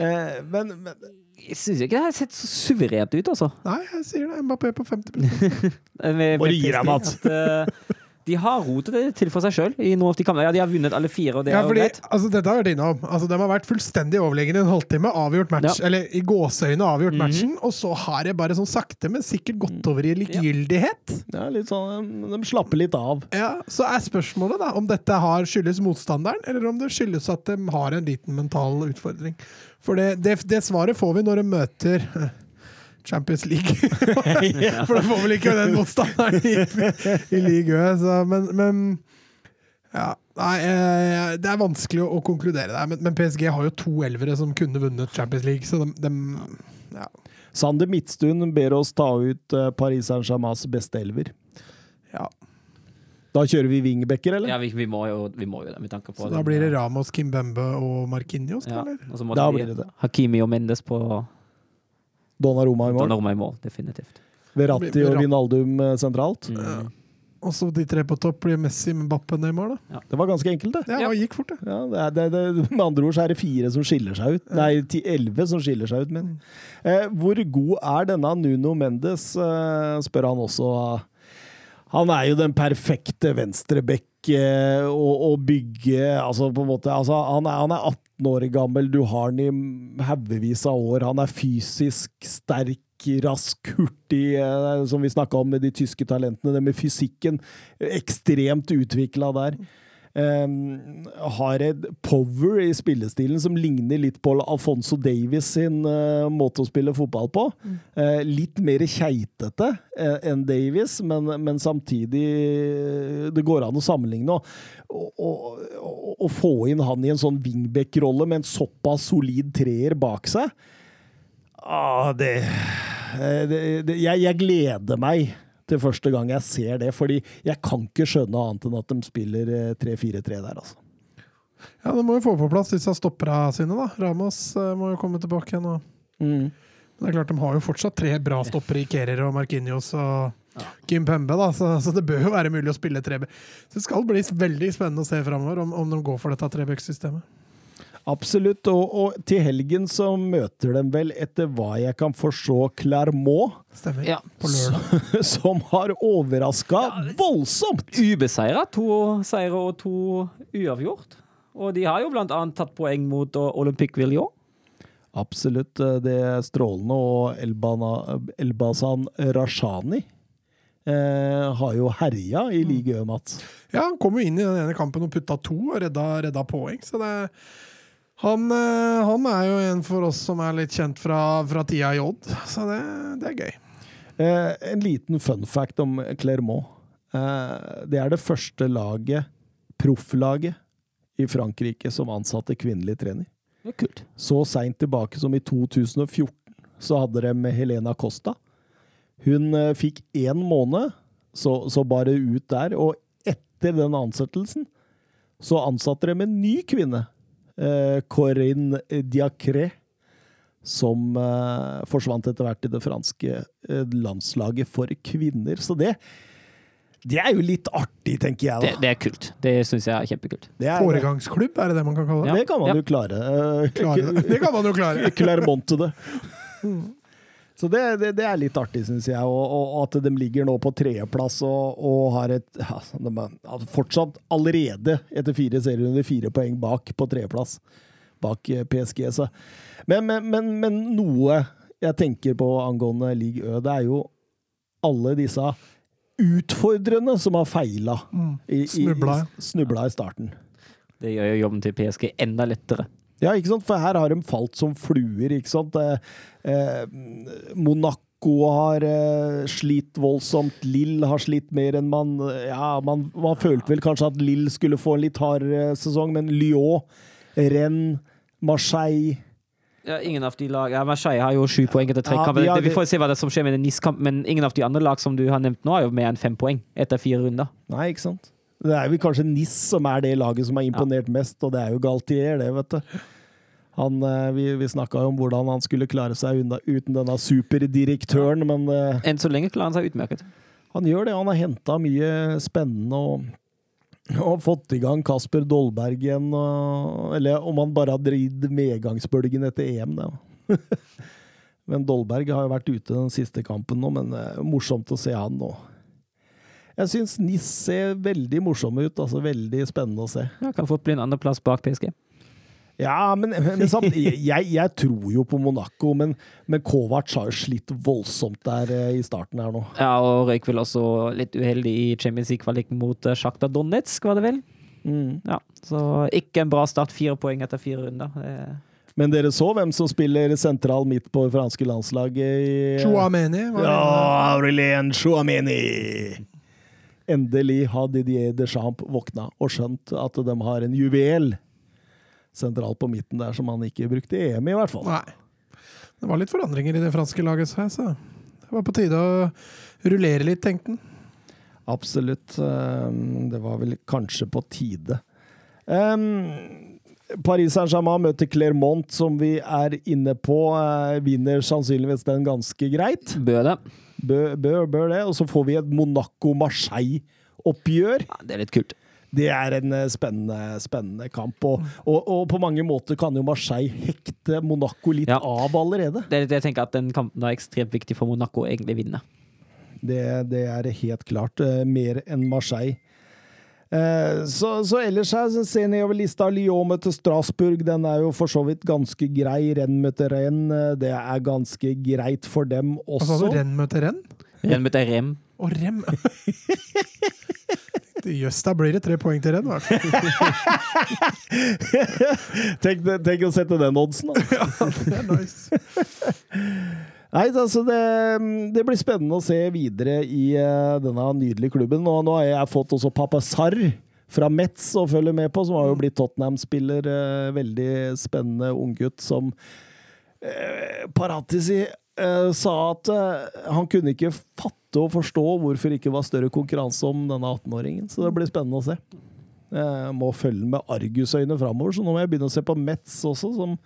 Eh, men, men Jeg syns ikke det har sett så suverent ut, altså. Nei, jeg sier det. Mbappé på 50 Med, med Bare gi deg, Mats. De har rotet det til for seg sjøl i noen av de kampene. Ja, de har vunnet alle fire, og det Ja, er fordi, greit. altså, dette har vært innom. Altså, de har vært fullstendig overlegne en halvtime, avgjort match, Ja. eller i gåseøyne avgjort Mhm. matchen, og så har det bare sånn sakte, men sikkert gått over i likegyldighet. ja, litt sånn, de slapper litt av. Ja, Så er spørsmålet da om dette har skyldes motstanderen, eller om det skyldes at de har en liten mental utfordring. For det, det, det svaret får vi når de møter Champions League. For da får vel ikke den motstanderen i, i ligaen. så- Men, men ja, nei, eh, det er vanskelig å, å konkludere der. Men, men PSG har jo to elvere som kunne vunnet Champions League, så de, de ja. Sander Midtstuen ber oss ta ut eh, Paris Saint-Germains beste elver. ja. Da kjører vi wingbacker, eller? Ja, vi, vi, må jo, vi må jo det, med tanke på Så den, da blir det eh, Ramos, Kimbembe og Marquinhos, ja, eller? Da blir det det. Hakimi og Mendes på Donnarumma i mål. Donnarumma i mål, definitivt. Verratti og. Vinaldum eh, sentralt. Mm. Ja. Og så de tre på topp blir Messi, Mbappé, Neymar, da. Det var ganske enkelt, det. Ja, Ja. det gikk fort, det. Ja, det det, det, med andre ord så er det fire som skiller seg ut. Nei, ti- elleve som skiller seg ut, men. Eh, hvor god er denne Nuno Mendes, eh, spør han også. Han er jo den perfekte venstrebekk eh, å, å bygge Altså, på en måte altså, han, er, han er 18 år gammel, du har han i haugevis av år. Han er fysisk sterk, rask, hurtig, eh, som vi snakka om med de tyske talentene. Det med fysikken, ekstremt utvikla der. Um, har et power i spillestilen som ligner litt på Alfonso Davies sin eh, måte å spille fotball på. Eh, litt mer keitete eh, enn Davies, men, men samtidig Det går an å sammenligne. Og, og, og, og få inn han i en sånn wingback-rolle med en såpass solid treer bak seg ah, det, det, det jeg, jeg gleder meg til første gang jeg ser det, fordi jeg kan ikke skjønne annet enn at de spiller eh, 3-4-3 der, altså. Ja, De må jo få på plass disse stoppera sine, da. Ramos eh, må jo komme tilbake igjen. Og... Mm. Men det er klart, De har jo fortsatt tre bra stoppere i Kerer og Marquinhos og Kim Pembe, da, så, så det bør jo være mulig å spille 3B. Så Det skal bli veldig spennende å se framover om, om de går for dette trebekssystemet. Absolutt, og, og til helgen så møter de vel, etter hva jeg kan forstå, Clermont, Stemmer. Ja. På lørdag. som har overraska voldsomt! Ubeseira. To seire og to uavgjort. Og de har jo blant annet tatt poeng mot Olympic Olympique Villon. Absolutt, eh, det er strålende, og Elbana, Elbasan Rashani eh, har jo herja i ligaen, Mats. Ja, han kom jo inn i den ene kampen og putta to og redda, redda poeng. Så det, han, eh, han er jo en for oss som er litt kjent fra, fra tida i Odd, så det, det er gøy. Eh, en liten fun fact om Clermont. Eh, det er det første laget, profflaget, i Frankrike som ansatte kvinnelig trener. Det er kult. Så seint tilbake som i 2014 så hadde de Helena Costa. Hun eh, fikk én måned, så, så bare ut der. Og etter den ansettelsen så ansatte de en ny kvinne, eh, Corinne Diacré, som eh, forsvant etter hvert i det franske eh, landslaget for kvinner. Så det, det er jo litt artig, tenker jeg. Det, da. det er kult. Det syns jeg er kjempekult. Det, er, Foregangsklubb, er det det man kan kalle det? Ja. det kan man jo klare. Eh, Klare det. det kan man jo klare. Clermont det. Så det, det, det er litt artig, syns jeg. Og, og at de ligger nå på tredjeplass og, og har et ja, de er altså fortsatt allerede, etter fire serierunder, fire poeng bak på tredjeplass. Bak eh, PSG. Så. Men, men, men, men noe jeg tenker på angående Ligue Ø, det er jo alle disse utfordrende som har feila. I, i, Snubla. i, snubla i starten. Det gjør jo jobben til PSG enda lettere. Ja, ikke sant? For her har de falt som fluer, ikke sant? Eh, eh, Monaco har eh, slitt voldsomt. Lill har slitt mer enn man Ja, man, man følte vel kanskje at Lill skulle få en litt hardere sesong, men Lyon, Rennes, Marseille Ja, ingen av de lag ja, Marseille har jo sju poeng etter tre Ja, kamper. de Vi får se hva det som skjer med den NIS-kampen, men ingen av de andre lag som du har nevnt nå, har jo mer enn fem poeng etter fire runder. Nei, ikke sant? Det er vel kanskje NIS som er det laget som har imponert mest, og det er jo Galtier, det, vet du. Han, eh, vi vi snakka om hvordan han skulle klare seg unna, uten denne superdirektøren, men eh, Enn så lenge klarer han seg utmerket. Han gjør det. Han har henta mye spennende og, og fått i gang Kasper Dolberg igjen. Og, eller om han bare har dridd medgangsbølgen etter EM, det. men Dolberg har jo vært ute den siste kampen nå, men er morsomt å se han nå. Jeg syns NIS ser veldig morsom ut. altså Veldig spennende å se. Ja, kan fort bli en andreplass bak PSG. Ja, men, men samt, jeg, jeg tror jo på Monaco, men, men Kovac har jo slitt voldsomt der eh, i starten her nå. Ja, og røyk vel også litt uheldig i Champions League-kvaliken mot uh, Sjakta Donetsk, var det vel? Mm. Ja, så ikke en bra start. Fire poeng etter fire runder. Det- Men dere så hvem som spiller sentral midt på det franske landslaget? i- Chouameni var Ja. Aurelien Chouameni! Endelig har Didier Deschamps våkna og skjønt at de har en juvel sentralt på midten der som han ikke brukte i EM, i hvert fall. Nei. Det var litt forandringer i det franske laget, så jeg, sa det var på tide å rullere litt, tenkte han. Absolutt. Um, Det var vel kanskje på tide. Um, Paris Saint-Germain møter Clermont, som vi er inne på. eh, Vinner sannsynligvis den ganske greit. Bør det. Bør, bør, bør det. Og så får vi et Monaco-Marseille oppgjør. Ja, det er litt kult. Det er en eh, spennende, spennende kamp. Og, og, og på mange måter kan jo Marseille hekte Monaco litt Ja. av allerede. Det er det jeg tenker at Den kampen er ekstremt viktig for Monaco å egentlig vinne. Det, det er helt klart. eh, mer enn Marseille. Eh, så, så ellers her, så ser jeg nedover lista. Lyon møter Strasbourg. Den er jo for så vidt ganske grei. Renn møter renn. eh, Det er ganske greit for dem Hva sa du? også. Renn møter renn? Renn møter Rem. Og rem! Jøss, da blir det tre poeng til renn. i hvert fall. tenk, tenk å sette den oddsen, da. Det er nice. Nei, altså det, det blir spennende å se videre i uh, denne nydelige klubben. Og nå har jeg fått også pappa Sarr fra Metz å følge med på, som har jo blitt Tottenham-spiller. Uh, veldig spennende unggutt som uh, Paratisi eh, sa at han kunne ikke fatte og forstå hvorfor det ikke var større konkurranse om denne 18-åringen. Så det blir spennende å se. Jeg må følge med argusøyne framover, så nå må jeg begynne å se på Metz også, som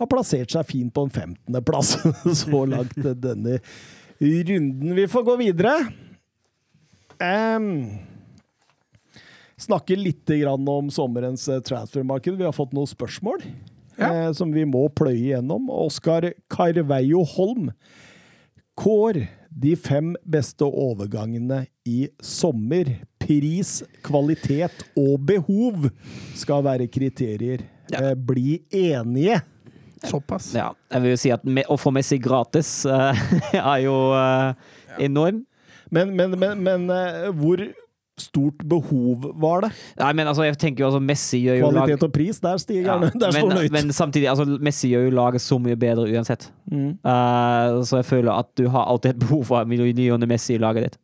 har plassert seg fint på en 15.-plass så langt denne runden. Vi får gå videre. Um, snakke litt grann om sommerens eh, transfermarked. Vi har fått noen spørsmål Ja. eh, som vi må pløye gjennom. Oskar Carveio Holm. Kår de fem beste overgangene i sommer. Pris, kvalitet og behov skal være kriterier. Eh, bli enige. Såpass. Ja, jeg vil jo si at å få Messi gratis eh, er jo eh, enorm. Men, men, men, men eh, hvor stort behov var det? Nei, men altså, jeg tenker jo altså Messi gjør jo lag... Kvalitet og pris, der stiger Ja. Der men, men samtidig, altså, Messi gjør jo laget så mye bedre uansett. Mm. Uh, så jeg føler at du har alltid et behov for og Messi i laget ditt.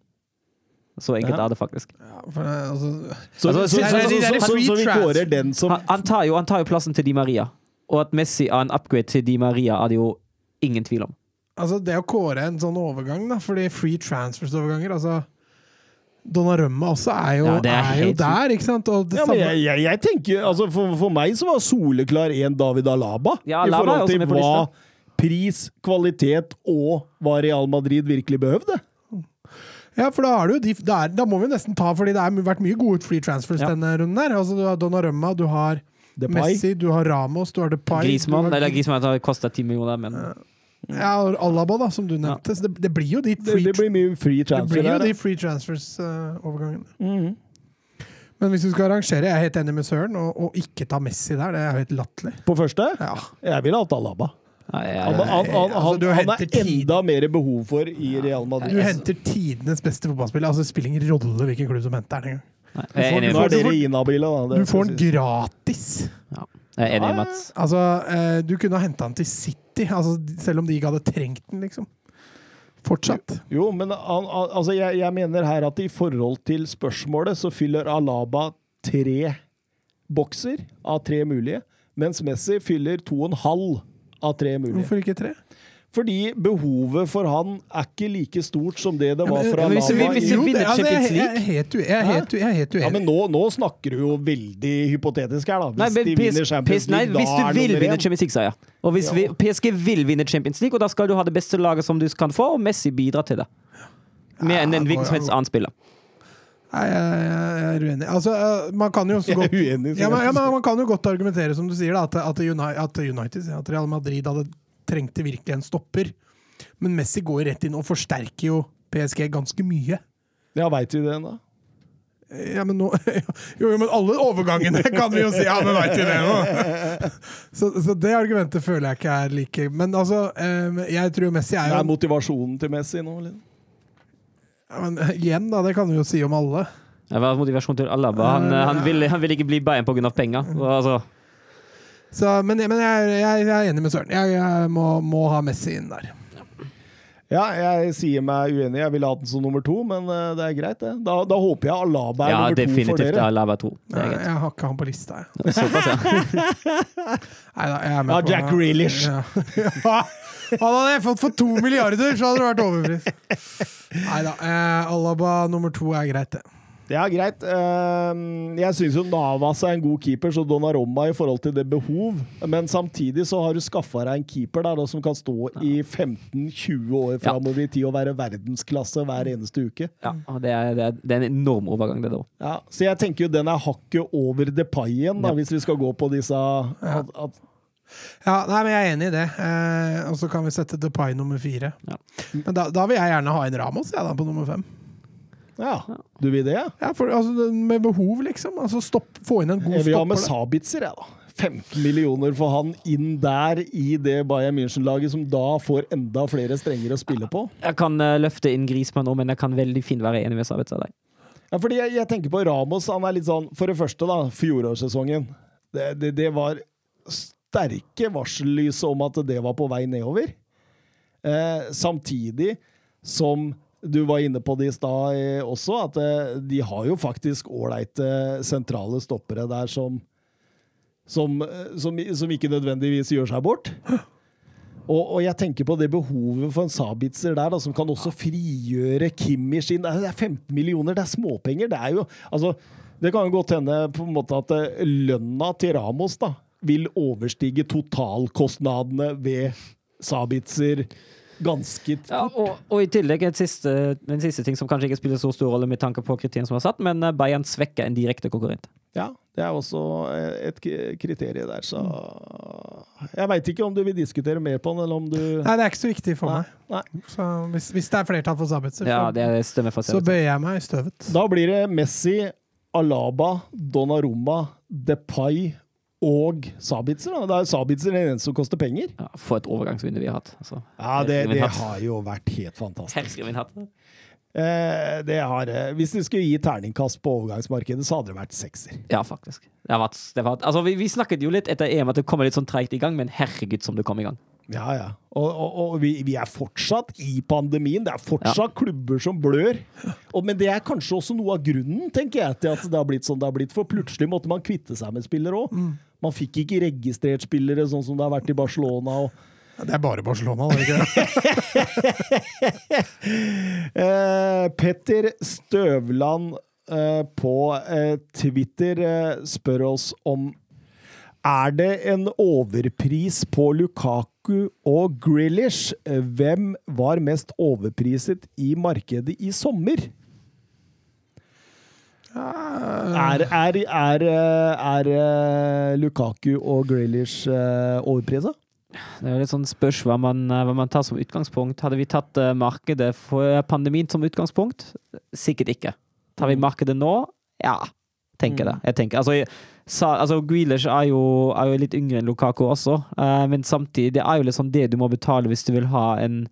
Så enkelt Ja. er det faktisk. Ja, for, altså, Så, Altså, er- er vi kårer den som Han, han, tar jo, han tar jo plassen til Di Maria. Og at Messi er en upgrade til Di Maria, er det jo ingen tvil om. altså, det å kåre en sånn overgang, da, fordi free transfers-overganger altså Donnarumma også er jo, Ja, er er jo der, ikke sant? Og det ja, jeg, jeg, jeg tenker, altså for, for meg så var soleklar en David Alaba. Ja, I Alaba i forhold til hva pris, kvalitet og hva Real Madrid virkelig behøvde. ja, for da, har du jo de, da, er, da må vi nesten ta, fordi det har vært mye gode free transfers Ja. denne runden her. Altså, du har Donnarumma, du har. Messi, du har Ramos, du har Depay Griezmann, har, eller Griezmann har kosta ti millioner, men Ja, og Alaba, da, som du nevnte. Så det, det blir jo de free, det blir mye free det blir jo de free transfers-overgangene. Mhm. Men hvis du skal arrangere, jeg er helt enig med Søren, og, og ikke ta Messi der, det er jo helt latterlig. På første? Ja. Jeg ville hatt Alaba. Nei, jeg- Han, han, han, altså, han, du han henter er enda mer behov for i Real Madrid. Du henter tidenes beste fotballspiller. Altså, det spiller ingen rolle hvilken klubb som henter den engang. Nei, Får, Nå er dere inhabile, da. det Du får den gratis! gratis. Jeg er enig med Mats. Altså, eh, du kunne ha henta den til City, altså, selv om de ikke hadde trengt den, liksom. Fortsatt. Jo, men altså, jeg, jeg mener her at i forhold til spørsmålet, så fyller Alaba tre bokser av tre mulige, mens Messi fyller to og en halv av tre mulige. Hvorfor ikke tre? Fordi behovet for han er ikke like stort som det det var men- for men hvis vi, hvis vi du vinner det- altså, jeg, Champions jeg, League? helt jeg er helt, ue- jeg helt uenig. Ja, men nå, nå snakker du jo veldig hypotetisk her, da. Hvis Nei, men de vinner Champions League, nei, League, hvis da du er vil vinne. Champions League-seier, og hvis vi, PSG vil vinne Champions League, og da skal du ha det beste laget som du kan få, og Messi bidrar til det. Mer enn en Ja, hvilken som helst annen spiller. Nei, jeg, jeg er uenig. Altså, eh, man kan jo også godt uenig. ja, men, ja, men Man kan jo godt argumentere, som du sier, da, at, at, United, ja, at Real Madrid hadde trengte virkelig en stopper. Men Messi går rett inn og forsterker jo PSG ganske mye. Ja, veit vi det, da? Ja, men nå Jo, men alle overgangene kan vi jo si! Ja, men veit vi det nå? Så, så det argumentet føler jeg ikke er like Men altså, eh, jeg tror Messi er Det jo er motivasjonen til Messi nå, eller? ja, men, Igjen, da, det kan vi jo si om alle. Det var motivasjon til Alaba. Han, eh, han, vil, han vil ikke bli Bayern pga. penger. Altså, Så, men men jeg, jeg, jeg er enig med Søren. Jeg, jeg må, må ha Messi inn der. Ja, jeg sier meg uenig. Jeg ville hatt den som nummer to, men eh, det er greit, det. Da, da håper jeg Alaba er ja, nummer to for dere. Ja, definitivt Alaba er Nei, jeg har ikke han på lista, jeg. Såpass, ja. Nei da, jeg er med Ja, på Jack Grealish. Ja. Han hadde jeg fått for to milliarder, så hadde det vært overpris. Nei da. Eh, Alaba nummer to er greit, det. Ja, greit. Ehm, Jeg syns jo Navas er en god keeper, så Donnaromma i forhold til det behov. Men samtidig så har du skaffa deg en keeper der, da, som kan stå i 15-20 år framover i tid og være verdensklasse hver eneste uke. Ja, og det er, det, er, det er en enorm overgang, det da. Ja, så jeg tenker jo den er hakket over Depay igjen, da, Ja. hvis vi skal gå på disse at, at, Ja, nei, men jeg er enig i det. Eh, og så kan vi sette Depay nummer fire. Ja. Men da, da vil jeg gjerne ha en Ramos jeg, da, på nummer fem. Ja, du vil det? Ja? Ja, for, altså, med behov, liksom. Altså, stopp, få inn en god Jeg vil ha med Sabitzer, jeg, da. 15 millioner for han inn der i det Bayern München-laget, som da får enda flere strenger å spille på. Jeg kan eh, løfte inn Grismann nå, men jeg kan veldig fint være enig med Sabitzer der. Ja, fordi jeg, jeg tenker på Ramos. Han er litt sånn For det første, da, fjorårssesongen. Det, det, det var sterke varsellys om at det var på vei nedover. Eh, samtidig som du var inne på det i stad eh, også, at eh, de har jo faktisk ålreite sentrale stoppere der som som, eh, som som ikke nødvendigvis gjør seg bort. Og, og jeg tenker på det behovet for en Sabitzer der, da, som kan også frigjøre Kimmich inn. Det er det er 15 millioner, det er småpenger. Det er jo altså, Det kan jo godt hende på en måte at eh, lønna til Ramos da, vil overstige totalkostnadene ved Sabitzer ganske Ja, og, og i tillegg et siste, en siste ting som kanskje ikke spiller så stor rolle med tanke på kriteriene som er satt, men eh, Bayern svekker en direkte konkurrent. Ja, det er også eh, et kriterium der, så Jeg veit ikke om du vil diskutere mer på den, eller om du Nei, det er ikke så viktig for Nei, meg. nei. Så hvis, hvis det er flertall for Sabitzer, Ja, så bøyer jeg meg i støvet. Da blir det Messi, Alaba, Donnarumma, Depay og Sabitzer. Da. Det er Sabitzer den eneste som koster penger. Ja, for et overgangsvindu vi har hatt. Altså. Ja, det, det har jo vært helt fantastisk. Eh, det har, eh, hvis du skulle gi terningkast på overgangsmarkedet, så hadde det vært sekser. Ja, faktisk. Det har vært, det har vært, altså, vi, vi snakket jo litt etter EM at det kommer litt sånn treigt i gang, men herregud som det kom i gang. Ja, ja. Og, og, og vi, vi er fortsatt i pandemien. Det er fortsatt klubber som blør. Og, men det er kanskje også noe av grunnen tenker jeg, til at det har blitt sånn det har blitt. For plutselig måtte man kvitte seg med spillere òg. Man fikk ikke registrert spillere sånn som det har vært i Barcelona. og Det er bare Barcelona, det er ikke? Eh, Petter Støvland uh, på uh, Twitter spør oss om Er det en overpris på Lukaku og Grealish? Eh, Hvem var mest overpriset i markedet i sommer? Er, er, er, eh, er eh, Lukaku og Grealish overprisa? Det er litt sånn spørs hva man, hva man tar som utgangspunkt. Hadde vi tatt markedet for pandemien som utgangspunkt? Sikkert ikke. Tar vi markedet nå? Ja, tenker det. Jeg tenker, altså, jeg- sa, altså Grealish er jo, er jo litt yngre enn Lukaku også, uh, men samtidig det er jo sånn det du må betale hvis du vil ha en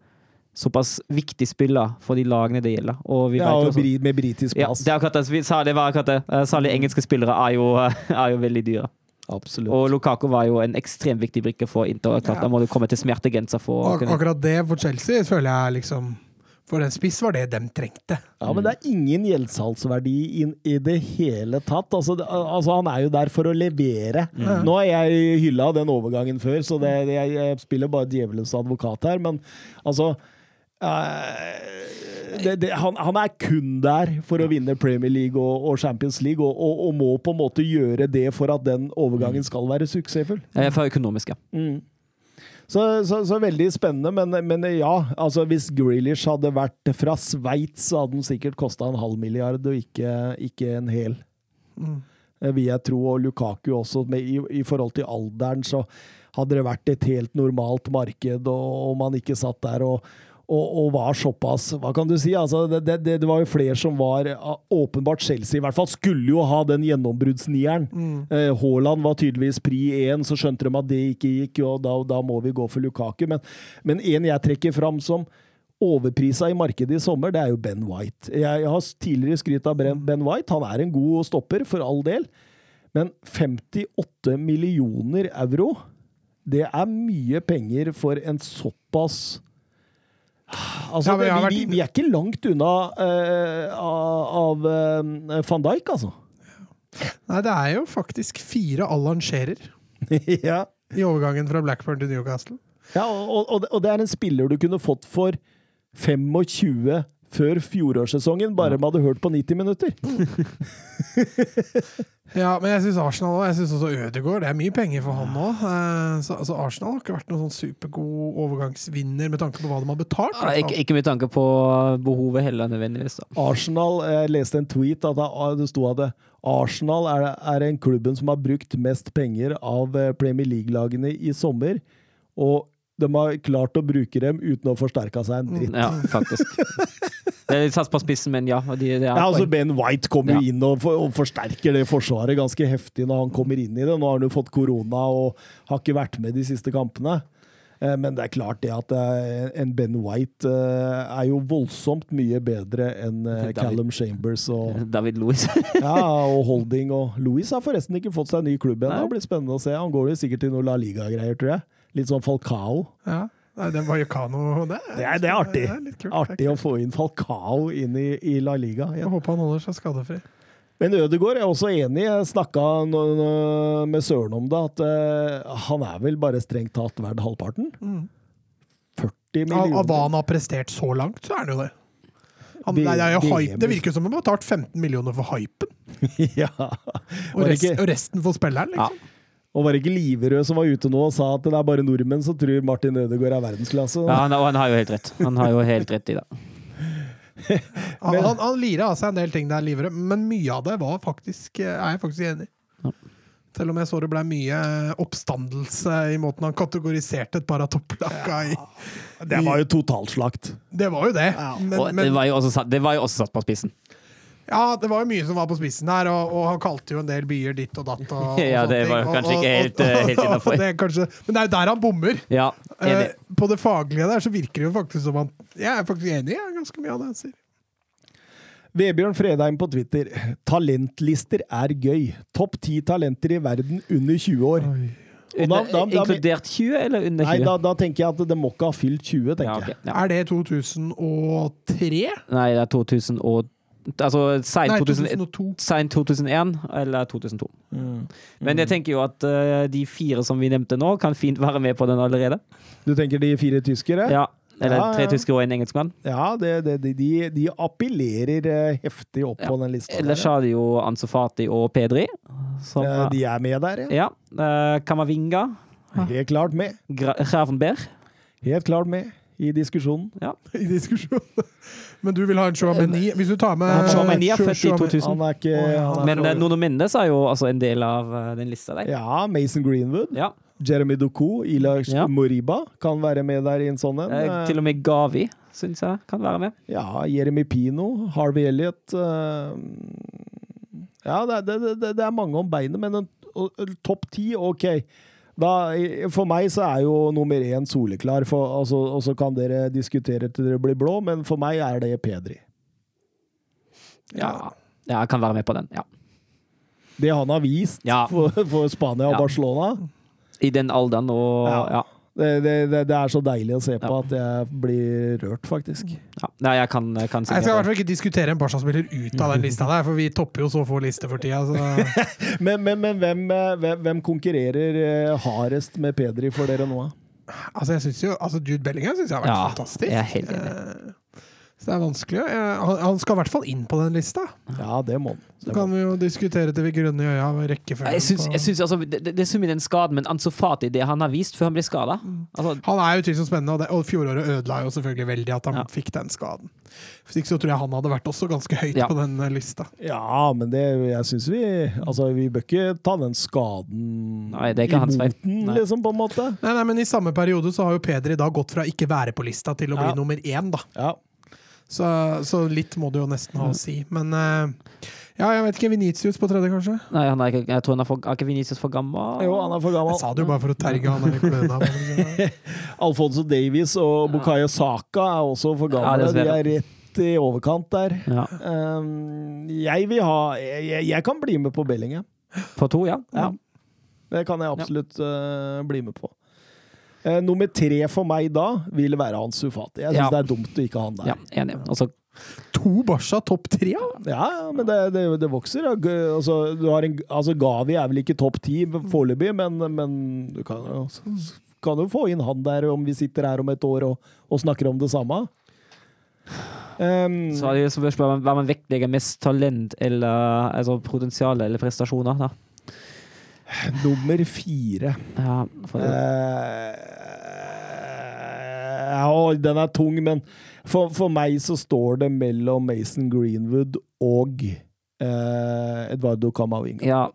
såpass viktig spiller for de lagene det gjelder. Og vi Ja, og også- bri- med britisk ja, pass. det er akkurat det. Vi sa det var akkurat det. Uh, Særlig engelske spillere er jo, er jo veldig dyre. Absolutt. Og Lukaku var jo en ekstremt viktig brikke for Inter. Klart, Ja. Da må du komme til smertegrensa for Ak akkurat det for Chelsea føler jeg liksom For en spiss var det de trengte. Ja, men det er ingen gjeldssalgsverdi i, i det hele tatt. Altså, det, altså, han er jo der for å levere. Nå har jeg hylla den overgangen før, så det, jeg, jeg spiller bare djevelens advokat her, men altså uh, det, det, han, han er kun der for å vinne Premier League og, og Champions League, og, og, og må på en måte gjøre det for at den overgangen skal være suksessfull. For økonomisk, ja. Mm. Så, så, så veldig spennende, men, men ja. Altså, hvis Grealish hadde vært fra Sveits, så hadde den sikkert kosta en halv milliard, og ikke, ikke en hel. Mm. Eh, Vil jeg tro. Og Lukaku også, med, i, i forhold til alderen, så hadde det vært et helt normalt marked, og, og man ikke satt der og, og, og var såpass Hva kan du si? Altså, det, det, det var jo flere som var Åpenbart Chelsea i hvert fall skulle jo ha den gjennombruddsnieren. Eh, Haaland var tydeligvis pri én, så skjønte de at det ikke gikk, og da, da må vi gå for Lukaku. Men, men en jeg trekker fram som overprisa i markedet i sommer, det er jo Ben White. Jeg, har tidligere skrytt av Ben, ben White. Han er en god stopper, for all del. Men 58 millioner euro, det er mye penger for en såpass Altså, Ja, vært vi, vi er ikke langt unna uh, av, eh, van Dijk, altså. Nei, det er jo faktisk fire Allan Shearer ja. i overgangen fra Blackburn til Newcastle. Ja, og, og, og det er en spiller du kunne fått for 25 før fjorårssesongen, bare de hadde hørt på 90 minutter. Ja, men jeg syns Arsenal og Jeg synes også Ødegaard. Det er mye penger for han òg. Så, altså, Arsenal har ikke vært noen sånn supergod overgangsvinner med tanke på hva de har betalt. Ja, ikke, ikke med tanke på behovet heller nødvendigvis. da. Arsenal, jeg leste en tweet at det- sto at det- Arsenal er, er en klubben som har brukt mest penger av eh, Premier League-lagene i sommer. Og de har klart å bruke dem uten å forsterke seg en dritt. Ja, faktisk. Satt på spissen, men ja. De, det er Ja, altså. Ben White kommer jo Ja. inn og, for, og forsterker det forsvaret ganske heftig når han kommer inn i det. Nå har han jo fått korona og har ikke vært med de siste kampene. Eh, Men det er klart det at eh, en Ben White eh, er jo voldsomt mye bedre enn eh, Callum Chambers og, David Louis. ja, og Holding. Og Louis har forresten ikke fått seg ny klubb ennå. Det blir spennende å se. Han går jo sikkert til noe La Liga-greier, tror jeg. Litt sånn Falcao. Ja. Nei, det var Vallecano det. Det det er artig. Det er kult. Artig å få inn Falcao inn i, i La Liga. Ja. Jeg håper han holder seg skadefri. Men Ødegaard er også enig. Jeg snakka med Søren om det, at eh, han er vel bare strengt tatt verdt halvparten. 40 millioner. av hva han har prestert så langt, så er han jo det. Han, Det- det, hype. det virker som om han har betalt 15 millioner for hypen, ja. og, rest, og resten for spilleren. Ja. Og var det ikke Liverød som var ute nå og sa at det er bare nordmenn som tror Martin Ødegaard er verdensklasse? Ja, han, og han har jo helt rett. Han har jo helt rett i det. Han, han, han lirer av seg en del ting der, Liverød, men mye av det var faktisk, er jeg faktisk enig i. Ja. Selv om jeg så det ble mye oppstandelse i måten han kategoriserte et par av topplagga i. Det var jo totalslakt. Det var jo det. Men, men, det var jo også, det var jo også satt på spissen. Ja, det var jo mye som var på spissen her, og, og han kalte jo en del byer ditt og datt. Og, og Ja, det var ting. kanskje ikke helt, eh, helt innafor. innenfor. det er kanskje- Men det er jo der han bommer. Ja. Eh, på det faglige der så virker det jo faktisk som han Jeg er faktisk enig i ganske mye av det han sier. Vebjørn Fredheim på Twitter. Talentlister er gøy. Topp ti talenter i verden under 20 år. Og da- da- da- Inkludert 20 eller under 20? Nei, da, da tenker jeg at det må ikke ha fylt 20, tenker ja, okay. jeg. ja. Er det 2003? Nei, det er 2000 og Altså sein Nei, 2001 2002. Sein 2001 eller 2002. Men jeg tenker jo at uh, de fire som vi nevnte nå, kan fint være med på den allerede. Du tenker de fire tyskere? Ja. Eller Ja, ja. tre tyskere og en engelskmann. Ja, det, det, de, de, de appellerer eh, heftig opp Ja. på den lista. Ellers har de jo Ansu Fati og Pedri. Som, ja. Eh, De er med der, ja. ja. Uh, Kamavinga. Helt klart med. Gra Gravenberg. Helt klart med i diskusjonen. Ja. I diskusjonen. Men du vil ha en Chouameni Hvis du tar med Ja, Chouameni er født i 2000. Er ikke Å, ja. er Men eh, Nono Mendes er jo altså en del av eh, den lista der. Ja, Mason Greenwood. Ja. Jeremy Doku, Ilash Ja. Moriba kan være med der i en sånn en. Eh, til og med Gavi syns jeg kan være med. Ja, Jeremy Pino, Harvey Elliot uh, Ja, det, det, det, det er mange om beinet, men en, topp ti, OK. Da, for meg så er jo nummer én soleklar, for, altså, og så kan dere diskutere til dere blir blå, men for meg er det Pedri. Ja, ja jeg kan være med på den. Ja. Det han har vist Ja. for, for Spania og Ja. Barcelona, I den alderen og Ja. Det, det, det, er så deilig å se på Ja. at jeg blir rørt, faktisk. ja. Nei, jeg kan, jeg kan Jeg skal i hvert fall ikke diskutere en Barca-spiller ut av den lista der, for vi topper jo så få lister for tida. Så. Men, men, men hvem, eh, hvem, hvem konkurrerer eh, hardest med Pedri for dere nå? da? Altså, jeg synes jo, altså Jude Bellingham syns jeg har vært Ja, fantastisk. jeg er helt enig. Eh, Så det er vanskelig. Jeg, han, han skal i hvert fall inn på den lista. Ja, det må han. Så kan vi jo diskutere til vi grunner i øya rekkefølgen. Jeg syns altså, det, det det er så mye den skaden, men Ansofati, det han har vist før han ble skada altså, Han er jo utvilsomt spennende, og, det, og fjoråret ødela jo selvfølgelig veldig at han Ja. fikk den skaden. Hvis ikke så tror jeg han hadde vært også ganske høyt Ja. på den eh, lista. Ja, men det, jeg syns vi Altså, vi bør ikke ta den skaden Nei, det er ikke hans feil. Nei. liksom, på en måte. Nei, nei, men i samme periode så har jo Peder i dag gått fra ikke være på lista til å bli Ja. nummer én, da. Ja. Så, så litt må det jo nesten ha å si. Men eh, ja, jeg vet ikke. Vinicius på tredje, kanskje? Nei, han er ikke, jeg tror han er, for, er ikke Vinicius for gammel? Jo, han er for gammel. Jeg sa det jo bare for å terge han der i kløna. Alfonso Davies og Bukayo Saka er også for Ja, gamle. Ja, De er rett i overkant der. Ja. Um, jeg vil ha jeg, jeg- jeg kan bli med på Bellingham. På to, ja. Ja. Det kan jeg absolutt uh, bli med på. Eh, nummer tre for meg da vil være Hans Sufati. Jeg syns Ja. det er dumt å ikke ha han der. ja enig. Altså, To Barca topp tre? ja. Ja, men det, det, det vokser. Altså, du har en, altså, Gavi er vel ikke topp ti foreløpig, men, men du kan, kan jo få inn han der om vi sitter her om et år og, og snakker om det samme. Um, Så er det spørsmål om hva man vektlegger mest talent eller altså potensial eller prestasjoner. da. Nummer fire. Ja, for Eh, ja, den er tung, men for, for meg så står det mellom Mason Greenwood og eh, Eduardo Camavinga. ja.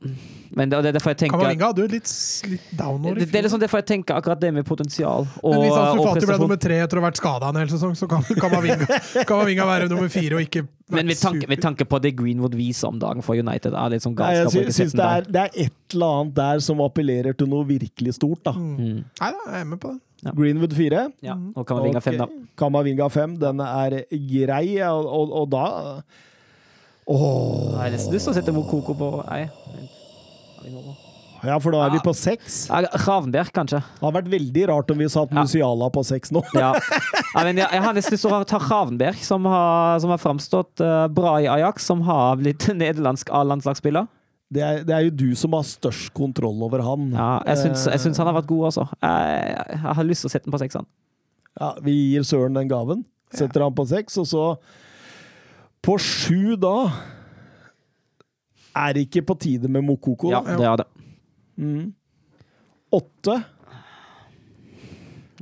Men det, det er derfor jeg tenker Kamavinga hadde jo litt, litt downår. i det, det er liksom derfor jeg tenker akkurat det med potensial og, Men hvis Ansu Fati ble nummer tre etter å ha vært skada en hel sesong, så kan Kamavinga, Kamavinga være nummer fire og ikke være Men med tanke, med tanke på det Greenwood viser om dagen for United, er litt sånn Nei, jeg galskap. ikke syns sette det, er- det er et eller annet der som appellerer til noe virkelig stort. da. Mm. Mm. Nei da, jeg er med på det. Greenwood fire. Ja, og Kamavinga fem, da. Kamavinga fem. Den er grei, og, og, og da Åh. Jeg har nesten lyst til å sette Mokoko på Nei. Har vi noe? Ja, for da er vi på seks. Ja, Ravenberg, kanskje. Det hadde vært veldig rart om vi satt Ja. Musiala på seks nå. Ja. Ja, men jeg, jeg har nesten lyst til å ta Ravenberg, som har, som har framstått uh, bra i Ajax, som har blitt nederlandsk A-landslagsspiller. Det er, det er jo du som har størst kontroll over han. Ja, jeg syns, jeg syns han har vært god også. Jeg, jeg har lyst til å sette den på sekseren. Ja, vi gir Søren den gaven. Setter han på seks, og så På sju, da er det ikke på tide med Mokoko. Ja, det er det. Mm. Åtte.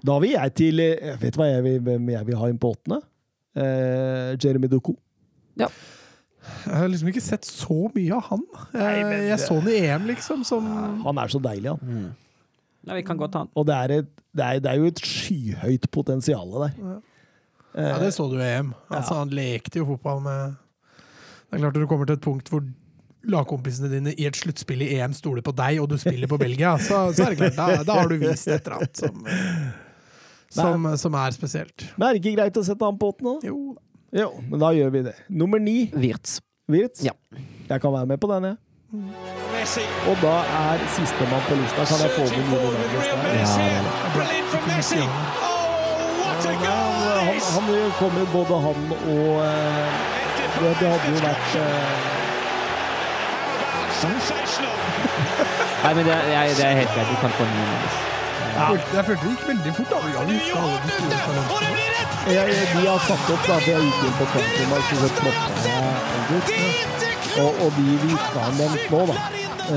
Da vil jeg til jeg Vet du hva jeg vil, hvem jeg vil ha inn på åttende? Eh, Jeremy Ja. Jeg har liksom ikke sett så mye av han. Jeg, Nei, men jeg så han i EM, liksom, som Han er så deilig, han. Ja, vi kan godt ta han. Og det er, et, det er, det er jo et skyhøyt potensial der. Ja, det så du i EM. Altså, Han lekte jo fotball med Det er klart Når du kommer til et punkt hvor lagkompisene dine i et sluttspill i EM stoler på deg, og du spiller på Belgia, så, så er det klart, da, da har du vist et eller annet som, som, som er spesielt. Men er det ikke greit å sette han på åttende? Jo, Jo, men da gjør vi det. Nummer ni, Wirtz. Wirtz. Ja. Jeg kan være med på den, jeg. Messi. Og da er sistemann på lista. Kan jeg få med? Messi. Ja. Ja, goal! han, han kommer både han og eh, det, det hadde jo vært eh, Nei, men det, er- det er helt greit. Du kan få en Mendes. jeg følte, jeg følte det gikk veldig fort. da. Ja, vi skal alle de store talentene. jeg, De har satt opp, da, for jeg gikk inn på Transfermarkt og plukka jeg Og, og de vi ikke har nevnt nå, da,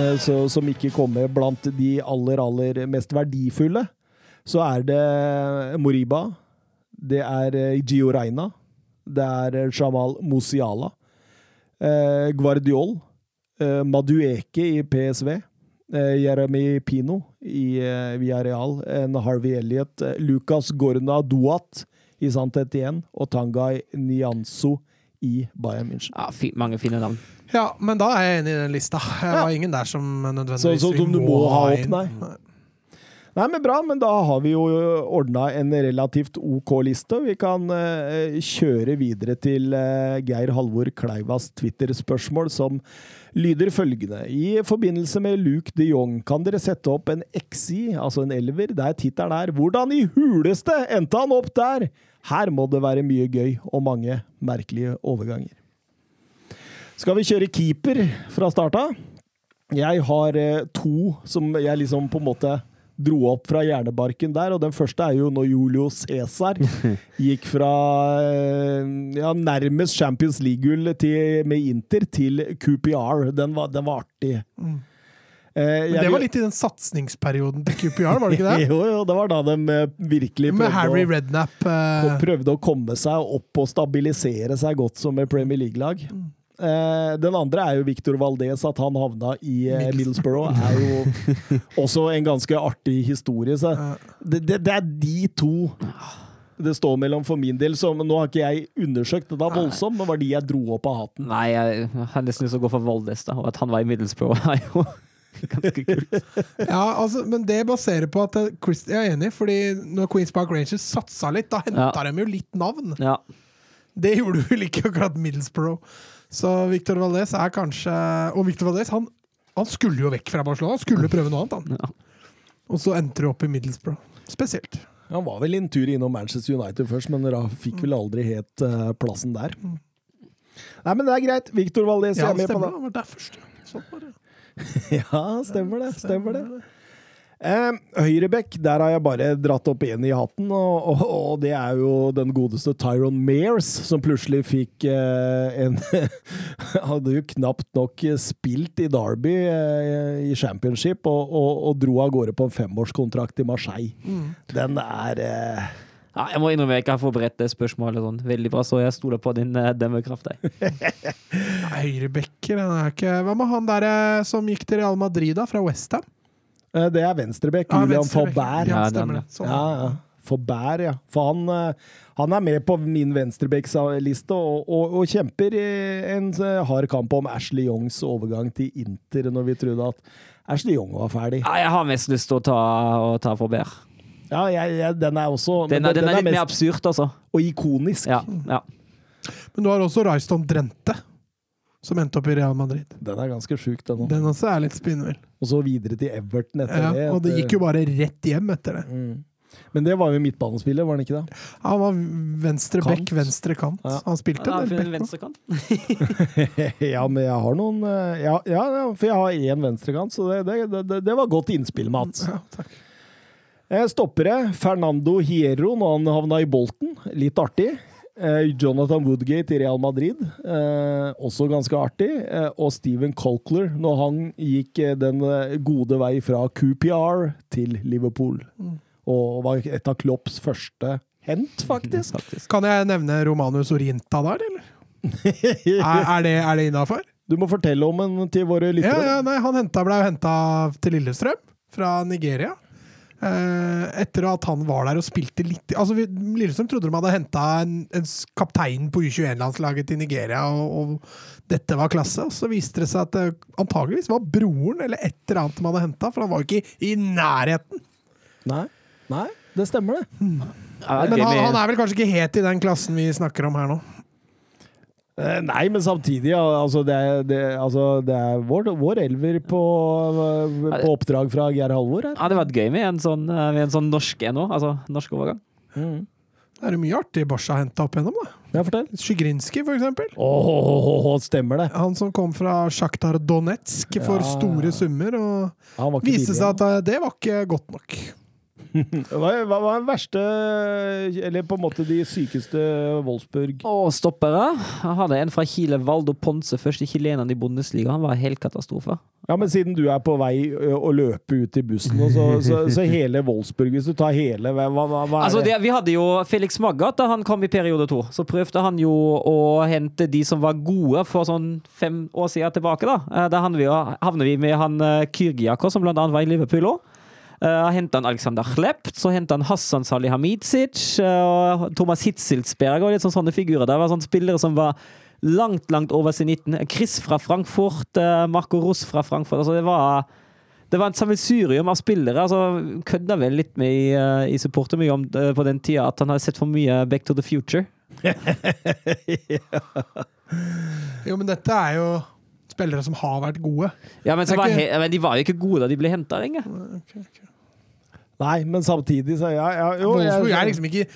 eh, så, som ikke kommer blant de aller, aller mest verdifulle, så er det Moriba, det er eh, Gio Reina, det er eh, Jamal Musiala, eh, Guardiol, eh, Madueke i PSV, eh, Jeremy Pino i eh, Villarreal, en Harvey Elliot, eh, Lucas Gorna Duat i Santet igjen, og Tangai Nianzo i Bayern München. Ja, fi, mange fine navn. Ja, men da er jeg enig i den lista. Det var ingen der som nødvendigvis Så- så- som du må ha opp, nei. Nei, men bra, men da har vi jo ordna en relativt OK liste. Vi kan uh, kjøre videre til uh, Geir Halvor Kleivas Twitter-spørsmål, som lyder følgende. I forbindelse med Luke de Jong, kan dere sette opp en XI, altså en elver, der tittelen er 'Hvordan i huleste endte han opp der?' Her må det være mye gøy og mange merkelige overganger. Skal vi kjøre keeper fra starta? Jeg har eh, to som jeg liksom på en måte dro opp fra hjernebarken der, og den første er jo når Julio Cæsar gikk fra eh, ja, nærmest Champions League-gull med Inter til QPR. Den var, den var artig. Eh, Men det var litt i den satsingsperioden til QPR, var det ikke det? jo, jo, det var da de eh, virkelig Med Harry Redknapp. eh, prøvde å komme seg opp og stabilisere seg godt som et Premier League-lag. Eh, den andre er jo Victor Valdez. At han havna i eh, Middlesbrough, er jo også en ganske artig historie. Så det, det, det er de to det står mellom for min del. Så nå har ikke jeg undersøkt det da voldsomt, men var de jeg dro opp av hatten. Nei, jeg har nesten lyst til å gå for Voldes, da. Og at han var i Middlesbrough, er jo ganske kult. Ja, altså, men det baserer på at eh, Chris, Jeg er enig, fordi når Queens Park Rangers satsa litt, da henta Ja. de jo litt navn. Ja. Det gjorde vel ikke akkurat Middlesbrough. Så Victor Valdez er kanskje Og Victor Valdez han, han skulle jo vekk fra Barcelona. Han skulle prøve noe annet, han. Ja. Og så endte du opp i Middlesbrough. Spesielt. Han var vel en tur innom Manchester United først, men da fikk vel aldri helt uh, plassen der. Nei, men det er greit. Victor Valdez Ja, er med på det. Ja, stemmer. Sånn var det. Ja, stemmer det. Stemmer det. Eh, Høyrebekk, der har jeg bare dratt opp én i hatten, og, og, og det er jo den godeste Tyron Mears, som plutselig fikk eh, en Hadde jo knapt nok spilt i Derby eh, i championship, og, og, og dro av gårde på en femårskontrakt i Marseille. Den er eh, Ja, jeg må innrømme jeg ikke har forberedt det spørsmålet sånn veldig bra, så jeg stoler på din uh, dømmekraft. Høyrebekker den er ikke Hva med han der eh, som gikk til Real Madrid, da? Fra Westham? Eh, Det er venstrebekk. Ja, Julian. Faubert. Ja, Ja, stemmer det. Sånn. Ja, ja. Faubert, ja. For han, eh, han er med på min venstrebekksliste og, og, og kjemper i en eh, hard kamp om Ashley Youngs overgang til Inter, når vi trodde at Ashley Young var ferdig. Ja, jeg har mest lyst til å ta, å ta Faubert. Ja, jeg, jeg, den er også Den, er- den er litt mer absurd, altså. og ikonisk. Ja, ja. Men du har også Rayston Drente, som endte opp i Real Madrid. Den er ganske sjuk, den òg. Den også er litt spinnvill. Og så videre til Everton etter Ja, det. og det gikk jo bare rett hjem etter det. mm. Men det var jo midtbanespiller, var det ikke det? Han var venstre Kant. bekk, venstre kant. Ja. Han spilte Ja, en venstrekant. ja, men jeg har noen eh, Ja, ja ja, for jeg har én venstrekant, så det, det, det, det var godt innspill, Mats. Ja, takk. Eh, Stoppere. Fernando Hierro når han havna i Bolten. Litt artig. Eh, Jonathan Woodgate i Real Madrid. Eh, også ganske artig. Eh, og Steven Colkler når han gikk den gode vei fra QPR til Liverpool. Og var et av Klopps første hent, faktisk. Faktisk. Kan jeg nevne Romanus Orinta der, eller? Er, er det, er det innafor? Du må fortelle om den til våre Ja, lyttere. ja, nei, han henta, ble henta til Lillestrøm fra Nigeria. Eh, etter at han var der og spilte litt Altså, Lillestrøm trodde de hadde henta en, en kaptein på U21-landslaget til Nigeria, og, og dette var klasse. Og så viste det seg at det antageligvis var broren eller et eller annet de hadde henta, for han var jo ikke i nærheten. Nei, nei, det stemmer, det. Mm. Men han, han er vel kanskje ikke helt i den klassen vi snakker om her nå. Eh, Nei, men samtidig, altså det, er- det, altså det er vår, vår elver på, på oppdrag fra Geir Halvor her. Ja, det hadde vært gøy med en sånn, eh, med en sånn norsk NO. Altså norsk overgang. Mm. Det er jo mye artig Barca har henta opp igjennom, da. Ja, fortell. Sjigrinskij, for eksempel. Åh, stemmer det. Han som kom fra Sjaktar Donetsk for Ja. store summer, og viste seg at eh, det var ikke godt nok. Hva hva var den verste, eller på en måte de sykeste Wolfsburg? Og stoppere. Jeg hadde en fra Chile, Valdo Ponce, første chileneren i Bundesliga. Han var helt katastrofe. Ja, men siden du er på vei å løpe ut i bussen, så, så, så hele Wolfsburg, hvis du tar hele, hva, hva, hva Altså, det? vi hadde jo Felix Maggat da han kom i periode to. Så prøvde han jo å hente de som var gode for sånn fem år siden tilbake. Da Eh, Da havner vi, havner vi med han eh, Kyrgiakos, som blant annet var i Liverpool òg. Uh, henta han Alexander Klept, så henta han Hassan Salihamidzic uh, og Thomas Hitzelsberg og litt sånn, sånne figurer. Det var sånne spillere som var langt, langt over senitten. Chris fra Frankfurt, uh, Marco Ross fra Frankfurt. Altså, det var det var et sammensurium av spillere. altså Kødda vel litt med i, i supportermye om uh, på den tida at han hadde sett for mye Back to the Future. Jo, men dette er jo spillere som har vært gode. Ja, men, var ikke- men de var jo ikke gode da de ble henta lenger. Nei, men samtidig så ja, ja jo, jeg, jeg- er liksom ikke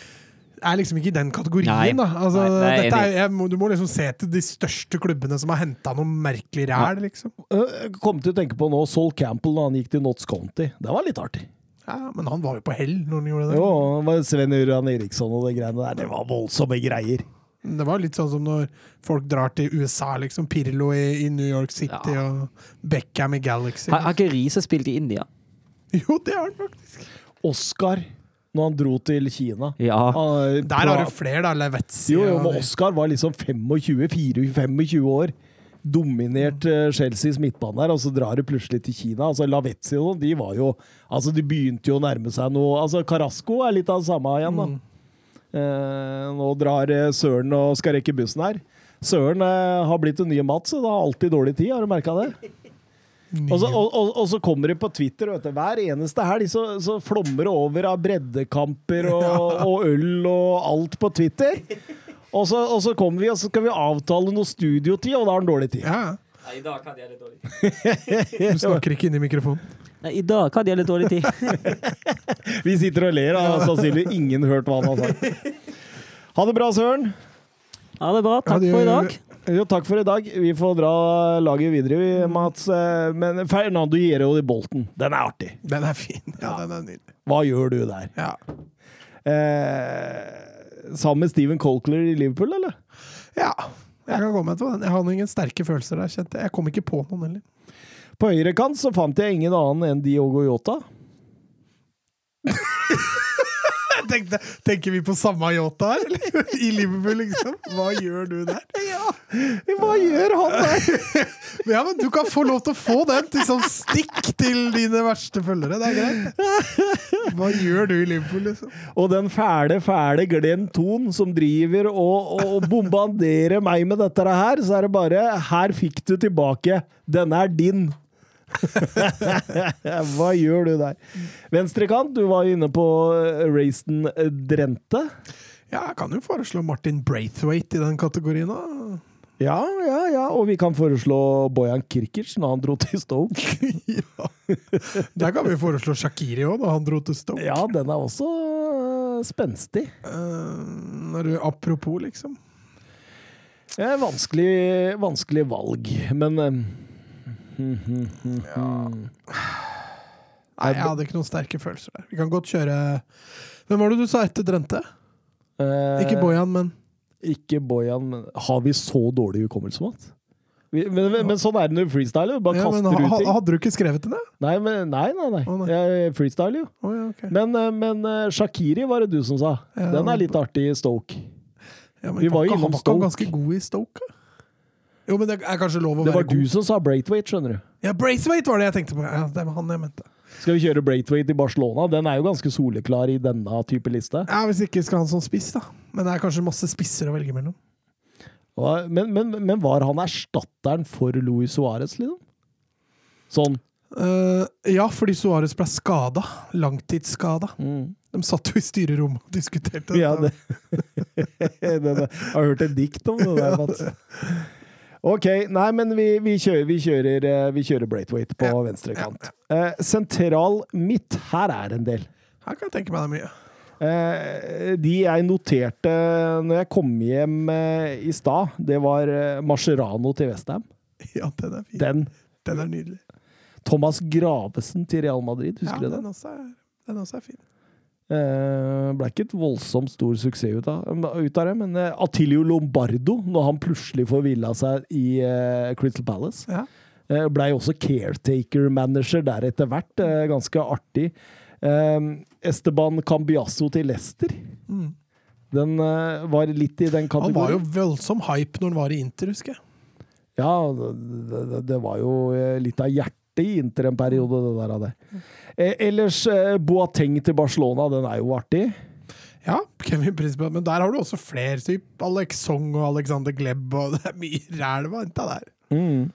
er liksom ikke i den kategorien, Nei. da. Altså, Nei, nei, er dette er, jeg du må liksom se til de største klubbene som har henta noe merkelig ræl, liksom. Øh, kom til å tenke på nå, Sol Campbell da han gikk til Notts County. Det var litt artig. Ja, men han var jo på hell når han gjorde det. Jo, det var Sven Uran Eriksson og de greiene der. Det var voldsomme greier. Det var litt sånn som når folk drar til USA, liksom. Pirlo i, i New York City Ja. og Beckham i Galaxy. Har, har ikke Riise spilt i India? Jo, det har han faktisk. Oscar, når han dro til Kina. Ja. Han, Der har du flere, da. Levetzi Jo, jo, men Oscar var liksom 25-25 år. Dominert eh, Chelseas midtbane her, og så drar du plutselig til Kina. Altså Lavetzi og sånn, de var jo Altså, de begynte jo å nærme seg noe Altså, Carasco er litt av det samme igjen, da. Mm. Eh, nå drar eh, Søren og skal rekke bussen her. Søren eh, har blitt den nye Mats, og det har alltid dårlig tid, har du merka det? Og så, og, og, og så kommer det på Twitter, vet du. Hver eneste helg så, så flommer det over av breddekamper og, og øl og alt på Twitter. Og så, og så kommer vi, og så skal vi avtale noe studiotid, og da har han dårlig tid. Ja, I dag hadde jeg litt dårlig tid. du snakker ikke inn i mikrofonen. I dag hadde jeg litt dårlig tid. Vi sitter og ler, og sannsynligvis ingen hørt hva han har sagt. Ha det bra, Søren. Ha det bra. Takk for i dag. Jo, takk for i dag. Vi får dra laget videre, vi, Mats. Eh, Men Fernando Giro i Bolten, den er artig. Den er fin. Ja, den er nydelig. Hva gjør du der? Ja. Eh, sammen med Steven Colcler i Liverpool, eller? ja. Jeg kan gå med til den. Jeg har noen sterke følelser der, kjente jeg. Jeg kom ikke på noen heller. På høyre kant så fant jeg ingen annen enn Diogo Jota. Jeg tenkte, Tenker vi på samme Yota her. I Liverpool, liksom? Hva gjør du der? Hva gjør han der? Ja, men Du kan få lov til å få den til sånn stikk til dine verste følgere. Det er greit. Hva gjør du i Liverpool, liksom? Og den fæle, fæle Glenn Thon som driver og, og bombarderer meg med dette her, så er det bare Her fikk du tilbake. Denne er din. Hva gjør du der? Venstrekant, du var inne på eh, Rayston Drente. Ja, jeg kan jo foreslå Martin Braithwaite i den kategorien. da. Ja, ja, ja. Og vi kan foreslå Bojan Kirkic når han dro til Stoke. ja. Der kan vi foreslå Shakiri òg, da han dro til Stoke. Ja, den er også eh, spenstig. Uh, du, apropos, liksom. Vanskelig, vanskelig valg, men eh, Nei, jeg hadde ikke noen sterke følelser der. Vi kan godt kjøre Hvem var det du sa etter Drente? eh, Ikke Bojan, men Ikke Bojan, men har vi så dårlig hukommelse, Mats? Vi- Men, men, men sånn er det når du freestyler. Bare ja, men kaster ha, ut ting. Hadde du ikke skrevet det? Nei, men, nei, nei. nei. Oh, nei. Jeg freestyler jo. Oh, ja, okay. Men, eh, men eh, Shakiri var det du som sa. Ja, Den er litt artig i Stoke. Ja, men Vi var jo innom Stoke. han var ganske god i Stoke? Jo, men det er kanskje lov å Det være var du god. som sa Braithwaite, skjønner du. Ja, Braithwaite var det jeg tenkte på. Ja, det var han jeg mente. Skal vi kjøre Braithwaite i Barcelona? Den er jo ganske soleklar i denne type liste. Ja, Hvis ikke skal han som spiss, da. Men det er kanskje masse spisser å velge mellom. Men, men, men var han erstatteren for Luis Suárez, liksom? Sånn. Uh, ja, fordi Suárez ble skada. Langtidsskada. Mm. De satt jo i styrerommet og diskuterte Ja, det, det, det. Jeg har hørt et dikt om det der, Mats. Ok, nei, men vi, vi, kjører, vi, kjører, eh, vi kjører Braithwaite på Ja, venstre kant. Uh, sentral midt, her er en del. Her kan jeg tenke meg det mye. Eh, de jeg noterte når jeg kom hjem i stad, det var Mascherano til Westham. Ja, den er fin. Den. Den er nydelig. Thomas Gravesen til Real Madrid, Ja, husker du den den? også er, den også er fin. Eh, ble ikke et voldsomt stor suksess ut av, ut av det, men Atilio Attilio Lombardo, når han plutselig får hvila seg i uh, Crystal Palace, Ja. eh, blei også caretaker-manager der etter hvert. eh, ganske artig. Eh, Esteban Cambiasso til Leicester. Mm. Den eh, var litt i den kategorien. Han var jo voldsom hype når han var i Inter, husker jeg. Ja, det, det, det var jo eh, litt av hjertet i interimperiode en periode, det der av det. Eh, ellers, eh, Boateng til Barcelona, den er jo artig. Ja, Kevin men der har du også flere. Typ Alex Song og Alexander Gleb, og det er mye ræl å hente der. Mm.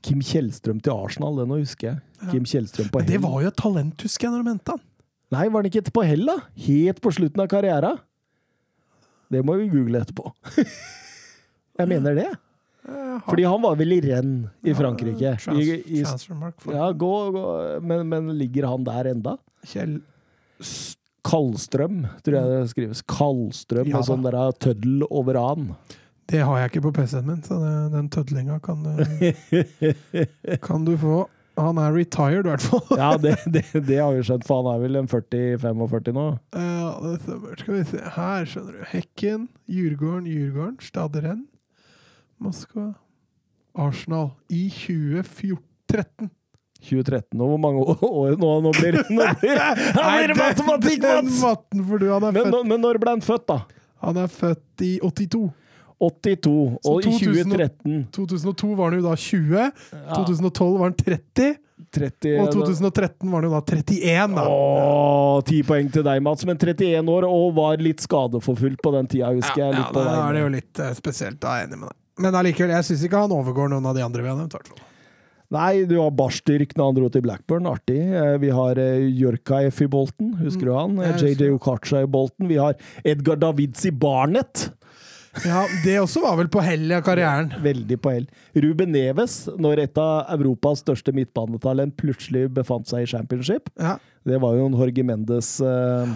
Kim Kjellstrøm til Arsenal, det nå husker jeg. Kim Kjellstrøm på Hell. det var jo et talent, husker jeg, når de henta han. Nei, var han ikke på hell, da? Helt på slutten av karriera? Det må vi google etterpå. jeg mener det. Fordi han var vel i renn i Frankrike. Trans I, i, ja, gå, gå. Men, men ligger han der enda? Kjell Kallstrøm, tror jeg det skrives. Kallstrøm Ja med sånn der tøddel over an. Det har jeg ikke på PC-en min, så den tødlinga kan, du- kan du få. Han er retired, i hvert fall. Ja, det, det, det har vi skjønt, for han er vel en 40-45 nå. Ja, det stemmer. Skal vi se. Her, skjønner du. Hekken, Djurgården, Djurgården, Stade Renn, Moskva, Arsenal i 2013. 2013 og hvor mange år, nå, nå blir det nå blir, det matematikk, Mats! matten for du. Han er, Men, født, men når ble han født, da? han er født i 82. 82. Så Og i 2013 2002 var han jo da 20. ja, 2012 var han 30. 30 Og 2013 var han jo da 31, da. Åh, 10 poeng til deg, Mats. Men 31 år og var litt skadeforfulgt på den tida, husker jeg. ja, litt ja, da er det jo litt eh, spesielt. Da er jeg enig med deg. Men allikevel, jeg syns ikke han overgår noen av de andre vi har nevnt. i. Nei, du har Barstyrk når han dro til Blackburn. Artig. Eh, Vi har eh, Jorkaeff i Bolten, husker du han? JJ Okacha i Bolten. Vi har Edgar Davids i Barnet. Ja, Det også var vel på hell av karrieren. Veldig på hell. Ruben Neves, når et av Europas største midtbanetalent plutselig befant seg i championship. Ja. Det var jo en Jorge Mendes uh...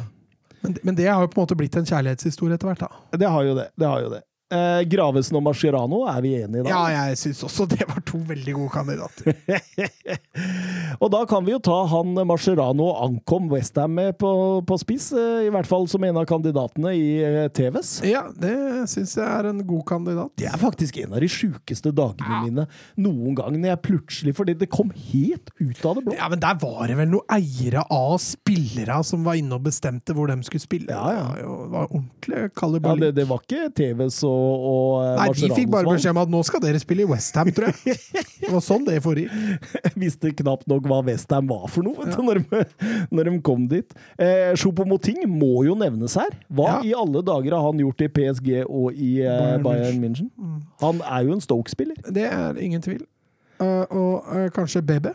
Men, men det har jo på en måte blitt en kjærlighetshistorie etter hvert. da. Det har jo det. det, har jo det. Eh, Gravesen og Mascherano, er vi enige i da? Ja, jeg syns også det var to veldig gode kandidater. Og da kan vi jo ta han Mascherano og Ankom Westham med på, på spiss, eh, i hvert fall som en av kandidatene i eh, TVs. Ja, det syns jeg er en god kandidat. Det er faktisk en av de sjukeste dagene mine noen gang, når jeg plutselig Fordi det kom helt ut av det blå. Ja, men der var det vel noen eiere av spillere som var inne og bestemte hvor de skulle spille. Ja, ja. Det var ordentlig var ordentlig Ja, det, det var ikke TVs og, og Nei, Nei, de fikk bare beskjed om at nå skal dere spille i Westham, tror jeg. Det var sånn det foregikk. Visste knapt nok hva Westham var for noe, vet du, når, de, når de kom dit. Eh, Choupo-Moting må jo nevnes her. Hva Ja. i alle dager har han gjort i PSG og i eh, Bayern München? Han er jo en Stoke-spiller. Det er ingen tvil. Uh, og uh, kanskje BB?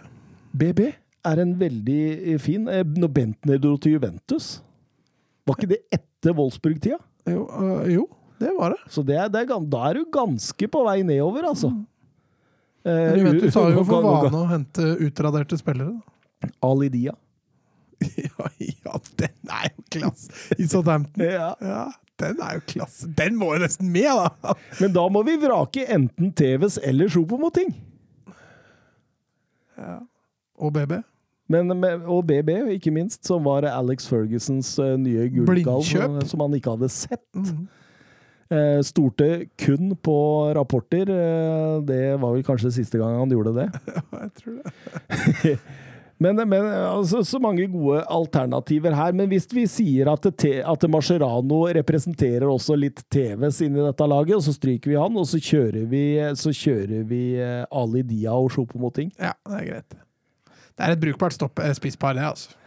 BB er en veldig eh, fin eh, Når Bentner dro til Juventus, var ikke det etter Wolfsburg-tida? Jo, jo, det var det. Så det er, det er, da er du ganske på vei nedover, altså. Eh, Men Juventus har jo for vane å hente utraderte spillere. da. Ali Dia. Ja, ja, den er jo klasse! I Southampton. Ja. Ja, den er jo klasse. Den må jo nesten med, da! Men da må vi vrake enten TVs eller Sjopomoting. Ja. Og BB. Men, og BB, ikke minst, som var Alex Fergusons eh, nye gullkalv, som han ikke hadde sett. Mm Eh, Stolte kun på rapporter. Eh, det var vel kanskje siste gang han gjorde det. Ja, jeg tror det. Men, men altså, så mange gode alternativer her. Men hvis vi sier at, te, at Mascherano representerer også litt TVs inni dette laget, og så stryker vi han, og så kjører vi, så kjører vi eh, Ali Dia og Choupo-Moting. Ja, det er greit. Det er et brukbart stopp, eh, spisspar, det, altså.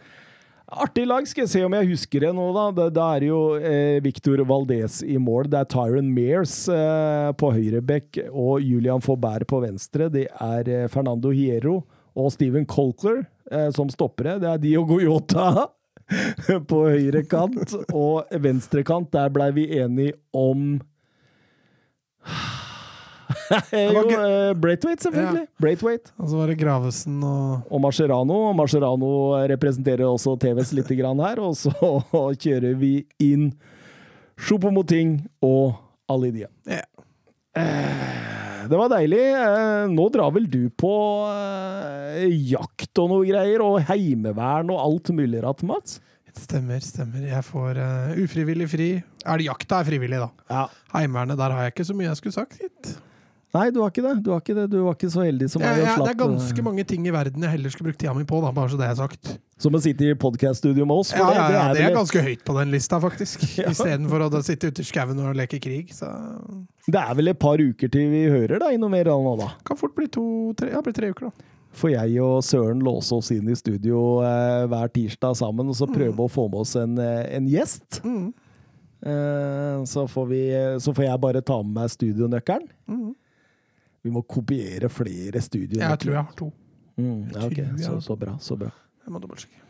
Artig lag, skal jeg se om jeg husker det nå, da. Da, da er det jo eh, Victor Valdez i mål. Det er Tyron Mears eh, på høyreback og Julian Faubert på venstre. Det er eh, Fernando Hierro og Steven Colcler eh, som stoppere. Det er Diogo Jota på høyre kant. Og venstre kant, der blei vi enige om Jo, eh, Braithwaite, selvfølgelig. Braithwaite Og så var det Gravesen og og Mascherano. Mascherano representerer også TVs litt grann her. Og så kjører vi inn Choupo-Moting og Alidia. Ja. Eh, Det var deilig. Eh, Nå drar vel du på jakt og noe greier, og heimevern og alt mulig rart, Mats? Stemmer, stemmer. Jeg får uh, ufrivillig fri. Er det jakta er frivillig, da. Ja. Heimevernet, der har jeg ikke så mye jeg skulle sagt, gitt. Nei, du har ikke det. Du har ikke det. Du var ikke så heldig som meg. Ja, ja, det er ganske mange ting i verden jeg heller skulle brukt tida mi på, da, bare så det er sagt. Som å sitte i podkaststudio med oss. Ja, Ja, ja, ja, det er ganske høyt på den lista, faktisk. Ja. Istedenfor å da sitte ute i skauen og leke krig. Så det er vel et par uker til vi hører deg noe mer nå, da. kan fort bli to-tre Ja, bli tre uker, da. får jeg og Søren låse oss inn i studio eh, hver tirsdag sammen og så prøve å få med oss en, eh, en gjest. Mm. Eh, så, får vi, så får jeg bare ta med meg studionøkkelen. Mm. Vi må kopiere flere studier. Jeg tror jeg har to. Mm, ja, okay. så, så bra. Så bra. Jeg må dobbeltsjekke.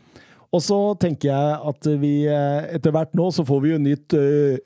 Og så tenker jeg at vi eh, etter hvert nå så får vi jo nytt uh,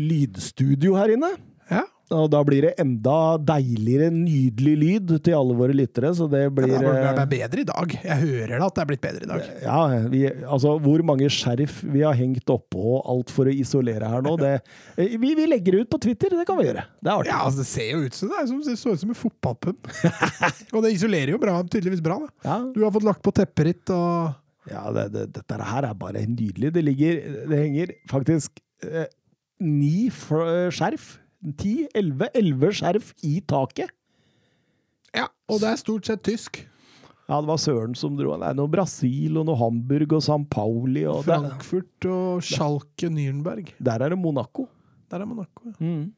lydstudio her inne. Ja. Og da blir det enda deiligere, nydelig lyd til alle våre lyttere, så det Det blir ja, det eh, er bedre i dag. Jeg hører da at det er blitt bedre i dag. Ja, vi, altså hvor mange skjerf vi har hengt oppå alt for å isolere her nå, det eh, vi, vi legger det ut på Twitter, det kan vi gjøre. Det er artig. Ja, altså Det ser jo ut som det som, det så ut som en fotballpump. og det isolerer jo bra, tydeligvis bra. Ja, Du har fått lagt på teppet ditt og ja det, det, dette her er bare nydelig. Det ligger Det henger faktisk eh, ni skjerf. Ti, elleve, elleve skjerf i taket. Ja, og det er stort sett tysk. Ja, det var Søren som dro. Det er noe Brasil og noe Hamburg og San Pauli og Frankfurt og Schalke Nürnberg. der er det Monaco. Der er Monaco. ja. Mm.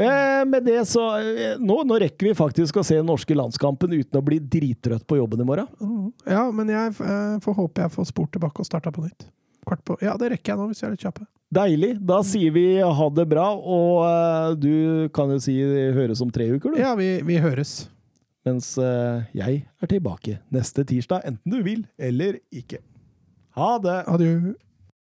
Eh, med det så eh, nå, nå rekker vi faktisk å se den norske landskampen uten å bli drittrøtt på jobben i morgen. Mm. Ja, men jeg eh, får håpe jeg får spurt tilbake og starta på nytt. Kvart på. Ja, det rekker jeg nå, hvis jeg er litt kjapp. Deilig. Da sier vi ha det bra, og uh, du kan jo si høres om tre uker, du. Ja, vi, vi høres. Mens uh, jeg er tilbake neste tirsdag, enten du vil eller ikke. Ha det! Adjø.